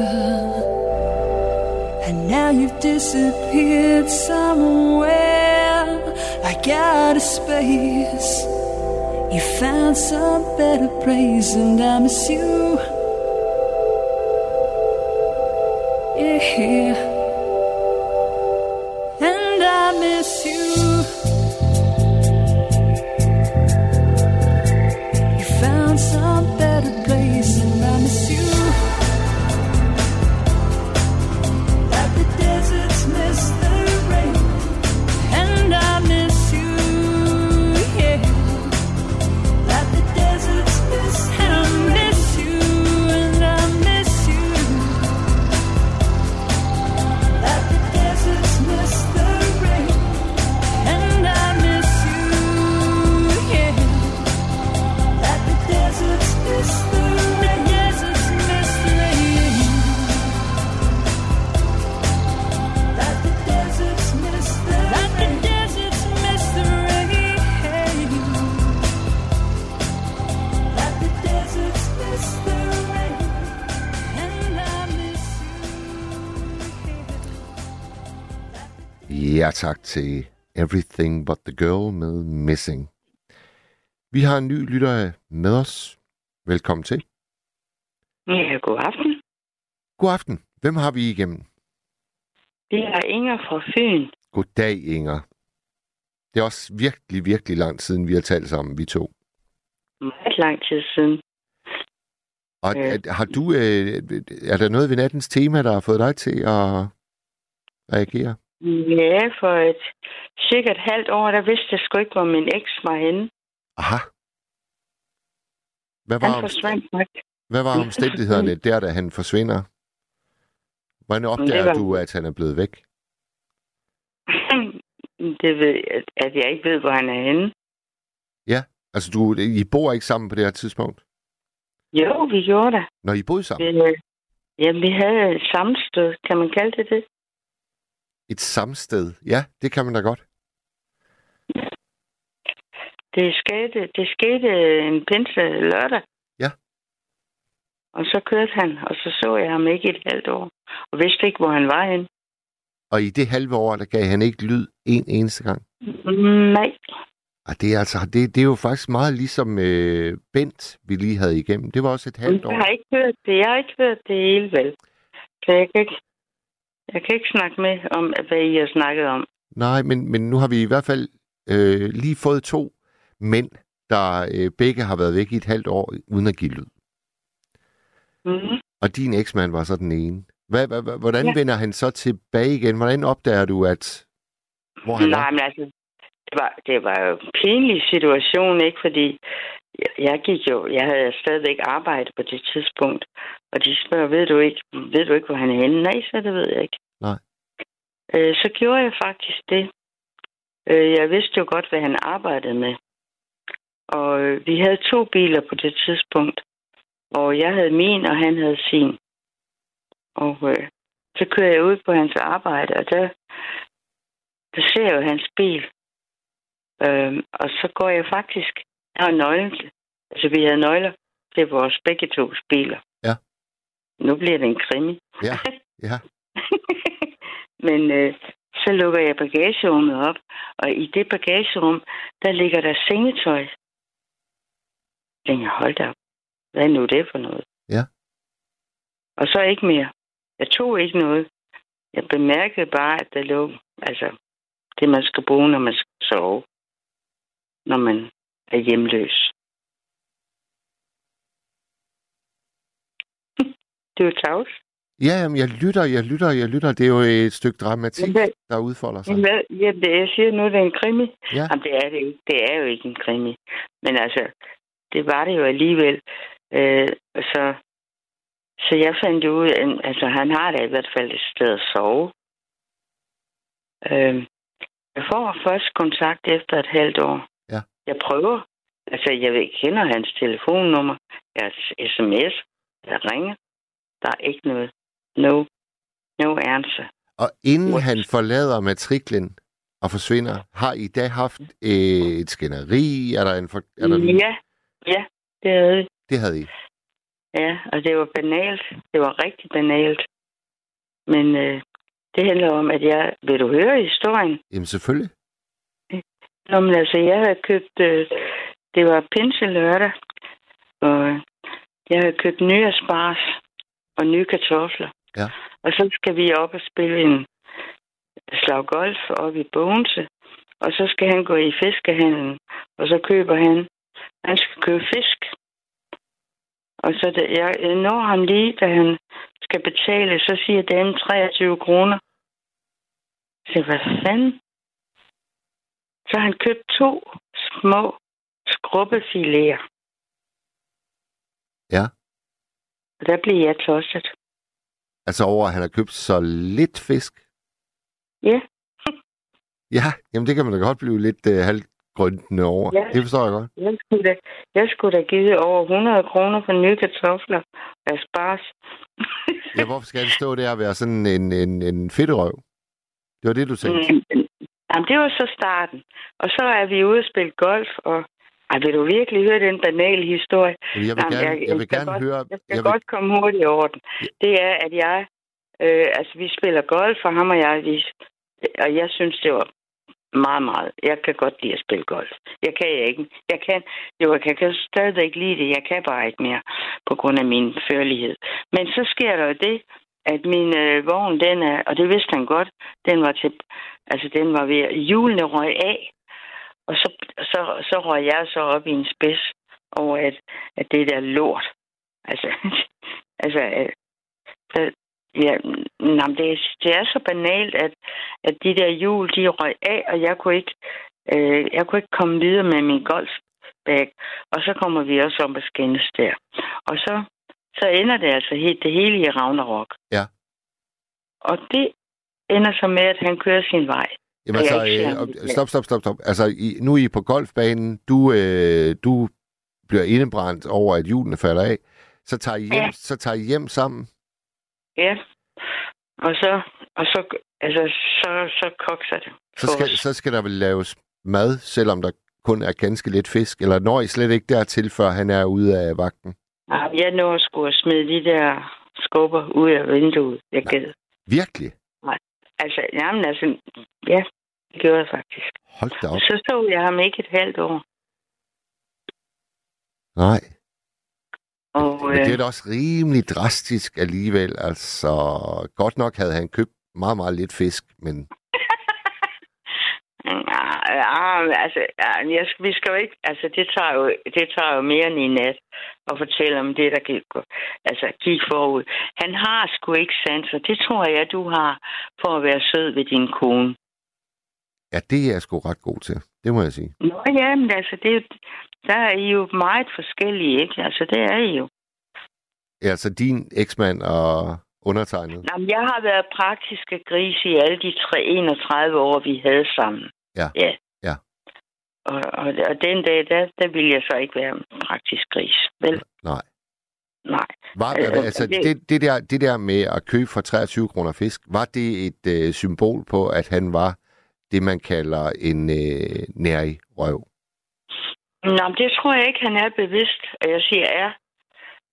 And now you've disappeared somewhere. I got a space. You found some better place, and I miss you. Yeah. And I miss you. You tak til Everything But The Girl med Missing. Vi har en ny lytter med os. Velkommen til. Ja, god aften. God aften. Hvem har vi igennem? Det er Inger fra Fyn. Goddag, Inger. Det er også virkelig, virkelig lang siden, vi har talt sammen, vi to. Meget lang tid siden. Og Øh. har du, øh, er der noget ved nattens tema, der har fået dig til at reagere? Ja, for et et halvt år, der vidste jeg sgu ikke, hvor min eks var henne. Aha. Hvad var, Han om, forsvandt nok. hvad var omstændighederne der, da han forsvinder? Hvordan opdager var- du, at han er blevet væk? det ved jeg, at jeg ikke ved, hvor han er henne. Altså, du, I bor ikke sammen på det her tidspunkt? Jo, vi gjorde det. Når I boede sammen? Vi, øh, ja, vi havde sammenstød, kan man kalde det det? Et samsted? Ja, det kan man da godt. Det skete, det skete en pinse lørdag. Ja. Og så kørte han, og så så jeg ham ikke et halvt år. Og vidste ikke, hvor han var henne. Og i det halve år, der gav han ikke lyd en eneste gang? Nej. Og det er altså, det, det er jo faktisk meget ligesom øh, Bent, vi lige havde igennem. Det var også et halvt Jeg år. har ikke hørt det. Jeg har ikke hørt det hele, vel. Så jeg kan ikke, jeg kan ikke snakke med om, hvad I har snakket om. Nej, men, men nu har vi i hvert fald øh, lige fået to mænd, der øh, begge har været væk i et halvt år, uden at give lyd. Mm-hmm. Og din eksmand var så den ene. Hvad, hvad, hvad- hvordan ja. Vender han så tilbage igen? Hvordan opdager du, at hvor han Nej, er? men altså, det var, det var jo en pinlig situation, ikke? Fordi jeg, gik jo, jeg havde stadigvæk arbejde på det tidspunkt, og de spørger, ved du ikke, ved du ikke hvor han er henne? Nej, så det ved jeg ikke. Nej. Øh, så gjorde jeg faktisk det. Øh, jeg vidste jo godt, hvad han arbejdede med. Og øh, vi havde to biler på det tidspunkt. Og jeg havde min, og han havde sin. Og øh, så kører jeg ud på hans arbejde, og der, der ser jeg jo hans bil. Øhm, og så går jeg faktisk... Jeg har nøglen. Altså, vi havde nøgler til vores begge tos biler. Ja. Nu bliver det en krimi. Ja, ja. Men øh, så lukker jeg bagagerummet op, og i det bagagerum, der ligger der sengetøj. Jeg tænker, hold da op. Hvad er nu det for noget? Ja. Og så ikke mere. Jeg tog ikke noget. Jeg bemærkede bare, at der lå, altså, det man skal bruge, når man skal sove. Når man er hjemløs. det er jo. Ja, jamen, jeg lytter, jeg lytter, jeg lytter. Det er jo et stykke dramatik, Men hvad- der udfolder sig. Ja, det, jeg siger nu, det er en krimi. Ja. Jamen, det er det ikke. Det er jo ikke en krimi. Men altså, det var det jo alligevel. Øh, så, så jeg fandt ud af, altså han har da i hvert fald et sted at sove. Øh, jeg får først kontakt efter et halvt år. Jeg prøver. Altså, jeg ved- kender hans telefonnummer. Jeg sms. Jeg ringer. Der er ikke noget. no, no answer. Og inden What? han forlader matriklen og forsvinder, har I da haft øh, et skænderi? Er der en for, er der Ja, ja, det havde vi. Det havde I. Ja, og det var banalt. Det var rigtig banalt. Men øh, det handler om, at jeg... Vil du høre historien? Jamen selvfølgelig. Nå, men altså, jeg havde købt... Øh, det var pinse lørdag, og jeg havde købt nye asparges og nye kartofler. Ja. Og så skal vi op og spille en slag golf op i Bogense. Og så skal han gå i fiskehandlen, og så køber han... Han skal købe fisk. Og så da jeg, jeg når ham lige, da han skal betale, så siger damen 23 kroner. Så hvad fanden? Så han købt to små skrubbefiléer. Ja. Og der blev jeg tosset. Altså over, at han har købt så lidt fisk. Ja. Ja, jamen det kan man da godt blive lidt øh, halvgrøntende over. Ja. Det forstår jeg godt. Jeg skulle da, jeg skulle da give over 100 kroner for nye kartofler og asparges. Ja, hvorfor skal det stå der og være sådan en, en, en fedterøv? Det var det, du. Mm, Jamen, det var så starten. Og så er vi ude og spille golf, og ej, vil du virkelig høre den banale historie? Jeg vil Jamen, gerne, jeg vil skal gerne godt, høre... Jeg skal jeg vil, godt komme hurtigt over den. Det er, at jeg... Øh, altså, vi spiller golf, og ham og jeg, vi, og jeg synes, det var meget, meget. Jeg kan godt lide at spille golf. Jeg kan ikke. Jeg kan, jo, jeg kan stadigvæk lide det. Jeg kan bare ikke mere på grund af min førlighed. Men så sker der jo det, at min øh, vogn, den er, og det vidste han godt, den var til, altså den var ved, hjulene røg af, og så, så, så røg jeg så op i en spids over, at, at det der lort, altså, altså, øh, ja, jamen, det, det er så banalt, at, at de der hjul, de røg af, og jeg kunne ikke, øh, jeg kunne ikke komme videre med min golfbag, og så kommer vi også om at skændes der. Og så, så ender det altså helt, det hele i Ragnarok. Ja. Og det ender så med, at han kører sin vej. Jamen altså, øh, stop, stop, stop, stop. Altså, I, nu er I på golfbanen. Du, øh, du bliver indebrændt over, at hjulene falder af. Så tager I hjem, Ja. så tager I hjem sammen. Ja. Og så, og så, altså, så, så kokser det. Så skal, så skal der vel laves mad, selvom der kun er ganske lidt fisk. Eller når I slet ikke dertil, før han er ude af vagten. Ja, Jeg når sgu at smide de der skubber ud af vinduet. Jeg gad. Virkelig? Altså, jamen altså, ja, det gjorde jeg faktisk. Hold da op. Så så jeg ham ikke et halvt år. Nej. Og, Men det er øh, da også rimelig drastisk alligevel. Altså, godt nok havde han købt meget, meget lidt fisk, men ja, ja, altså, jeg, vi skal jo ikke, altså, det tager jo, det tager jo mere end en nat at fortælle om det, der gik, altså, gik forud. Han har sgu ikke sans, og det tror jeg, du har for at være sød ved din kone. ja, det er jeg sgu ret god til. Det må jeg sige. Nå ja, men altså, det, er der er I jo meget forskellige, ikke? Altså, det er I jo. Ja, altså din eksmand og undertegnet. Jamen, jeg har været praktiske gris i alle de tre, 31 år, vi havde sammen. Ja. Ja. Og, og, og den dag, der, der ville jeg så ikke være praktisk gris. Vel? Nej. Nej. Var, Øh, altså, det- det, det, der, det der med at købe for 23 kroner fisk, var det et øh, symbol på, at han var det, man kalder en øh, nærig røv? Nå, men det tror jeg ikke, han er bevidst, at jeg siger er.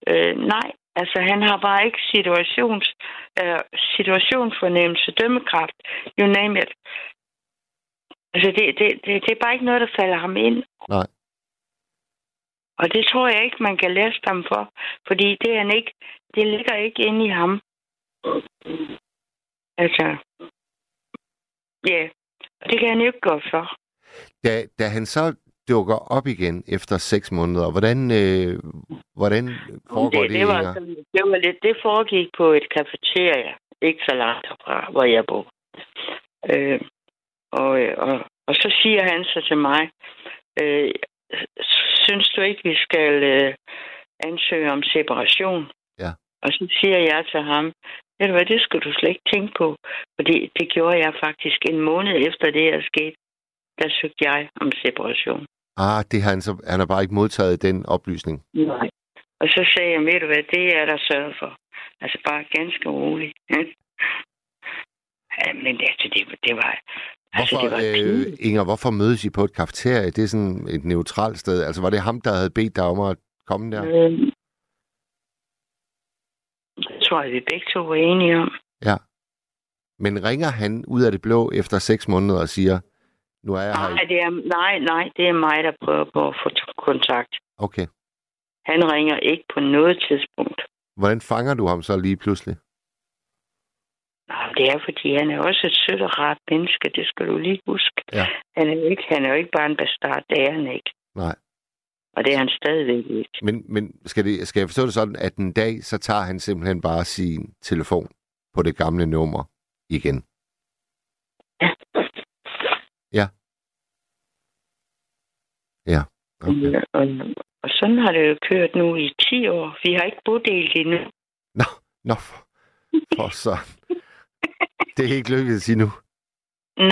Øh, nej, altså han har bare ikke situations, øh, situationsfornemmelse, dømmekraft, you name it. Altså det, det, det, det er bare ikke noget, der falder ham ind. Nej. Og det tror jeg ikke, man kan læse ham for, fordi det, er han ikke, det ligger ikke inde i ham. Altså, ja, og det kan han jo ikke gå for. Da, da han så dukker op igen efter seks måneder, hvordan, øh, hvordan foregår det, det, det, var, sådan- det var lidt, det foregik på et kafeteria, ikke så langt fra, hvor jeg bor. Øh, og, øh, og, og så siger han så til mig, øh, synes du ikke, vi skal øh, ansøge om separation? Ja. Og så siger jeg til ham, ved du hvad, det skal du slet ikke tænke på. Fordi det gjorde jeg faktisk en måned efter det er sket. Der søgte jeg om separation. Ah, det har han, så, han har bare ikke modtaget den oplysning. Nej. Og så sagde jeg, ved du hvad, det er der sørget for. Altså bare ganske rolig. ja, men altså, det, det var... Altså, Hvorfor, det var øh. Inger, hvorfor mødes I på et kafeterie? Det er sådan et neutralt sted. Altså, var det ham, der havde bedt dig om at komme der? Øhm, det tror jeg, vi begge to var enige om. Ja. Men ringer han ud af det blå efter seks måneder og siger, nu er jeg her. Nej, i- det er, nej, nej, det er mig, der prøver på at få kontakt. Okay. Han ringer ikke på noget tidspunkt. Hvordan fanger du ham så lige pludselig? Nå, det er, fordi han er også et sødt og rart menneske, det skal du lige huske. Ja. Han er jo ikke, han er jo ikke bare en bastard, det er han ikke. Nej. Og det er han stadigvæk ikke. Men, men skal, det, skal jeg forstå det sådan, at en dag, så tager han simpelthen bare sin telefon på det gamle nummer igen? Ja. Ja. Ja. Okay. Okay. Og, og sådan har det jo kørt nu i 10 år. Vi har ikke boddelt endnu. Nå, nå, for, for så. Det er ikke lykkedes endnu.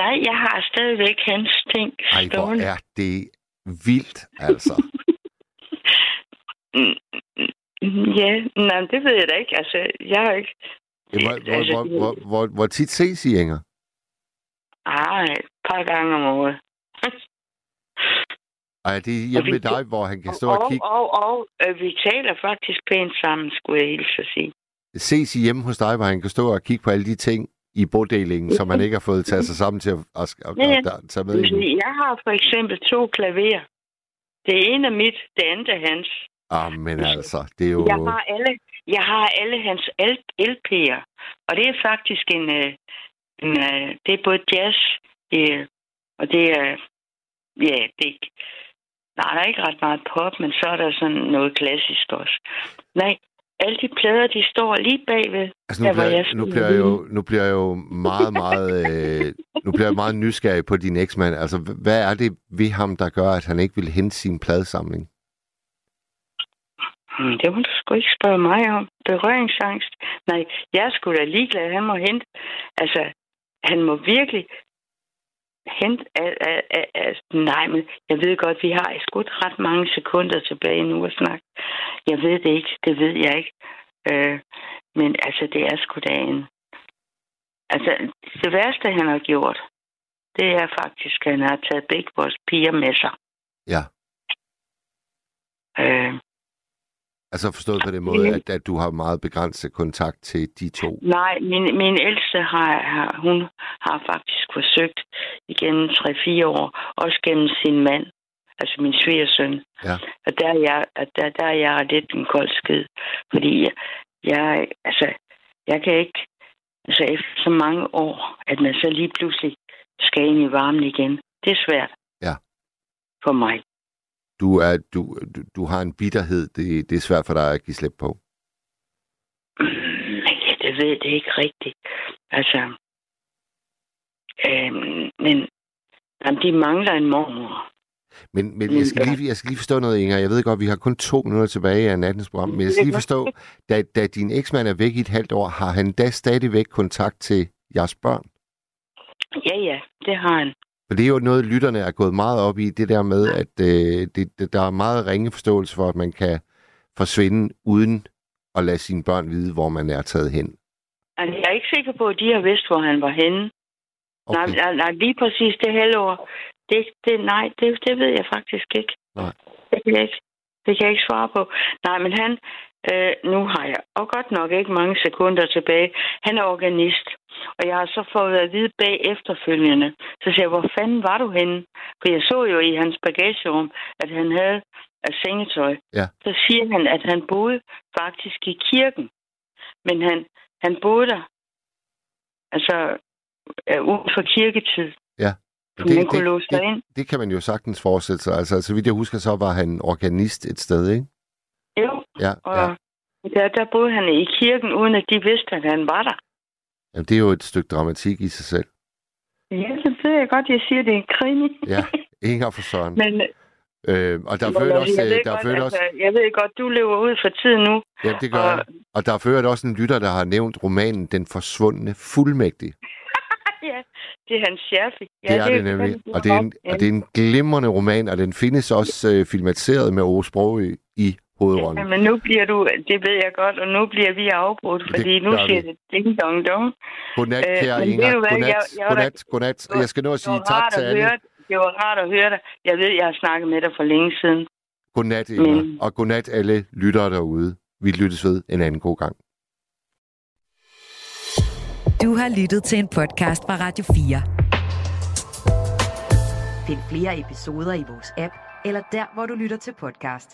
Nej, jeg har stadigvæk hans ting Ej, hvor er det vildt, altså. Ja, nej, det ved jeg da ikke. Altså, jeg har ikke... Hvor, hvor, Altså, hvor, det- hvor, hvor, hvor tit ses I, Inger? Ah, et par gange om året. Ej, det er hjemme vi- med dig, hvor han kan stå og, og kigge. og, og øh, vi taler faktisk pænt sammen, skulle jeg hilse at sige. Ses I hjemme hos dig, hvor han kan stå og kigge på alle de ting i bodelingen, som han ikke har fået taget sig sammen til at, at, at, at, at tage med endnu. Jeg har for eksempel to klaver. Det ene er mit, det andet er hans. Ah, men altså, det er jo... Jeg har alle, jeg har alle hans LP'er. Og det er faktisk en... øh, en øh, det er både jazz, det og det er... Ja, det er, Nej, der er ikke ret meget pop, men så er der sådan noget klassisk også. Nej, alle de plader, de står lige bagved. Altså, nu der, bliver, jeg nu, skulle bliver jeg jo, nu bliver jeg jo meget, meget, øh, nu bliver jeg meget nysgerrig på din eksmand. Altså, hvad er det ved ham, der gør, at han ikke vil hente sin pladesamling? Hmm, Det må du sgu ikke spørge mig om. Berøringsangst. Nej, jeg er sgu da ligeglad, han må hente. Altså, han må virkelig hente... Al, al, al, al, nej, men jeg ved godt, vi har sgu ret mange sekunder tilbage nu at snakke. Jeg ved det ikke, det ved jeg ikke. Øh, men altså, det er sgu da en... Altså, det værste, han har gjort, det er faktisk, at han har taget begge vores piger med sig. Ja, Øh, altså forstået på den måde, at, at du har meget begrænset kontakt til de to. Nej, min, min ældste har, har, hun har faktisk forsøgt igennem 3-4 år, også gennem sin mand, altså min svigersøn. Ja. Og der er jeg, at der, der er jeg lidt en kold skid, fordi jeg, jeg, altså, jeg kan ikke, altså efter så mange år, at man så lige pludselig skal ind i varmen igen. Det er svært. Ja. For mig. Du, er, du, du, du har en bitterhed, det, det er svært for dig at give slip på. Ja, det ved det ikke rigtigt. Altså, øhm, men jamen, de mangler en mormor. Men, men jeg, skal lige, jeg skal lige forstå noget, Inger. Jeg ved godt, vi har kun to minutter tilbage af nattens program, men jeg skal lige forstå, da, da din eksmand er væk i et halvt år, har han da stadigvæk kontakt til jeres børn? Ja, ja, det har han. For det er jo noget, lytterne er gået meget op i, det der med, at øh, det, det, der er meget ringe forståelse for, at man kan forsvinde uden at lade sine børn vide, hvor man er taget hen. Altså, jeg er ikke sikker på, at de har vidst, hvor han var henne. Okay. Nej, nej, nej, lige præcis det halvår. Det, det, nej, det, det ved jeg faktisk ikke. Nej. Det kan jeg ikke, det kan jeg ikke svare på. Nej, men han, øh, nu har jeg og godt nok ikke mange sekunder tilbage. Han er organist, og jeg har så fået at vide bag efterfølgende. Så siger jeg, hvor fanden var du henne? For jeg så jo i hans bagagerum, at han havde af sengetøj. Ja. Så siger han, at han boede faktisk i kirken. Men han, han boede der, altså uden for kirketid. Ja. Men man kunne låse sig det, ind. det, det kan man jo sagtens forestille sig. Altså, så vidt jeg husker, så var han organist et sted, ikke? Jo, Ja, og ja. der, der boede han i kirken, uden at de vidste, at han var der. Jamen, det er jo et stykke dramatik i sig selv. Ja, så ved jeg godt, jeg siger, at det er en krimi. Ja, Inger for Søren. Men, Øh, og der er altså, også... jeg, øh, ved Der er godt, ført også altså, jeg ved godt, du lever ud for tiden nu. ja, det gør og- jeg. Og der er ført også en lytter, der har nævnt romanen Den forsvundne fuldmægtig. ja, det er hans Scherfig. Ja, det er det nemlig. Og det er, en, og det er en glimrende roman, og den findes også øh, filmatiseret med Ove Sprogø i hovedrollen. Ja, men nu bliver du, det ved jeg godt, og nu bliver vi afbrudt, Det fordi nu gør siger vi. det ding dong dong. Godnat, Øh, kære men ved Inger. du hvad, Godnat, jeg- jeg godnat, godnat. Jeg skal nå at Det sige tak til at alle. høre, det var rart at høre dig. Jeg ved, jeg har snakket med dig for længe siden. Godnat, Inger. Men- Og godnat alle lyttere derude. Vi lyttes ved en anden god gang. Du har lyttet til en podcast fra Radio 4. Find flere episoder i vores app, eller der, hvor du lytter til podcast.